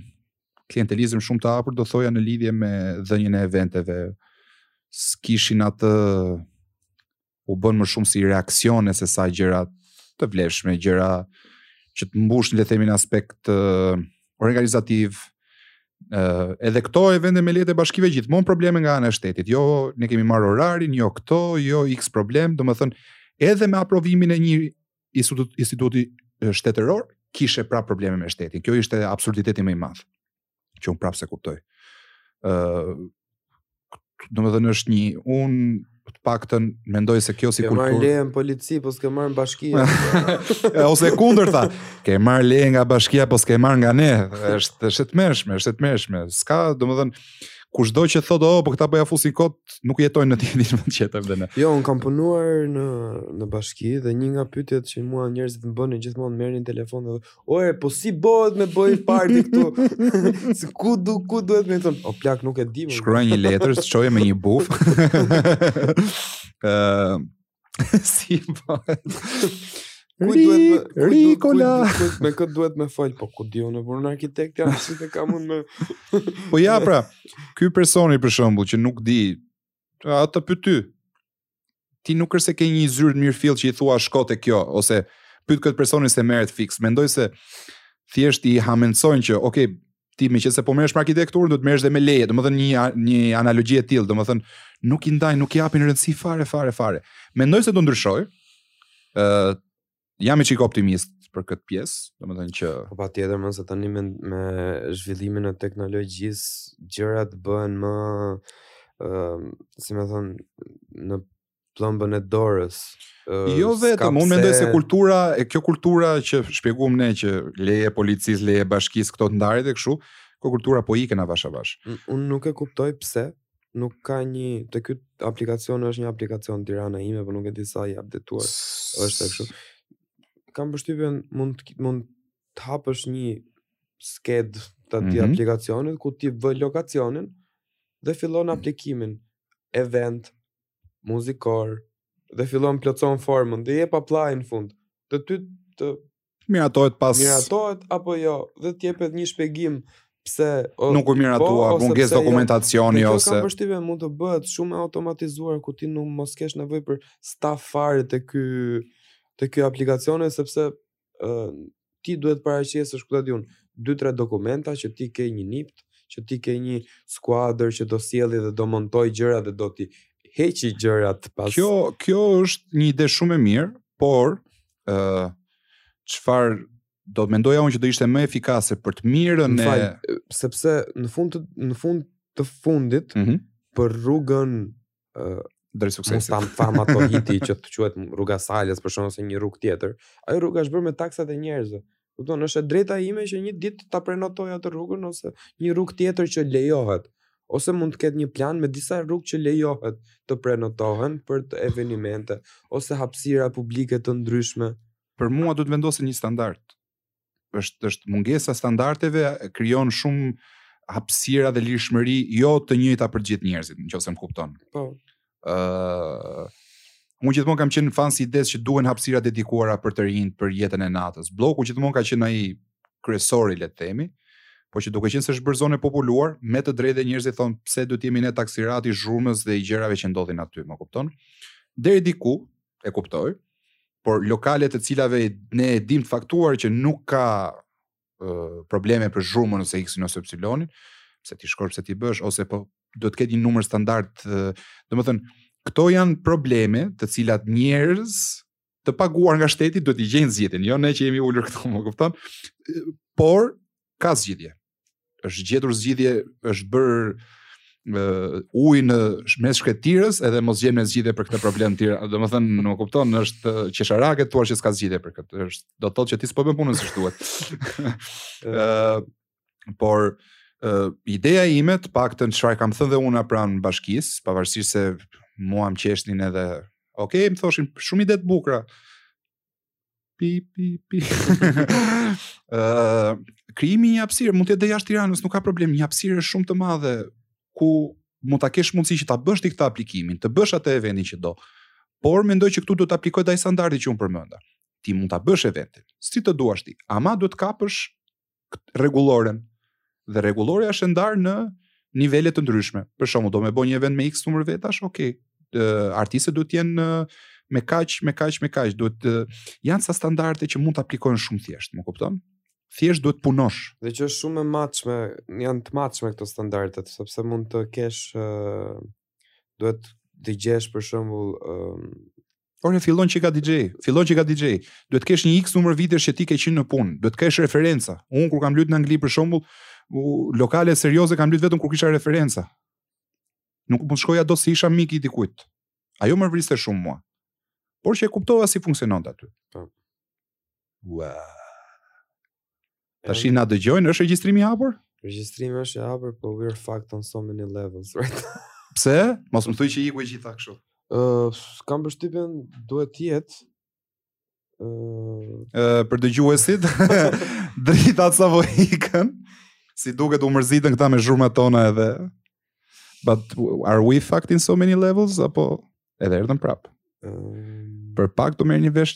klientelizëm shumë të hapur, do thoja në lidhje me dhënien e eventeve, s'kishin atë u bënë më shumë si reaksione sesa gjëra të vlefshme, gjëra që të mbushin le të themi në aspekt organizativ, Uh, edhe këto evente me lejet e bashkive gjithmonë probleme nga ana e shtetit. Jo, ne kemi marrë orarin, jo këto, jo x problem, domethënë, edhe me aprovimin e një instituti shtetëror, kishe pra probleme me shtetin. Kjo ishte absurditeti më i madh që unë prapë s'e kuptoj. Uh, domethënë është një unë të paktën mendoj se kjo si kulturë. Ke marrë leje në polici, po s'ke marrë në bashki. Ose e kundërta, ke marrë leje nga bashkia, po s'ke marrë nga ne. Është është e tmerrshme, është e tmerrshme. S'ka, domethënë, kushdo që thotë, oh, po këta po ia fusin kot, nuk jetojnë në të njëjtin vend si edhe ne. Jo, unë kam punuar në në bashki dhe një nga pyetjet që mua njerëzit më bënin gjithmonë merrin telefon dhe Ore, po si bëhet me bë party këtu? si ku du ku duhet me thon? O plak nuk e di. Shkruaj një letër, çoje me një buf. Ë si bëhet? Ku duhet me shku? Me kë duhet me fol? Po ku di unë, unë arkitekt jam si të kam unë. po ja pra, ky personi për shembull që nuk di, të pyt ty. ti nuk është se ke një zyrë të mirëfilltë që i thua shko te kjo ose pyet këtë personin se merret fiks. Mendoj se thjesht i hamendësojnë që, ok, ti meqëse po merresh me arkitekturën, do të merresh dhe me leje, domethënë një, një analogi e tillë, domethënë nuk i ndaj, nuk i japin rëndësi fare, fare, fare. Mendoj se do ndryshojë, uh, jam një çik optimist për këtë pjesë, domethënë që po patjetër se tani me, me zhvillimin e teknologjisë gjërat bëhen më ë uh, si me thon në pëllëmbën e dorës. Uh, jo vetëm, unë mendoj se kultura, e kjo kultura që shpjeguam ne që leje e policisë, leje e bashkisë këto të ndarit e kështu, kjo kultura po ikën avash avash. Unë nuk e kuptoj pse, nuk ka një te ky aplikacion është një aplikacion Tirana ime, por nuk e di sa i updateuar është e kështu. Kam përshtypjen mund të mund të hapësh një skedë te atij mm -hmm. aplikacionit ku ti vë lokacionin dhe fillon aplikimin event muzikor dhe fillon plotëson formën dhe jep apply në fund. Dhe ty të Miratohet pas Miratohet apo jo dhe të jepet një shpjegim pse o, nuk u miratua, po, mungesë jo. dokumentacioni jo. ose. Kjo kam përshtypjen mund të bëhet shumë e automatizuar ku ti nuk mos kesh nevojë për staf fare te ky te ky aplikacioni sepse uh, ti duhet paraqesësh ku ta di unë dy tre dokumenta që ti ke një nipt, që ti ke një skuadër që do sjelli dhe do montojë gjëra dhe do t'i heqi gjërat pas. Kjo kjo është një ide shumë e mirë, por ë uh, çfarë do mendoja unë që do ishte më efikase për të mirën më fal, e... sepse në fund të, në fund të fundit mm -hmm. për rrugën uh, drejt suksesit. Mos tam fam ato hiti që të quhet rruga e Salës për shembull ose një rrugë tjetër. Ajo rruga është bërë me taksat e njerëzve. Kupton, është e drejta ime që një ditë ta prenotoj atë rrugën ose një rrugë tjetër që lejohet. Ose mund të ketë një plan me disa rrugë që lejohet të prenotohen për të evenimente ose hapësira publike të ndryshme. Për mua duhet të vendosin një standard. Është është mungesa e standardeve krijon shumë hapësira dhe lirshmëri jo të njëjta për gjithë njerëzit, në qoftë se më kupton. Po. ë uh, Unë gjithmonë kam qenë fans i idesë që duhen hapësira dedikuara për të rinjtë, për jetën e natës. Blloku gjithmonë ka qenë ai kryesori, le të themi, Po që duke qenë se është bërë zonë e populluar, me të drejtë dhe njerëzit thonë pse duhet të jemi ne taksirati i zhurmës dhe i gjërave që ndodhin aty, më kupton? Deri diku e kuptoj, por lokale të cilave ne e dimë të faktuar që nuk ka probleme për zhurmën ose x-in ose y-in, pse t'i shkosh, pse t'i bësh ose po do të ketë një numër standard, domethënë këto janë probleme të cilat njerëz të paguar nga shteti duhet t'i gjejnë zgjidhjen, jo ne që jemi ulur këtu, më kupton? Por ka zgjidhje. Është gjetur zgjidhje, është bërë uh, ujë në mes shkretëtirës edhe mos gjejmë zgjidhje për këtë problem të tjerë. Domethënë, më kupton, është qesharake thua që s'ka zgjidhje për këtë. Është do të thotë që ti s'po bën punën siç duhet. Ëh, por uh, ideja ime të paktën çfarë kam thënë dhe unë pranë bashkisë, pavarësisht se mua më qeshnin edhe, ok, më thoshin shumë ide të bukura. Pi pi pi. Ëh, krijimi i një hapësire mund të jetë jashtë Tiranës, nuk ka problem, një hapësirë shumë të madhe ku mund të kesh mundësi që ta bësh ti këtë aplikimin, të bësh atë eventin që do. Por mendoj që këtu do të aplikohet ai standardi që unë përmenda. ti mund ta bësh eventin, si të duash ti, ama duhet të kapësh rregulloren. Dhe rregullorja është e ndarë në nivele të ndryshme. Për shembull, do me bo një event me X numër vetash, ok. Artistët duhet të jenë me kaq, me kaq, me kaq, dmth janë ca standarde që mund të aplikohen shumë thjesht, më kupton? Thjesht duhet të punosh. Dhe që është shumë e matshme, janë të matshme këto standardet, sepse mund të kesh uh, duhet të gjesh për shembull uh, Ore fillon që ka DJ, fillon që ka DJ. Duhet të kesh një X numër vitesh që ti ke qenë në punë, duhet të kesh referenca. Unë kur kam luajtur në Angli për shembull, lokale serioze kam luajtur vetëm kur kisha referenca. Nuk mund të shkoja dot se isha mik i dikujt. Ajo më vriste shumë mua. Por që e kuptova si funksiononte aty. Po. Ua. Tashi na dëgjojnë, është regjistrimi i hapur? Regjistrimi është i hapur, po we're fucked on so many levels, right? Pse? Mos më thuaj që iku e gjitha kështu. Ë, uh, kam përshtypjen duhet të jetë ë uh... për dëgjuesit dritat sapo ikën. Si duket u mërzitën këta me zhurmat tona edhe. But are we fucked in so many levels apo edhe erdhën prap? Um... Për pak do merr një vesh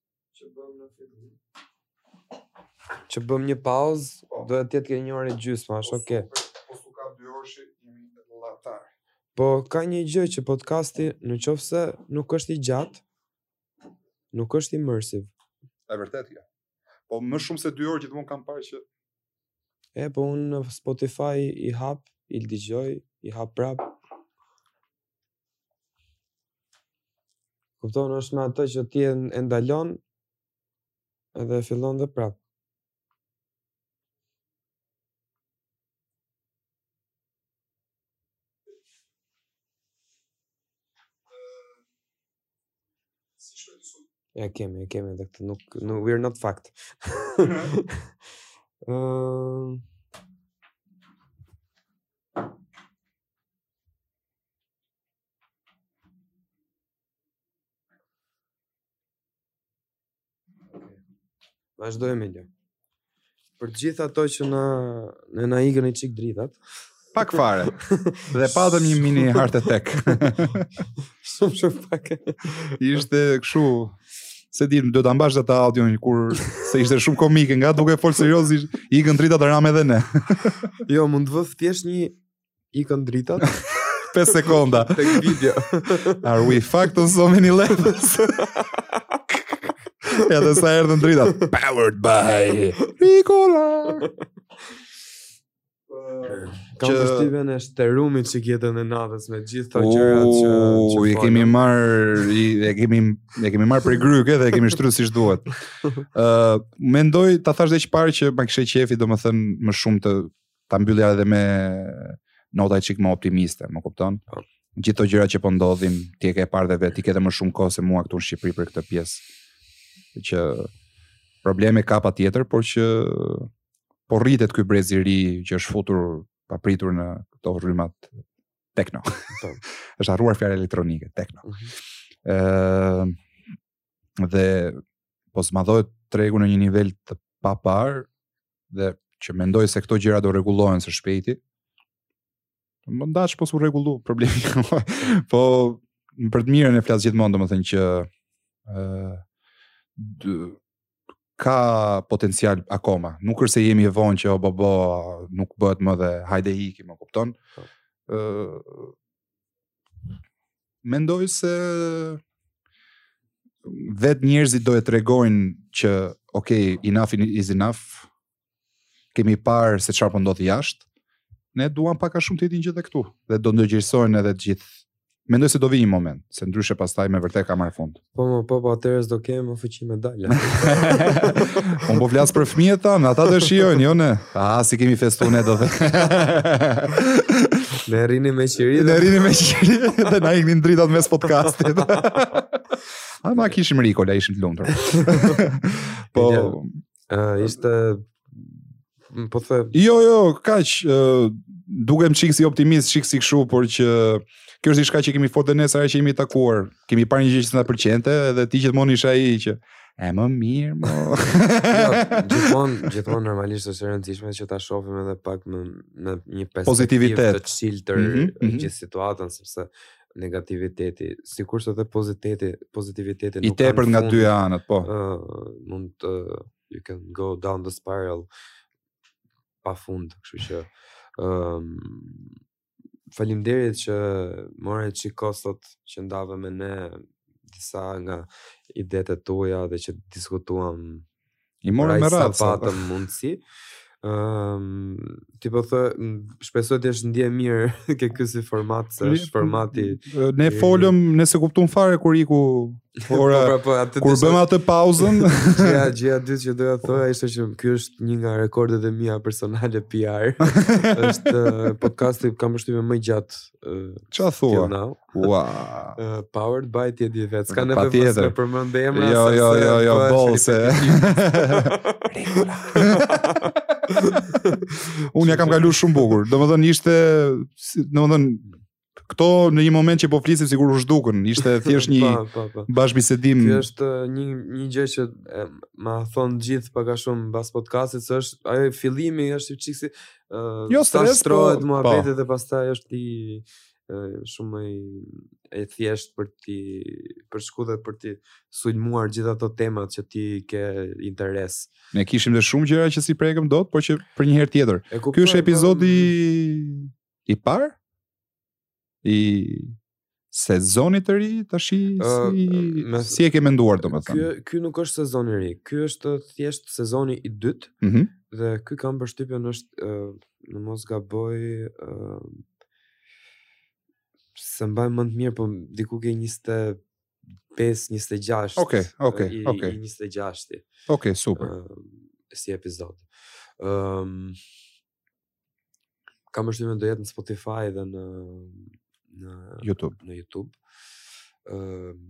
që bëmë në fillim. Që bëmë një pauzë, po. do të jetë një orë gjysmë, është po, okay. Po, po s'ka dy orë që jemi latar. Po ka një gjë që podcasti në qoftë se nuk është i gjatë, nuk është immersive. E vërtetë ajo. Po më shumë se 2 orë gjithmonë kam parë që e po unë në Spotify i hap, i dëgjoj, i hap prap. Kupton, është me atë që ti e ndalon edhe e fillon dhe prapë. Si shkoj të sumë? E kemi, e kemi, dhe këtë nuk, nuk, we're not fact. uh... Vazhdojmë. Për të gjithë ata që në, ne na ikën një çikë dritat. Pak fare. Dhe patëm një mini heart attack. shumë shumë pak. Ishte kështu, se di, duhet ta mbash atë audion kur, se ishte shumë komike, nga duke folë seriozisht, ikën dritat ramë edhe ne. jo, mund të vësh thjesht një ikën dritat. 5 sekonda. Tek video. Are we fucked on so many levels? edhe sa erdhën dritat. Powered by Ricola. Kam që... Steven e shterumit që gjetën e natës me gjithë ato gjëra që... Uuu, e kemi marrë, e kemi, e kemi marrë prej gryke dhe e kemi shtru siç duhet. Uh, mendoj, ta thashë dhe që parë që ma kish qejfi, domethënë më shumë të ta mbyllja edhe me nota një çikë më optimiste, më kupton? Po. Gjithë këto gjëra që po ndodhin, ti e ke parë dhe vetë, ti ke edhe më shumë kohë se mua këtu në Shqipëri për këtë pjesë. Që probleme ka patjetër, por që po rritet ky brez i ri që është futur papritur në këto rrymat tekno. Po. është harruar fjala elektronike tekno. Mhm. Ëh, mm -hmm. dhe po zmadhohet tregu në një nivel të paparë dhe që mendoj se këto gjëra do rregullohen së shpejti. Më ndash po s'u rregullu problemi. po për të mirën e flas gjithmonë domethënë që ë uh, ka potencial akoma. Nuk është se jemi vonë që o bobo nuk bëhet më dhe hajde ikim, më kupton? Po. Ë uh, Mendoj se vetë njerëzit do e tregojnë që ok, enough is enough, Kemi parë se çfarë po ndodh jashtë. Ne duam pak a shumë të jetë njësoj dhe këtu dhe do ndërgjegjësohen edhe të gjithë. Mendoj se do vijë një moment, se ndryshe pastaj me vërtet ka marrë fund. Po më po po atëherë s'do kemi më fuqi me dalë. Unë po flas për fëmijët tanë, ata do shijojnë, jo ne. Ah, si kemi festuar ne do të. Ne rrinim me qiri. Ne rrinim me qiri dhe na iknin dritat mes podcastit. Ama kishim Ricola, ishim të lumtur. po Uh, ishte po the Jo, jo, kaq uh, dukem çik si optimist, çik si kshu, por që kjo është diçka që kemi folur dhe ne sa herë që jemi takuar. Kemi parë një gjë që s'na pëlqente dhe ti gjithmonë ishe ai që e më mirë, mo. jo, gjithmonë, gjithmonë normalisht është e rëndësishme që ta shohim edhe pak me me një perspektivë të ciltër mm -hmm, gjithë situatën sepse negativiteti, sikurse edhe poziteti, pozitiviteti nuk ka. I tepërt nga të dyja anët, po. Uh, mund të uh, you can go down the spiral pa fund, kështu që um, faleminderit që more çik kohë sot që ndave me ne disa nga idetë e tua dhe që diskutuam I morëm me radhë. Sa patëm mundësi. Um, ti po the, shpresoj të jesh ndier mirë te ky si format, se është formati... Ne folëm, ne s'e kuptum fare kur iku, po, ora, pra, po, atë kur bëmë atë pauzën... Gjëja, gjëja e dytë që doja të thoja ishte që kjo është një nga rekordet e mija personale PR. është uh, podcasti kam përshtypje më i gjatë uh, Ça thua? Ua. Uh, powered by ti e di vetë. S'ka nevojë të më përmend emra. Jo, jo, jo, jo, bolse. Unë ia kam kalu shumë bukur. Domethënë ishte, domethënë këto në një moment që po flisim sikur u zhdukën, ishte thjesht një bashkëbisedim. Kjo është uh, një një gjë që ma thonë të gjithë pak a shumë pas podcastit se është ajo fillimi është çiksi uh, jo stres, po, shtrohet po, muhabeti dhe pastaj është i shumë më e thjeshtë për t'i përshkru dhe për t'i sulmuar gjitha ato temat që ti ke interes. Ne kishim dhe shumë gjëra që s'i prekëm dot, por që për një herë tjetër. Ky është po, epizodi i parë i sezonit të ri tash si uh, me, si e ke menduar domethënë. Ky ky nuk është sezon i ri, ky është thjesht sezoni i dytë. Mm -hmm. Dhe ky kam përshtypjen është uh, në mos gaboj uh, S'e mbaj mend mirë, po diku ke 25, 26. Okej, okej, okej. 26. Okej, super. si epizod. Ëm Kam përshtypje do jetë në Spotify dhe në në YouTube. Në YouTube. Ëm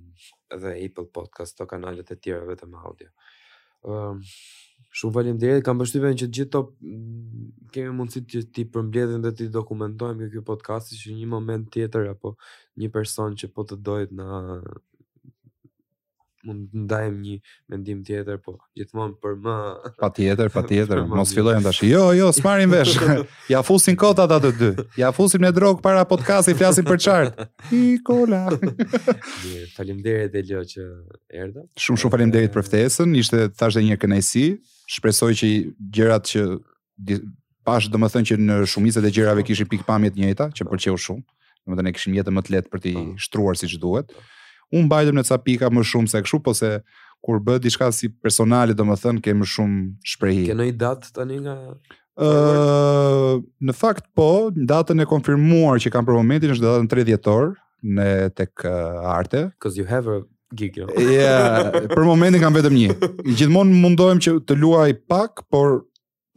dhe Apple Podcast, to kanalet e tjera vetëm audio. Um, shumë faleminderit kam përshtypjen që gjithë këto kemi mundësi që t'i përmbledhim dhe t'i dokumentojmë në këtë podcast që një moment tjetër apo një person që po të dojt në mund të ndajmë një mendim tjetër, po gjithmonë për më patjetër, patjetër, mos fillojmë tash. Jo, jo, s'marrim vesh. ia fusin kot ata të dy. Ia fusim me drogë para podcastit, flasim përçart. Nikola. Faleminderit Elio që erdha. Shumë shumë faleminderit për ftesën. Ishte pa dashje një kënaqësi. Shpresoj që gjërat që pashë domethënë që në shumicën e gjërave kishim pikëpamje të njëjta, që më pëlqeu shumë. Domethënë ne kishim jetën më të lehtë për të po. shtruar siç duhet. U mbajtëm në ca pika më shumë se kështu, po se kur bë diçka si personale domethënë ke më shumë shprehi. Ke ndonjë datë tani nga Uh, në fakt po, datën e konfirmuar që kam për momentin është datën 30 dhjetor, në tek Arte. Because you have a gig. Jo? Yeah, për momentin kam vetëm një. Gjithmonë mundohem që të luaj pak, por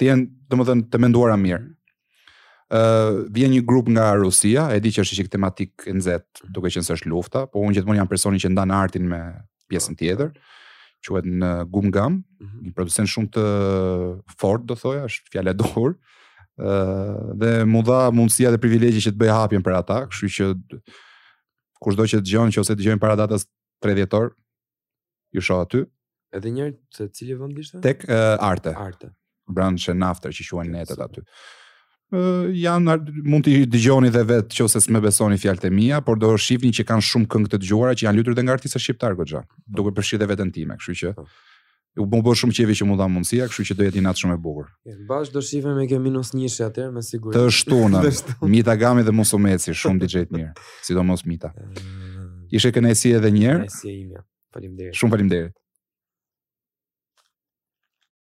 të jenë, domethënë, të menduara mirë. Ë, uh, vjen një grup nga Rusia, e di që është çik tematikë e nxehtë, duke qenë se është lufta, po unë gjithmonë jam personi që ndan artin me pjesën po. tjetër, quhen Gum Gum, mm -hmm. producentë shumë të fort, do thoja, është fjala e duhur, uh, dhe m'u dha mundësia dhe privilegji që të bëj hapjen për ata, kështu që kushdo që dëgjon, nëse dëgjojnë para datës 30 dhjetor, ju shoh aty. Edhe një herë, te cili vend ishte? Tek uh, Arte. Arte. Brunch and After që quhen netët aty. Ë janë mund t'i dëgjoni dhe vetë nëse s'më besoni fjalët e mia, por do shihni që kanë shumë këngë të dëgjuara që janë luajtur dhe nga artistë shqiptarë goxha, duke përfshirë dhe veten time, kështu që po. m'u bë shumë qejfi që m'u dha mundësia, kështu që do jetë një natë shumë e bukur. Bash do shihemi me te minus 1 atëherë me siguri. Të shtunën. Mita Gami dhe Musumeci, shumë DJ të mirë, sidomos Mita. Ishte kënaqësi edhe një herë. Kënaqësi ime. Faleminderit. Shumë faleminderit.